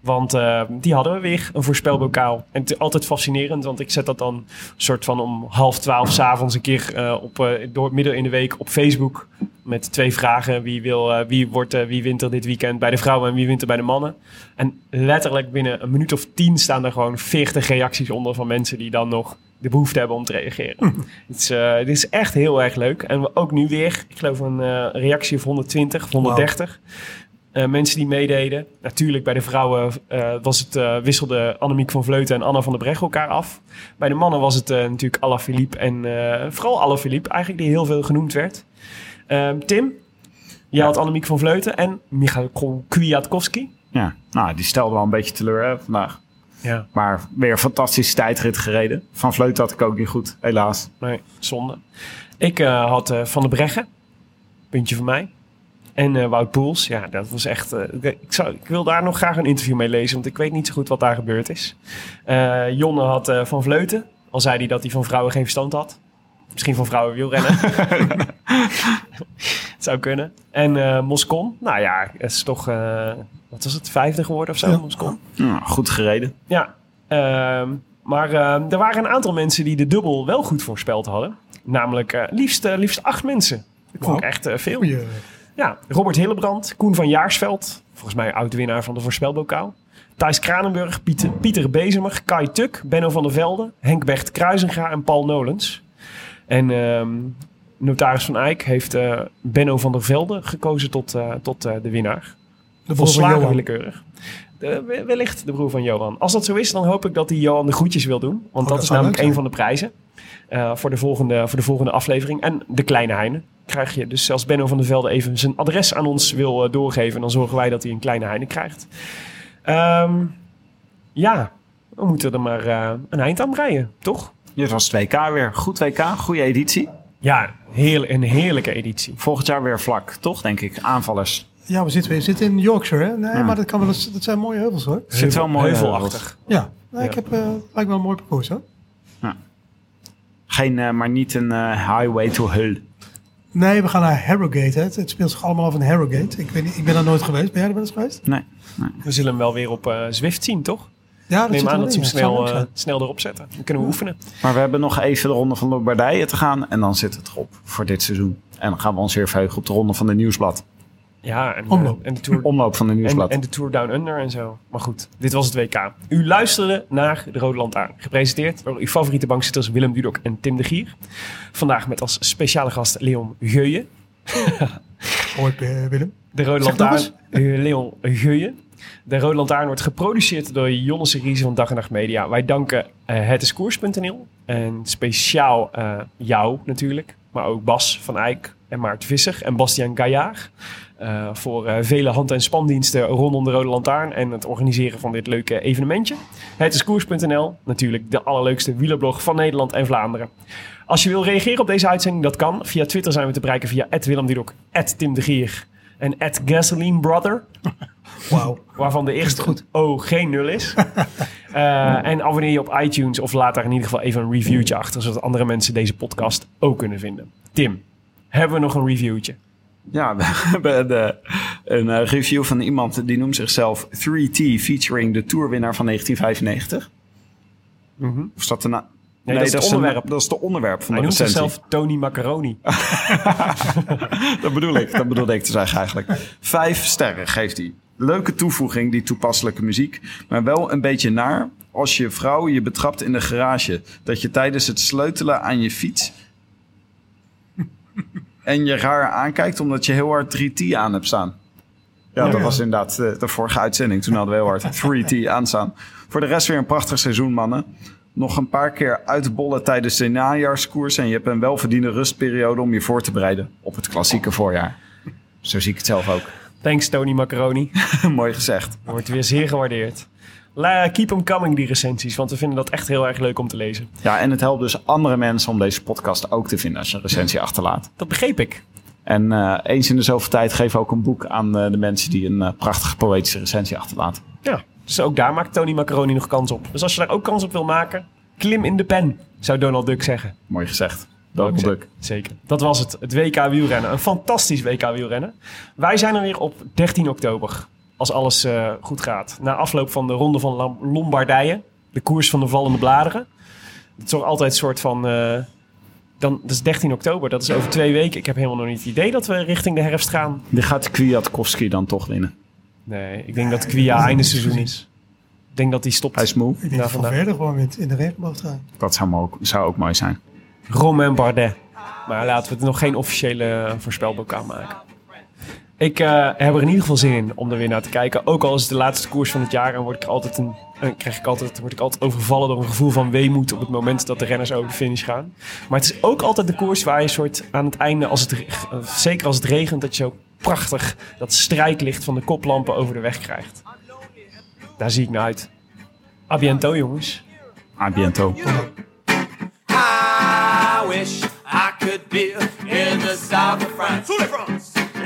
Speaker 1: Want ehm, die hadden we weer, een voorspelbokaal. En het is altijd fascinerend, want ik zet dat dan soort van om half twaalf s'avonds een keer eh, op, eh, door midden in de week op Facebook. Met twee vragen. Wie, wil, eh, wie, wordt, eh, wie wint er dit weekend bij de vrouwen en wie wint er bij de mannen? En letterlijk binnen een minuut of tien staan er gewoon veertig reacties onder van mensen die dan nog de behoefte hebben om te reageren. Het, is, eh, dit is echt heel erg leuk. En we- ook nu weer, ik geloof een eh, reactie of 120 of 130. Eh, mensen die meededen. Natuurlijk bij de vrouwen eh, was het, eh, wisselde Annemiek van Vleuten en Anna van der Breggen elkaar af. Bij de mannen was het natuurlijk Alaphilippe en eh, vooral Alaphilippe eigenlijk die heel veel genoemd werd. Ehm, Tim, jij had Annemiek van Vleuten en Michael Kwiatkowski.
Speaker 2: ja, nou, die stelde wel een beetje teleur hè, vandaag.
Speaker 1: Ja,
Speaker 2: Maar weer een fantastische tijdrit gereden. Van Vleut had ik ook niet goed, helaas.
Speaker 1: nee, zonde. Ik had Van de Breggen, puntje van mij. En eh, Wout Poels, ja, dat was echt... eh, ik, zou, ik wil daar nog graag een interview mee lezen, want ik weet niet zo goed wat daar gebeurd is. Eh, Jonne had eh, Van Vleuten, al zei hij dat hij van vrouwen geen verstand had. Misschien van vrouwen wielrennen. Het <laughs> <laughs> zou kunnen. En eh Moscon, nou ja, het is toch... eh, wat was het, vijfde geworden of zo,
Speaker 4: Ja.
Speaker 1: Moscon?
Speaker 2: Ja, goed gereden.
Speaker 1: Ja, ehm, maar er waren een aantal mensen die de dubbel wel goed voorspeld hadden. Namelijk eh, liefst, liefst acht mensen. Ik vond ik echt veel.
Speaker 4: Goeie.
Speaker 1: Ja, Robert Hillebrand, Koen van Jaarsveld, volgens mij oud-winnaar van de voorspelbokaal. Thijs Kranenburg, Pieter, Pieter Bezemer, Kai Tuk, Benno van der Velde, Henk Bert Kruisinga en Paul Nolens. En ehm, notaris van Eyck heeft eh, Benno van der Velde gekozen tot, eh, tot eh, de winnaar.
Speaker 4: De
Speaker 1: Volslagen willekeurig. De- wellicht de broer van Johan. Als dat zo is, dan hoop ik dat hij Johan de groetjes wil doen. Want
Speaker 4: Oh,
Speaker 1: dat,
Speaker 4: dat
Speaker 1: is namelijk een van de prijzen voor, de volgende, voor de volgende aflevering. En de kleine Heine krijg je. Dus als Benno van der Velde even zijn adres aan ons wil eh, doorgeven... dan zorgen wij dat hij een kleine Heine krijgt. Ehm, ja, we moeten er maar eh, een eind aan breien, toch?
Speaker 2: Dit was het WK weer. Goed WK, goede editie.
Speaker 1: Ja, heel, een heerlijke editie.
Speaker 2: Volgend jaar weer vlak, toch denk ik? Aanvallers.
Speaker 4: Ja, we zitten, we zitten in Yorkshire, hè? Nee,
Speaker 2: Ja.
Speaker 4: maar dat, kan wel eens, dat zijn mooie heuvels, hoor.
Speaker 2: Zit wel mooi
Speaker 1: Heuvelachtig.
Speaker 4: Ja, nee, ik
Speaker 1: Ja.
Speaker 4: heb, eh, het lijkt me wel een mooi parcours, hoor.
Speaker 2: Geen, maar niet een highway to hell.
Speaker 4: Nee, we gaan naar Harrogate, hè. Het, speelt zich allemaal af in Harrogate. Ik, weet niet, ik ben daar nooit geweest. Ben jij er wel eens geweest?
Speaker 2: Nee.
Speaker 1: We zullen hem wel weer op eh, Zwift zien, toch?
Speaker 4: Ja, dat
Speaker 1: Neem
Speaker 4: zit
Speaker 1: aan dat ze hem snel, eh, snel erop zetten. Dan kunnen we oefenen.
Speaker 2: Maar we hebben nog even de ronde van Lombardije te gaan. En dan zit het erop voor dit seizoen. En dan gaan we ons weer verheugen op de ronde van de Nieuwsblad.
Speaker 1: Ja, en,
Speaker 4: Omloop.
Speaker 1: eh, en de Tour
Speaker 2: Omloop van de Nieuwsblad.
Speaker 1: en de Tour Down Under en zo. Maar goed, dit was het WK. U luisterde naar De Rode Lantaarn. Gepresenteerd door uw favoriete bankzitters Willem Dudok en Tim de Gier. Vandaag met als speciale gast Leon Geuyen. <laughs>
Speaker 4: Hoi, eh, Willem.
Speaker 1: De Rode Lantaarn. eh, Leon Geuyen. De Rode Lantaarn wordt geproduceerd door Jonne Series van Dag en Nacht Media. Wij danken uh, hetiskoers.nl. En speciaal eh, jou natuurlijk. Maar ook Bas van Eyck en Maart Visser en Bastiaan Gaillard. eh, voor eh, vele hand- en spandiensten rondom de Rode Lantaarn en het organiseren van dit leuke evenementje. Het is koers.nl, natuurlijk de allerleukste wielerblog van Nederland en Vlaanderen. Als je wil reageren op deze uitzending, dat kan. Via Twitter zijn we te bereiken via Willem Dudok, Tim de Gier en Gasoline Brother. <laughs>
Speaker 4: Wauw.
Speaker 1: Waarvan de eerste goed O geen nul is. <laughs> Eh, en abonneer je op iTunes of laat daar in ieder geval even een reviewtje achter, zodat andere mensen deze podcast ook kunnen vinden. Tim, hebben we nog een reviewtje?
Speaker 2: Ja, <laughs> we hebben de, een eh, review van iemand die noemt zichzelf 3T featuring de tourwinnaar van 1995. Of is dat de na-
Speaker 1: Nee, dat is het onderwerp.
Speaker 2: De, dat is de onderwerp van
Speaker 1: Hij
Speaker 2: de
Speaker 1: noemt
Speaker 2: recensie.
Speaker 1: zichzelf Tony Macaroni. <laughs>
Speaker 2: Dat bedoel ik, dat bedoelde ik te zeggen eigenlijk. Vijf sterren geeft hij. Leuke toevoeging, die toepasselijke muziek. Maar wel een beetje naar als je vrouw je betrapt in de garage. Dat je tijdens het sleutelen aan je fiets... en je raar aankijkt omdat je heel hard 3T aan hebt staan. Ja, dat was inderdaad de, de vorige uitzending. Toen hadden we heel hard 3T aanstaan. Voor de rest weer een prachtig seizoen, mannen. Nog een paar keer uitbollen tijdens de najaarskoers. En je hebt een welverdiende rustperiode om je voor te bereiden op het klassieke voorjaar. Zo zie ik het zelf ook.
Speaker 1: Thanks Tony Macaroni. <laughs>
Speaker 2: Mooi gezegd.
Speaker 1: Wordt weer zeer gewaardeerd. Keep them coming, die recensies, want we vinden dat echt heel erg leuk om te lezen.
Speaker 2: Ja, en het helpt dus andere mensen om deze podcast ook te vinden als je een recensie achterlaat.
Speaker 1: Dat begreep ik.
Speaker 2: En eh, eens in de zoveel tijd geef ook een boek aan eh, de mensen die een eh, prachtige poëtische recensie achterlaten.
Speaker 1: Ja, dus ook daar maakt Tony Macaroni nog kans op. Dus als je daar ook kans op wil maken, klim in de pen, zou Donald Duck zeggen.
Speaker 2: Mooi gezegd. Donald Duck.
Speaker 1: Zeker. Dat was het. Het WK wielrennen. Een fantastisch WK wielrennen. Wij zijn er weer op 13 oktober. Als alles eh, goed gaat. Na afloop van de ronde van Lombardije. De koers van de vallende bladeren. Het is toch altijd een soort van... eh, dan, dat is 13 oktober. Dat is over twee weken. Ik heb helemaal nog niet het idee dat we richting de herfst gaan.
Speaker 2: Die gaat Kwiatkowski dan toch winnen.
Speaker 1: Nee, ik denk dat Kvia einde seizoen is. Ik denk dat die stopt.
Speaker 2: Hij is moe.
Speaker 4: Ik denk dat. Verder gewoon in de regenboogtrui.
Speaker 2: Dat zou, mo- zou ook mooi zijn.
Speaker 1: Romain Bardet. Maar laten we er nog geen officiële voorspelbokaal maken. Ik eh, heb er in ieder geval zin in om er weer naar te kijken. Ook al is het de laatste koers van het jaar en word ik altijd een, eh, krijg ik altijd, word ik altijd overvallen door een gevoel van weemoed op het moment dat de renners over de finish gaan. Maar het is ook altijd de koers waar je soort aan het einde, als het, eh, zeker als het regent, dat je zo prachtig dat strijklicht van de koplampen over de weg krijgt. Daar zie ik naar uit. A biento, jongens.
Speaker 2: A biento.
Speaker 5: I wish I could be in the south of France.